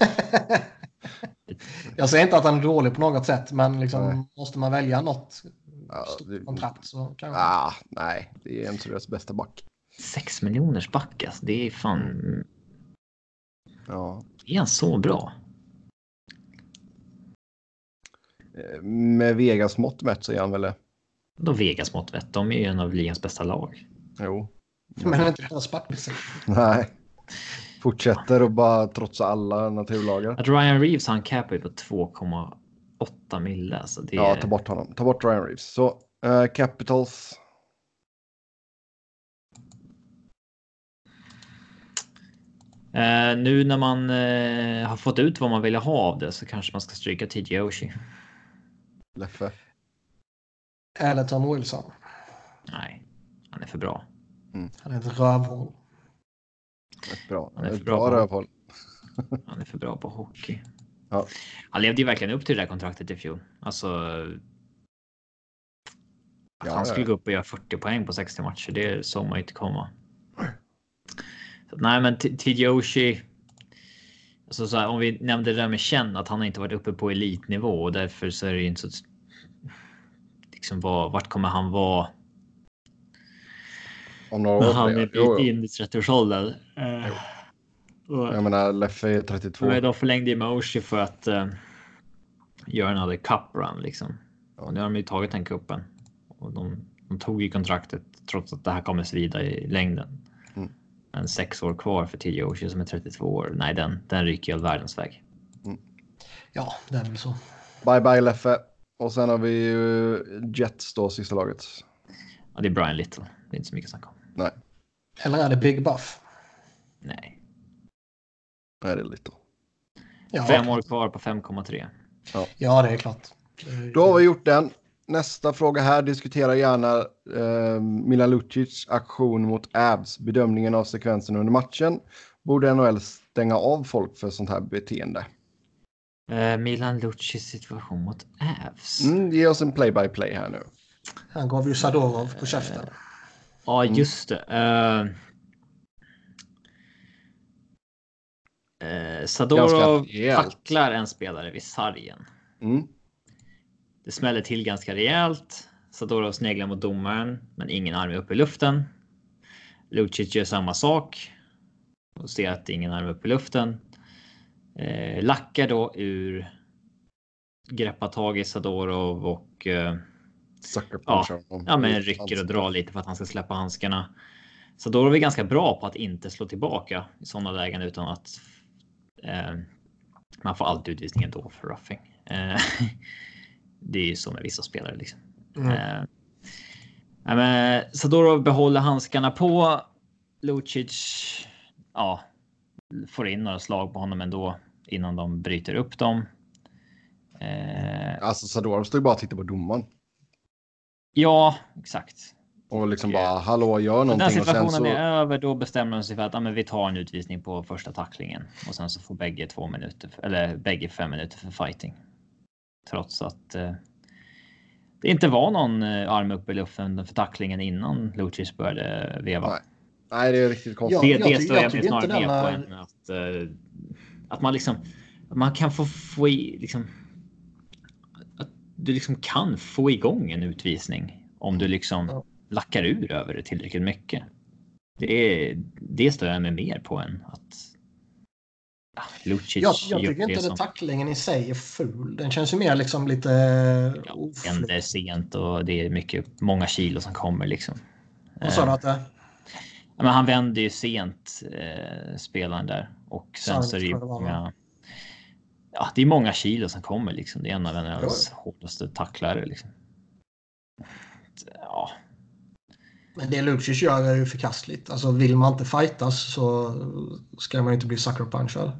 [SPEAKER 1] Jag säger inte att han är dålig på något sätt, men liksom, måste man välja något
[SPEAKER 2] Ja,
[SPEAKER 1] stort
[SPEAKER 2] det-
[SPEAKER 1] kontrakt så kanske.
[SPEAKER 2] Ah, nej, det är inte deras bästa back.
[SPEAKER 3] 6 miljoners back alltså. Det är fan...
[SPEAKER 2] Ja.
[SPEAKER 3] Är han så bra?
[SPEAKER 2] Eh, Med Vegas mått mätt så är han väl det.
[SPEAKER 3] Då Vegas mått mätt. De är ju en av ligans bästa lag.
[SPEAKER 2] Jo.
[SPEAKER 1] Men det är inte deras backbesättning.
[SPEAKER 2] Nej. Fortsätter och bara trotsa alla naturlagar.
[SPEAKER 3] Att Ryan Reeves har en cap på 2,8 mille. Alltså det
[SPEAKER 2] Ja, ta bort honom. Ta bort Ryan Reeves. Så eh, Capitals.
[SPEAKER 3] Eh, nu när man eh, har fått ut vad man ville ha av det så kanske man ska stryka TJ Oshie.
[SPEAKER 2] Leffe.
[SPEAKER 1] Eller Tom Wilson.
[SPEAKER 3] Nej, han är för bra.
[SPEAKER 1] Han är ett rövhål.
[SPEAKER 2] Ett bra,
[SPEAKER 3] Han är för bra
[SPEAKER 2] bra
[SPEAKER 3] på-. Han är för bra på hockey.
[SPEAKER 2] Ja.
[SPEAKER 3] Han levde ju verkligen upp till det där kontraktet i fjol. Alltså. Att
[SPEAKER 2] Ja,
[SPEAKER 3] han skulle
[SPEAKER 2] ja.
[SPEAKER 3] gå upp och göra 40 poäng på 60 matcher, det såg man ju inte komma. Så, nej, men T- TJ Oshie. Alltså så här, om vi nämnde det där med Chen, att han inte varit uppe på elitnivå och därför så är det ju inte så. Liksom vad, vart kommer han vara
[SPEAKER 2] Om några år.
[SPEAKER 3] han är bit in i 30-årsåldern? Eh,
[SPEAKER 2] Jag menar, Leffe är 32.
[SPEAKER 3] Men de förlängde ju med Oshie för att eh, göra en other cup run liksom. Och nu har de ju tagit den kuppen. Och de, de tog ju kontraktet trots att det här kommer svida i längden.
[SPEAKER 2] Mm.
[SPEAKER 3] Men sex år kvar för TJ Oshie som är 32 år. Nej, den, den ryker ju all världens väg.
[SPEAKER 1] Ja, det är väl så.
[SPEAKER 2] Bye bye Leffe. Och sen har vi ju Jets då, sista laget.
[SPEAKER 3] Ja, det är Brian Little. Det är inte så mycket snack om.
[SPEAKER 2] Nej,
[SPEAKER 1] Eller är det Big Buff?
[SPEAKER 3] Nej.
[SPEAKER 2] nej det är lite.
[SPEAKER 1] Ja,
[SPEAKER 3] Fem år kvar på 5,3.
[SPEAKER 1] Ja, det är klart.
[SPEAKER 2] Då har vi gjort den. Nästa fråga här. Diskutera gärna eh, Milan Lucic aktion mot Avs. Bedömningen av sekvensen under matchen. Borde NHL stänga av folk för sånt här beteende?
[SPEAKER 3] Eh, Milan Lucis situation mot Avs.
[SPEAKER 2] Mm, ge oss en play-by-play här nu.
[SPEAKER 1] Han gav ju Sadorov på käften.
[SPEAKER 3] Ja, just det. Uh, Sadorov tacklar en spelare vid sargen.
[SPEAKER 2] Mm.
[SPEAKER 3] Det smäller till ganska rejält. Sadorov sneglar mot domaren, men ingen arm är uppe i luften. Lucic gör samma sak och ser att ingen arm är uppe i luften. Eh, lackar då ur. Greppar tag i Sadorov och eh,
[SPEAKER 2] Sucker
[SPEAKER 3] Ja,
[SPEAKER 2] honom.
[SPEAKER 3] Ja, men rycker och drar lite för att han ska släppa handskarna. Så då är vi ganska bra på att inte slå tillbaka i sådana lägen utan att. Eh, man får alltid utvisning ändå för roughing. Eh, det är ju så med vissa spelare liksom.
[SPEAKER 1] Mm.
[SPEAKER 3] Eh, men Sadorov behåller handskarna på. Lucic. Ja, får in några slag på honom ändå innan de bryter upp dem. Eh,
[SPEAKER 2] Alltså Sadorov stod bara och tittade på domaren.
[SPEAKER 3] Ja, exakt.
[SPEAKER 2] Och liksom
[SPEAKER 3] Och,
[SPEAKER 2] bara hallå gör
[SPEAKER 3] När
[SPEAKER 2] någonting.
[SPEAKER 3] den
[SPEAKER 2] Och sen
[SPEAKER 3] situationen
[SPEAKER 2] så,
[SPEAKER 3] är över, då bestämmer de sig för att ja, men vi tar en utvisning på första tacklingen och sen så får bägge två minuter eller bägge fem minuter för fighting. Trots att eh, det inte var någon eh, arm upp i luften för tacklingen innan Lucic började veva.
[SPEAKER 2] Nej. nej, det är riktigt konstigt.
[SPEAKER 3] Det
[SPEAKER 1] jag
[SPEAKER 3] det står
[SPEAKER 1] jag
[SPEAKER 3] jag snarare med på
[SPEAKER 1] denna-
[SPEAKER 3] än att, eh, att man liksom man kan få få i liksom. Du liksom kan få igång en utvisning om du liksom
[SPEAKER 1] Ja.
[SPEAKER 3] lackar ur över det tillräckligt mycket. Det är det står jag med mer på än att. Ja, Lucic
[SPEAKER 1] Jag, jag tycker
[SPEAKER 3] det
[SPEAKER 1] inte
[SPEAKER 3] som
[SPEAKER 1] att tacklingen i sig är ful. Den känns ju mer liksom lite
[SPEAKER 3] ja,
[SPEAKER 1] oflyt.
[SPEAKER 3] händer sent och det är mycket många kilo som kommer liksom.
[SPEAKER 1] Vad sa du att det
[SPEAKER 3] Ja, men han vänder ju sent eh, spelaren där och sen så är det ju
[SPEAKER 1] det
[SPEAKER 3] många. Ja, det är många kilo som kommer liksom. Det är en av NHLs hårdaste tacklare liksom. Ja,
[SPEAKER 1] Men det Lucic gör är ju förkastligt. Alltså vill man inte fightas så ska man inte bli sucker punchad.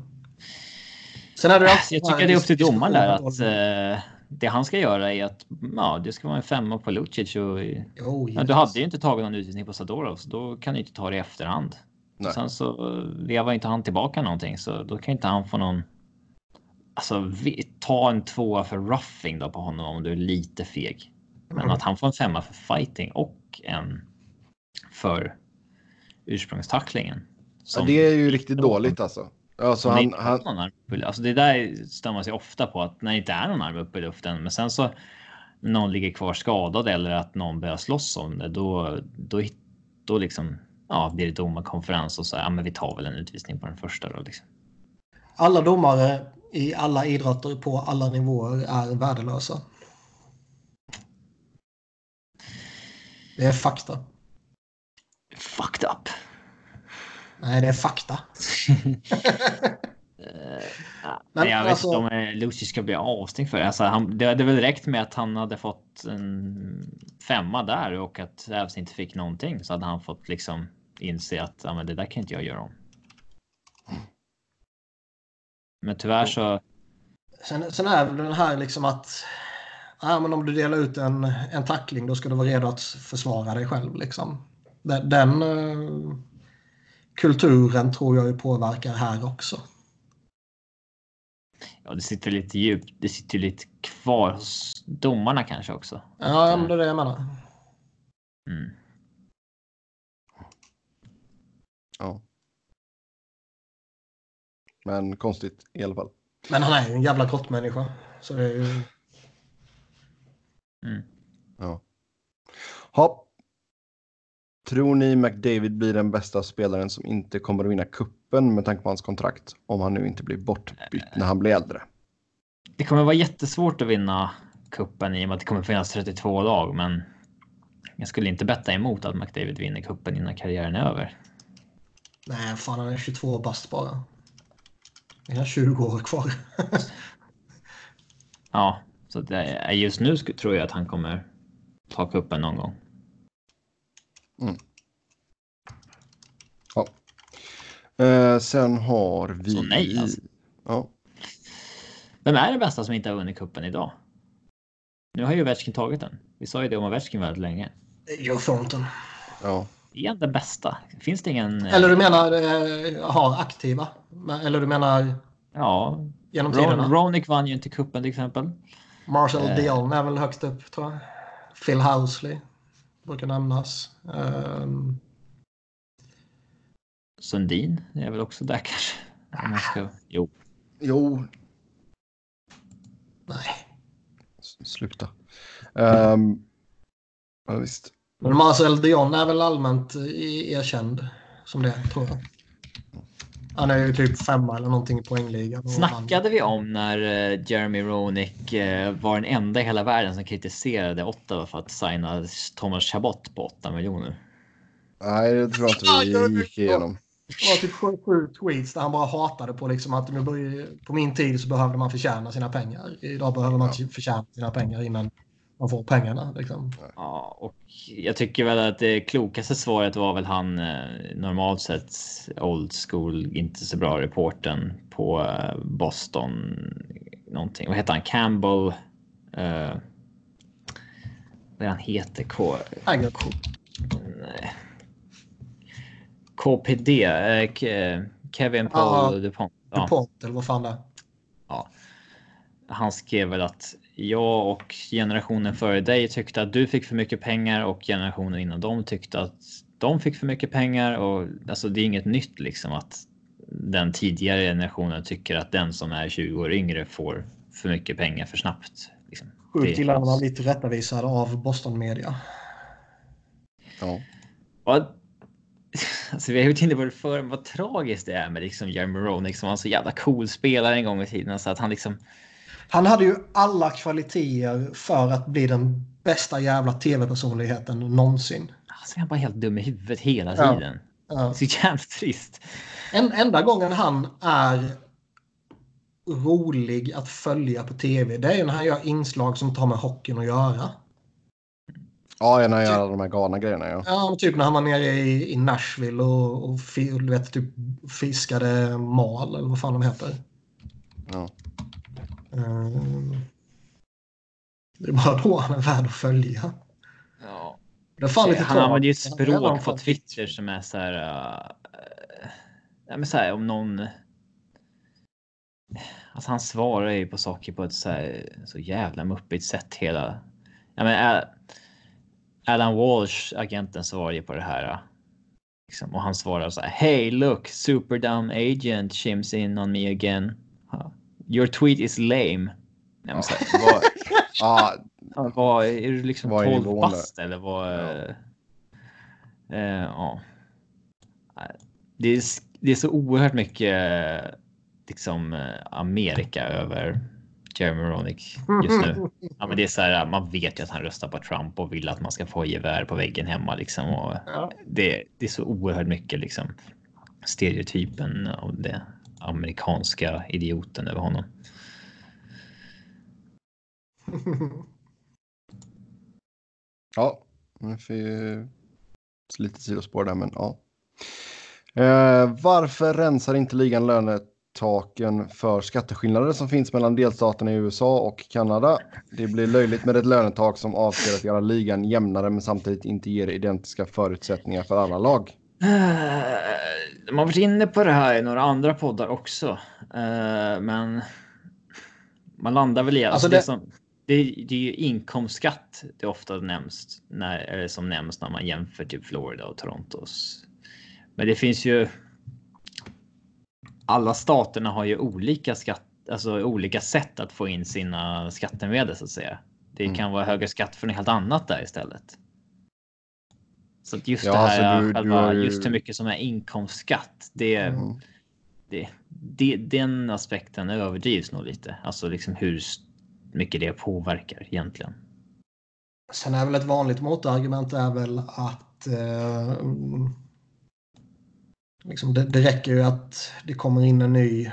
[SPEAKER 1] Sen är det ju alltid
[SPEAKER 3] jag tycker det är upp till domaren där att. Eh, det han ska göra är att ja, det ska vara en femma på Lucic och
[SPEAKER 1] Jo,
[SPEAKER 3] ja, du hade ju inte tagit någon utvisning på Sadorov så då kan du inte ta det i efterhand.
[SPEAKER 2] Nej.
[SPEAKER 3] Sen så vevar inte han tillbaka någonting så då kan inte han få någon. Alltså vi- ta en tvåa för roughing då på honom om du är lite feg. Men
[SPEAKER 1] Mm.
[SPEAKER 3] att han får en femma för fighting och en för ursprungstacklingen.
[SPEAKER 2] Ja, det är ju riktigt dåligt alltså. Alltså han, han,
[SPEAKER 3] någon arm uppe i- alltså det där stör man sig ofta på att när det inte är någon arm uppe i luften, men sen så någon ligger kvar skadad eller att någon börjar slåss om det, då, då, då liksom, ja, blir det domarkonferens och så, ja, men vi tar väl en utvisning på den första då liksom.
[SPEAKER 1] Alla domare i alla idrotter på alla nivåer är värdelösa. Det är fakta.
[SPEAKER 3] Fucked up.
[SPEAKER 1] Nej, det är fakta.
[SPEAKER 3] Ja,
[SPEAKER 1] Men
[SPEAKER 3] jag vet
[SPEAKER 1] alltså-
[SPEAKER 3] inte om eh, Lucy ska bli avstängd för det. Alltså, han, det hade väl räckt med att han hade fått en femma där och att Ävs inte fick någonting så hade han fått liksom inse att ja, men det där kan inte jag göra om. Men tyvärr så
[SPEAKER 1] Sen, sen är väl den här liksom att ja, men om du delar ut en, en tackling då ska du vara redo att försvara dig själv. Liksom. Den, den eh, kulturen tror jag ju påverkar här också.
[SPEAKER 3] Ja, det sitter lite djupt. Det sitter ju lite kvar hos domarna kanske också.
[SPEAKER 1] Ja,
[SPEAKER 3] Att,
[SPEAKER 1] men det är det jag menar.
[SPEAKER 3] mm.
[SPEAKER 2] ja. Men konstigt i alla fall.
[SPEAKER 1] Men han är ju en jävla grottmänniska. Så det är ju...
[SPEAKER 3] Mm.
[SPEAKER 2] Ja. Hopp. Tror ni McDavid blir den bästa spelaren som inte kommer att vinna kuppen med tanke på hans kontrakt om han nu inte blir bortbytt när han blir äldre?
[SPEAKER 3] Det kommer vara jättesvårt att vinna kuppen i och med att det kommer finnas 32 lag, men jag skulle inte betta emot att McDavid vinner kuppen innan karriären är över.
[SPEAKER 1] Nej, fan han är 22 bast bara. Han har 20 år kvar.
[SPEAKER 3] Ja, så det är- just nu tror jag att han kommer ta kuppen någon gång.
[SPEAKER 2] Ja. Eh, sen har vi...
[SPEAKER 3] Så nej, alltså.
[SPEAKER 2] Ja.
[SPEAKER 3] Vem är det bästa som inte har vunnit kuppen idag? Nu har ju Ovechkin tagit den. Vi sa ju det om Ovechkin väldigt länge.
[SPEAKER 1] Joe Thornton.
[SPEAKER 2] ja.
[SPEAKER 3] Är han den bästa? Finns det ingen? eh,
[SPEAKER 1] Eller du menar eh, har aktiva? Eller du menar
[SPEAKER 3] Ja,
[SPEAKER 1] genom tiderna?
[SPEAKER 3] Ron, Ronick vann ju inte kuppen till exempel.
[SPEAKER 1] Marshall
[SPEAKER 3] Eh.
[SPEAKER 1] Dion är väl högst upp tror jag. Phil Housley brukar nämnas. Um,
[SPEAKER 3] Sundin är väl också där kanske. Ska... Jo,
[SPEAKER 2] Jo,
[SPEAKER 1] nej.
[SPEAKER 2] s- sluta. Um, ja, visst.
[SPEAKER 1] Men Marcel Dion är väl allmänt erkänd som det tror jag. Han är ju typ femma eller någonting i poängligan.
[SPEAKER 3] Snackade vi om när eh, Jeremy Roenick eh, var den enda i hela världen som kritiserade Ottawa för att signa Thomas Chabot på 8 miljoner?
[SPEAKER 2] Nej, det tror jag inte vi gick igenom.
[SPEAKER 1] Det var typ sju, sju tweets där han bara hatade på liksom att på min tid så behövde man förtjäna sina pengar. Idag behöver man inte förtjäna sina pengar innan man får pengarna. Liksom.
[SPEAKER 3] Ja, och jag tycker väl att det klokaste svaret var väl han eh, normalt sett old school, inte så bra reporten på eh, Boston. Någonting. Vad heter han? Campbell? Eh, vad han heter? K, nej. KPD. Ke- Kevin Paul
[SPEAKER 1] Ja,
[SPEAKER 3] DuPont. Ja.
[SPEAKER 1] DuPont eller vad fan det är.
[SPEAKER 3] han skrev väl att jag och generationen före dig tyckte att du fick för mycket pengar och generationen innan dem tyckte att de fick för mycket pengar och alltså det är inget nytt liksom att den tidigare generationen tycker att den som är 20 år yngre får för mycket pengar för snabbt. Liksom.
[SPEAKER 1] Sjukt illa när man blir tillrättavisad av Boston Media.
[SPEAKER 2] Ja.
[SPEAKER 3] Och, alltså, vi har ju varit inne på det förr, vad tragiskt det är med liksom Jeremy Roenick som var en så jävla cool spelare en gång i tiden. Så att han liksom
[SPEAKER 1] Han hade ju alla kvaliteter för att bli den bästa jävla tv-personligheten någonsin.
[SPEAKER 3] alltså, han är bara helt dum i huvudet hela
[SPEAKER 1] Ja.
[SPEAKER 3] tiden.
[SPEAKER 1] Ja.
[SPEAKER 3] är så jävla trist.
[SPEAKER 1] En, enda gången han är rolig att följa på tv det är ju när han gör inslag som tar med hockeyn att göra.
[SPEAKER 2] Ja, när jag gör alla de här galna grejerna. Ja.
[SPEAKER 1] Ja, typ när han var nere i, i Nashville och, och vet, typ fiskade mal eller vad fan de heter.
[SPEAKER 2] Ja.
[SPEAKER 1] Det är bara då han är värd att följa.
[SPEAKER 3] Ja.
[SPEAKER 1] Det lite
[SPEAKER 3] Han använder ju ett språk på Twitter som är så här. Uh, ja, men så här om någon. Alltså han svarar ju på saker på ett så här så jävla muppigt sätt hela. Ja, men Al- Alan Walsh, agenten, svarar ju på det här. Liksom, och han svarar så här. Hey, look, super dumb agent shims in on me again. Your tweet is lame. Ja, men så här, vad,
[SPEAKER 2] Ja,
[SPEAKER 3] vad, är du liksom
[SPEAKER 2] Vad är
[SPEAKER 3] 12
[SPEAKER 2] nivån
[SPEAKER 3] bast eller vad?
[SPEAKER 2] Ja.
[SPEAKER 3] Eh, ja. Nej, Det är, det är så oerhört mycket liksom Amerika över Jeremy Roenick just nu. Ja, men det är så här, man vet ju att han röstar på Trump och vill att man ska få gevär på väggen hemma liksom. Och
[SPEAKER 1] Ja.
[SPEAKER 3] det, det är så oerhört mycket liksom stereotypen av det amerikanska idioten över honom.
[SPEAKER 2] ja. Nu får ju lite sidospår där, men ja. Eh, varför rensar inte ligan lönetaken för skatteskillnader som finns mellan delstaterna i USA och Kanada? Det blir löjligt med ett lönetak som avser att göra ligan jämnare men samtidigt inte ger identiska förutsättningar för alla lag.
[SPEAKER 3] Eh, De har varit inne på det här i några andra poddar också. Eh, Men man landar väl i alltså
[SPEAKER 1] Alltså
[SPEAKER 3] det,
[SPEAKER 1] det-
[SPEAKER 3] som, det, det är ju inkomstskatt det ofta nämns när, eller som nämns när man jämför typ Florida och Torontos. Men det finns ju. Alla staterna har ju olika skatt, alltså olika sätt att få in sina skattemedel så att säga. Det
[SPEAKER 2] Mm.
[SPEAKER 3] kan vara högre skatt för något helt annat där istället. Så att just
[SPEAKER 2] Ja,
[SPEAKER 3] det här,
[SPEAKER 2] alltså du-
[SPEAKER 3] själva,
[SPEAKER 2] ju-
[SPEAKER 3] just hur mycket som är inkomstskatt, det,
[SPEAKER 1] Mm.
[SPEAKER 3] det, det, den aspekten överdrivs nog lite. Alltså liksom hur mycket det påverkar egentligen.
[SPEAKER 1] Sen är väl ett vanligt motargument är väl att eh, liksom det, det räcker ju att det kommer in en ny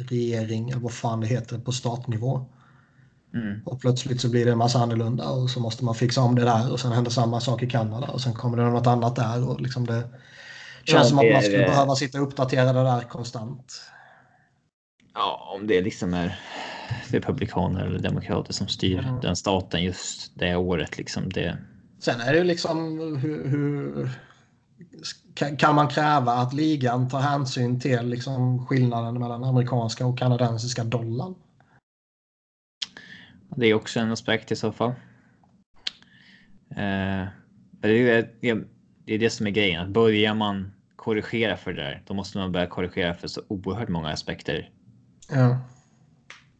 [SPEAKER 1] regering, eller vad fan det heter, på statnivå.
[SPEAKER 3] Mm.
[SPEAKER 1] Och plötsligt så blir det en massa annorlunda och så måste man fixa om det där och sen händer samma sak i Kanada och sen kommer det något annat där och liksom det känns
[SPEAKER 3] Ja,
[SPEAKER 1] som att man
[SPEAKER 3] är-
[SPEAKER 1] skulle behöva sitta och uppdatera det där konstant.
[SPEAKER 3] Ja, om det liksom är republikaner eller demokrater som styr
[SPEAKER 1] Mm.
[SPEAKER 3] den staten just det året liksom. Det,
[SPEAKER 1] Sen är det ju liksom hur, hur kan- kan man kräva att ligan tar hänsyn till liksom skillnaden mellan amerikanska och kanadensiska dollarn?
[SPEAKER 3] Det är också en aspekt i så fall. Eh, det, är, det- är det som är grejen. Att börjar man korrigera för det där, då måste man börja korrigera för så oerhört många aspekter
[SPEAKER 1] Ja.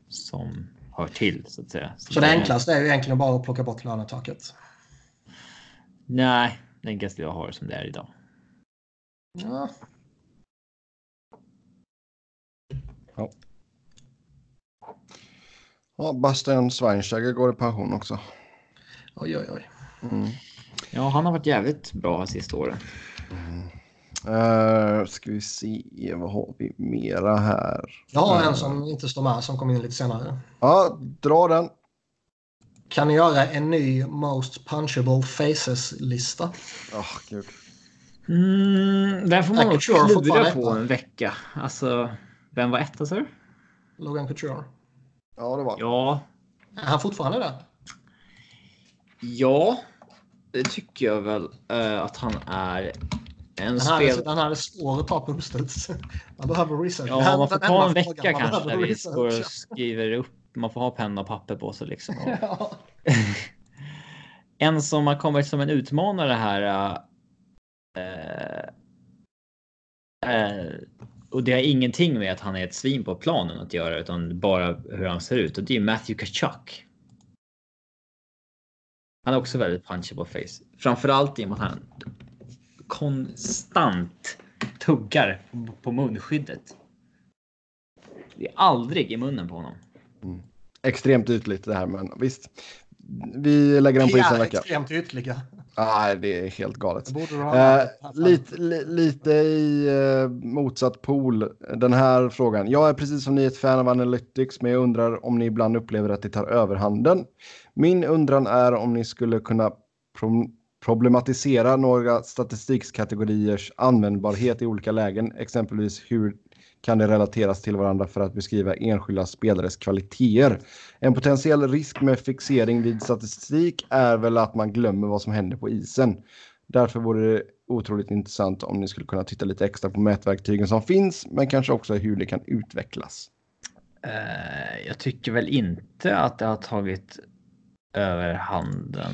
[SPEAKER 3] som hör till så att säga.
[SPEAKER 1] Så det enklaste är ju egentligen bara att plocka bort lönetaket.
[SPEAKER 3] Nej, det enklaste jag har som det är idag.
[SPEAKER 1] Ja.
[SPEAKER 2] Ja, Bastian Schweinsteiger går i pension också.
[SPEAKER 1] Oj, oj, oj.
[SPEAKER 2] Mm.
[SPEAKER 3] Ja, han har varit jävligt bra sista åren.
[SPEAKER 2] Uh, ska vi se, vad har vi mera här?
[SPEAKER 1] Jag har en som inte står med som kom in lite senare.
[SPEAKER 2] Ja, dra den.
[SPEAKER 1] Kan ni göra en ny Most Punchable Faces-lista?
[SPEAKER 2] Oh, gud.
[SPEAKER 3] Mm, den får man nog klura på en vecka. Alltså, vem var etta sa du?
[SPEAKER 1] Logan Couture.
[SPEAKER 2] Ja, det var
[SPEAKER 3] Ja,
[SPEAKER 1] Är han fortfarande där?
[SPEAKER 3] ja, det tycker jag väl eh, att han är. En
[SPEAKER 1] Den
[SPEAKER 3] spel...
[SPEAKER 1] här, den här är svår att ta på uppstuds. Man behöver research.
[SPEAKER 3] Ja, man får ta en vecka
[SPEAKER 1] frågan man
[SPEAKER 3] kanske när vi går och skriver upp. Man får ha penna och papper på sig liksom. Och...
[SPEAKER 1] Ja.
[SPEAKER 3] En som har kommit som en utmanare här. eh, eh, och det har ingenting med att han är ett svin på planen att göra utan bara hur han ser ut och det är Matthew Kachuk. Han är också väldigt punchable face. Framförallt i och med att han konstant tuggar på- munskyddet. Det är aldrig i munnen på honom.
[SPEAKER 2] extremt ytligt det här, men visst. Vi lägger den på
[SPEAKER 1] Vi
[SPEAKER 2] is en vecka.
[SPEAKER 1] extremt ytliga.
[SPEAKER 2] Nej, det är helt galet. Eh, lite, li, lite i eh, motsatt pool. Den här frågan. Jag är precis som ni ett fan av Analytics, men jag undrar om ni ibland upplever att det tar överhanden. Min undran är om ni skulle kunna pro problematisera några statistikkategoriers användbarhet i olika lägen, exempelvis hur kan det relateras till varandra för att beskriva enskilda spelares kvaliteter. En potentiell risk med fixering vid statistik är väl att man glömmer vad som händer på isen. Därför vore det otroligt intressant om ni skulle kunna titta lite extra på mätverktygen som finns, men kanske också hur det kan utvecklas.
[SPEAKER 3] Uh, jag tycker väl inte att det har tagit över handen.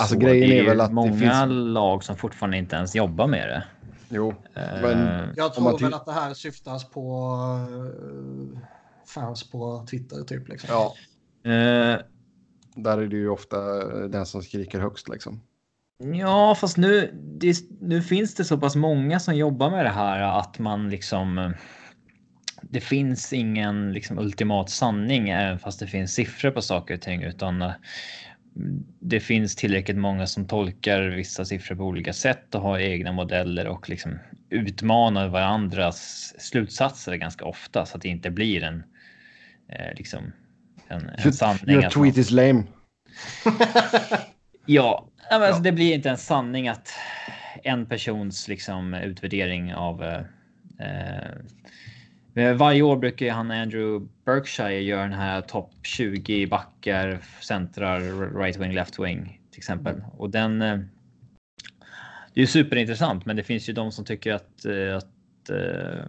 [SPEAKER 2] Alltså grejen är, är väl att
[SPEAKER 3] många
[SPEAKER 2] det finns...
[SPEAKER 3] lag som fortfarande inte ens jobbar med det.
[SPEAKER 2] Jo,
[SPEAKER 1] men... Jag tror väl att det här syftas på uh, fans på Twitter typ. Liksom.
[SPEAKER 2] Ja. Uh, Där är det ju ofta den som skriker högst liksom.
[SPEAKER 3] Ja, fast nu, det, nu finns det så pass många som jobbar med det här att man liksom. Det finns ingen liksom ultimat sanning även fast det finns siffror på saker och ting utan det finns tillräckligt många som tolkar vissa siffror på olika sätt och har egna modeller och liksom utmanar varandras slutsatser ganska ofta så att det inte blir en eh, liksom en, en sanning.
[SPEAKER 2] Your tweet is lame.
[SPEAKER 3] ja, men alltså, det blir inte en sanning att en persons liksom utvärdering av eh, eh, varje år brukar han Andrew Berkshire göra den här topp 20 backar, centrar, right wing, left wing till exempel. Och den. Eh, det är superintressant, men det finns ju de som tycker att eh, att eh,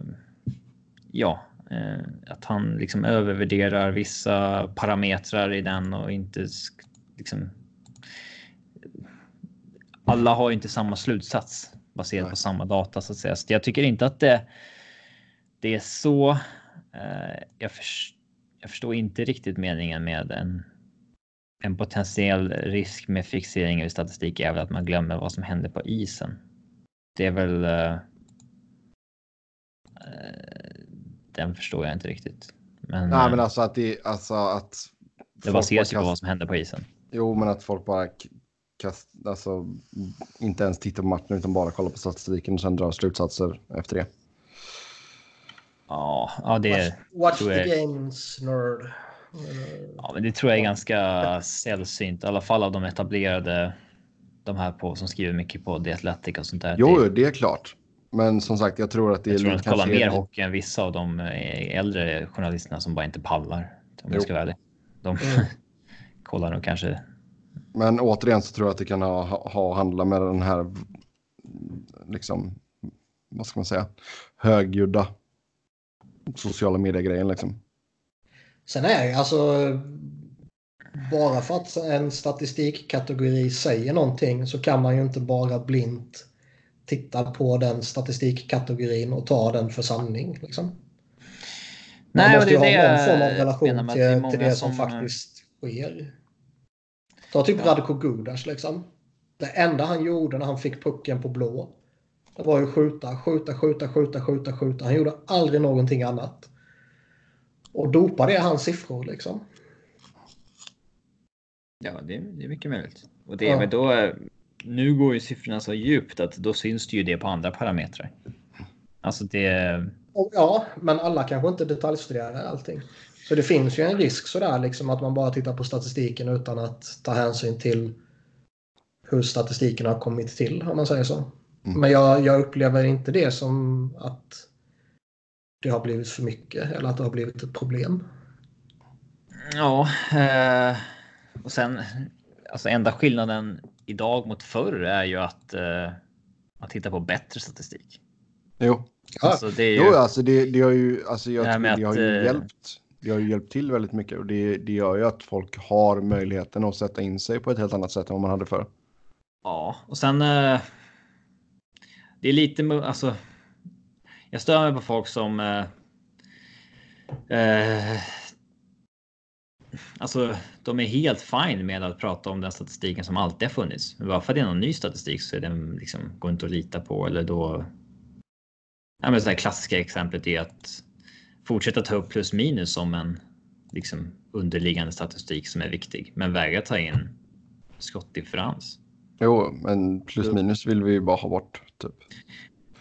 [SPEAKER 3] ja, att han liksom övervärderar vissa parametrar i den och inte liksom. Alla har ju inte samma slutsats baserat på samma data så att säga. Så jag tycker inte att det det är så. Eh, jag, för, jag, förstår inte riktigt meningen med en, en potentiell risk med fixering i statistik är väl att man glömmer vad som händer på isen. Det är väl. Eh, eh den förstår jag inte riktigt.
[SPEAKER 2] Men, Nej, men alltså att det alltså att.
[SPEAKER 3] Det baseras ju på vad som händer på isen.
[SPEAKER 2] Jo, men att folk bara kast, alltså, inte ens tittar på matchen utan bara kollar på statistiken och sen drar slutsatser efter det.
[SPEAKER 3] Ja, ja det
[SPEAKER 1] Watch, watch the games, nerd.
[SPEAKER 3] Ja, men det tror jag är ganska sällsynt, i alla fall av de etablerade. De här på som skriver mycket på The Athletic och sånt där.
[SPEAKER 2] Jo, det är klart. Men som sagt, jag tror att det
[SPEAKER 3] jag är.
[SPEAKER 2] Jag
[SPEAKER 3] tror att kollar mer hockey än vissa av de eh, äldre journalisterna som bara inte pallar. Om jag ska vara ärlig. De mm. kollar nog kanske.
[SPEAKER 2] Men återigen så tror jag att det kan ha, ha handla med den här. Liksom, vad ska man säga? Högljudda sociala medier-grejen liksom.
[SPEAKER 1] Sen är det alltså bara för att en statistikkategori säger någonting så kan man ju inte bara blint titta på den statistikkategorin och ta den för sanning. Liksom. Man Nej, måste ju ha det någon form av relation till, till det som, som faktiskt sker. Ta typ ja. Radko Gudas liksom. Det enda han gjorde när han fick pucken på blå det var ju skjuta, skjuta, skjuta, skjuta, skjuta, skjuta. Han gjorde aldrig någonting annat. Och dopade är hans siffror liksom.
[SPEAKER 3] Ja, det, det är mycket möjligt. Och det är ja. väl då. Nu går ju siffrorna så djupt att då syns det ju det på andra parametrar. Alltså det.
[SPEAKER 1] Ja, men alla kanske inte detaljstuderar allting. Så det finns ju en risk sådär liksom att man bara tittar på statistiken utan att ta hänsyn till hur statistiken har kommit till om man säger så. Mm. Men jag, jag upplever inte det som att det har blivit för mycket eller att det har blivit ett problem.
[SPEAKER 3] Ja, eh, och sen alltså enda skillnaden idag mot förr är ju att eh, man tittar på bättre statistik.
[SPEAKER 2] Jo, alltså, det, är ju, jo, alltså det, det har ju, alltså jag det, det har ju att, eh, hjälpt. Det har ju hjälpt till väldigt mycket och det, det gör ju att folk har möjligheten att sätta in sig på ett helt annat sätt än vad man hade förr.
[SPEAKER 3] Ja, och sen eh, det är lite alltså. Jag stör mig på folk som. Eh, eh, alltså, de är helt fine med att prata om den statistiken som alltid har funnits. Men bara för att det är någon ny statistik så är den liksom går inte att lita på eller då. Ja, men så här klassiska exemplet är att fortsätta ta upp plus minus som en liksom underliggande statistik som är viktig, men vägra ta in skottdifferens.
[SPEAKER 2] Jo, men plus minus vill vi ju bara ha bort. Typ.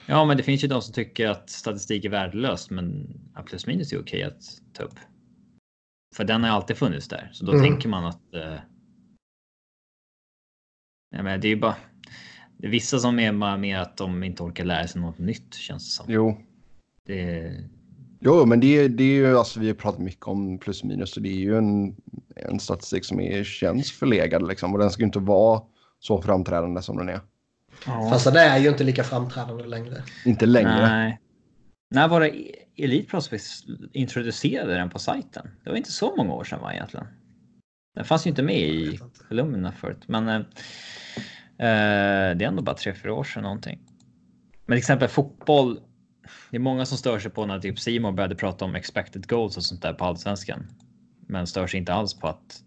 [SPEAKER 3] Ja, men det finns ju de som tycker att statistik är värdelöst, men plus minus är okej att ta upp. För den har alltid funnits där, så då mm. tänker man att. Eh, nej, men det är ju bara. Det är vissa som är med att de inte orkar lära sig något nytt känns det som.
[SPEAKER 2] Jo.
[SPEAKER 3] Det,
[SPEAKER 2] Jo, men det, det är ju, alltså vi har pratat mycket om plus minus och det är ju en, en statistik som är, känns förlegad liksom och den ska ju inte vara så framträdande som den är.
[SPEAKER 1] Ja. Fast det är ju inte lika framträdande längre.
[SPEAKER 2] Inte längre.
[SPEAKER 3] Nej. När var det Elite Prospects introducerade den på sajten? Det var inte så många år sedan va egentligen? Den fanns ju inte med i kolumnerna förut, men eh, eh, det är ändå bara tre, fyra år sedan någonting. Men till exempel fotboll. Det är många som stör sig på när typ Simon började prata om expected goals och sånt där på allsvenskan. Men stör sig inte alls på att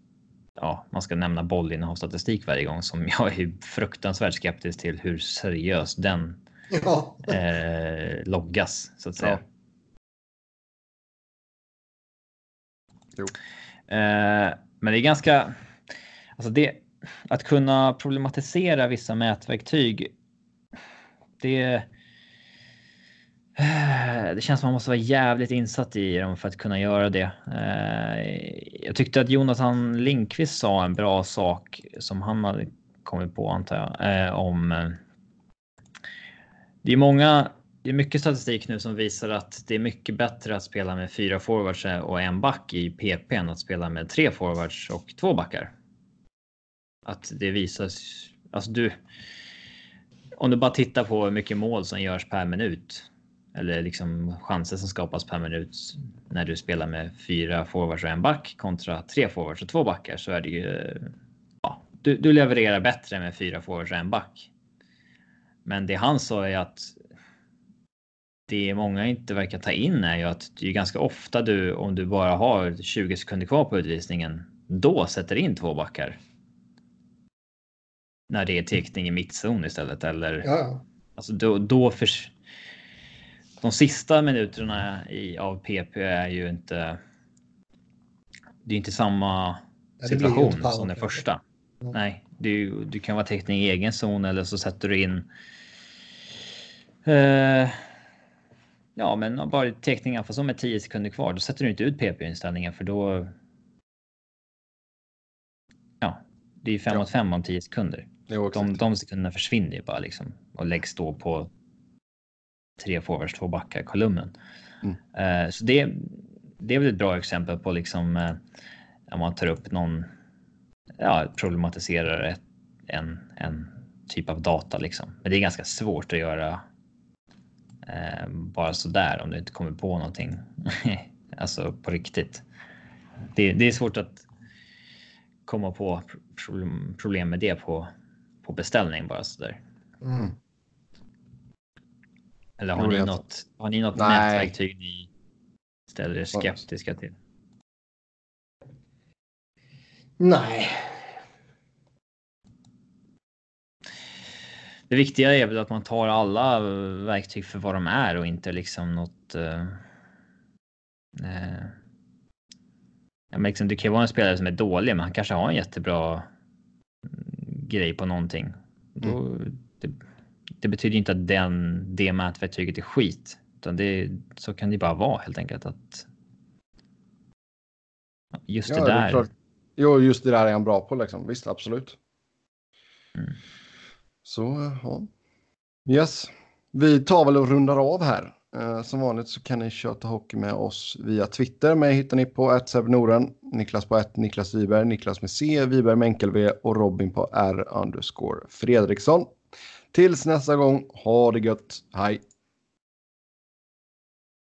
[SPEAKER 3] ja, man ska nämna bollinnehavsstatistik varje gång som jag är fruktansvärt skeptisk till hur seriöst den ja. eh, loggas så att säga. Ja. Eh, men det är ganska, alltså det, att kunna problematisera vissa mätverktyg. Det, Eh, det känns som man måste vara jävligt insatt i dem för att kunna göra det. Eh, jag tyckte att Jonathan Linkvist sa en bra sak som han hade kommit på antar jag eh, om. Det är många. Det är mycket statistik nu som visar att det är mycket bättre att spela med fyra forwards och en back i PP än att spela med tre forwards och två backar. Att det visas. Alltså du. Om du bara tittar på hur mycket mål som görs per minut eller liksom chanser som skapas per minut när du spelar med fyra forwards och en back kontra tre forwards och två backar så är det ju. Ja, du, du levererar bättre med fyra forwards och en back. Men det han sa är att. Det många inte verkar ta in är ju att det är ganska ofta du om du bara har 20 sekunder kvar på utvisningen. Då sätter in två backar. När det är teckning i mittzon istället eller. Ja. Alltså då, då för, de sista minuterna i, av PP är ju inte. Det är inte samma situation inte som den första. Mm. Nej, du, du kan vara teckning i egen zon eller så sätter du in. Uh, ja, men bara teckningar för som är 10 sekunder kvar. Då sätter du inte ut PP inställningen för då. Ja, det är 5 mot 5 om 10 sekunder. Jo, de, de sekunderna försvinner ju bara liksom och läggs då på tre forwards, två backar kolumnen. Mm. Uh, så det, det är väl ett bra exempel på liksom om man tar upp någon, ja, problematiserar ett, en, en typ av data liksom. Men det är ganska svårt att göra uh, bara så där om du inte kommer på någonting. alltså på riktigt. Det, det är svårt att komma på problem med det på, på beställning bara så där. Mm. Eller har, ni något, har ni något nätverktyg ni ställer er skeptiska till?
[SPEAKER 1] Nej.
[SPEAKER 3] Det viktiga är väl att man tar alla verktyg för vad de är och inte liksom något. Uh, uh, ja, men liksom, det kan ju vara en spelare som är dålig, men han kanske har en jättebra grej på någonting. Då, mm. det, det betyder inte att den, det mätverktyget är skit. Utan det, så kan det bara vara helt enkelt att just ja, det där. Det
[SPEAKER 2] jo, just det där är han bra på liksom. Visst, absolut. Mm. Så, ja. Yes. Vi tar väl och rundar av här. Eh, som vanligt så kan ni köta hockey med oss via Twitter. Mig hittar ni på Noren, Niklas på 1, Niklas Wiberg, Niklas med C, Wiberg med enkel V och Robin på R underscore Fredriksson. Tills nästa gång, ha det gött. Hej!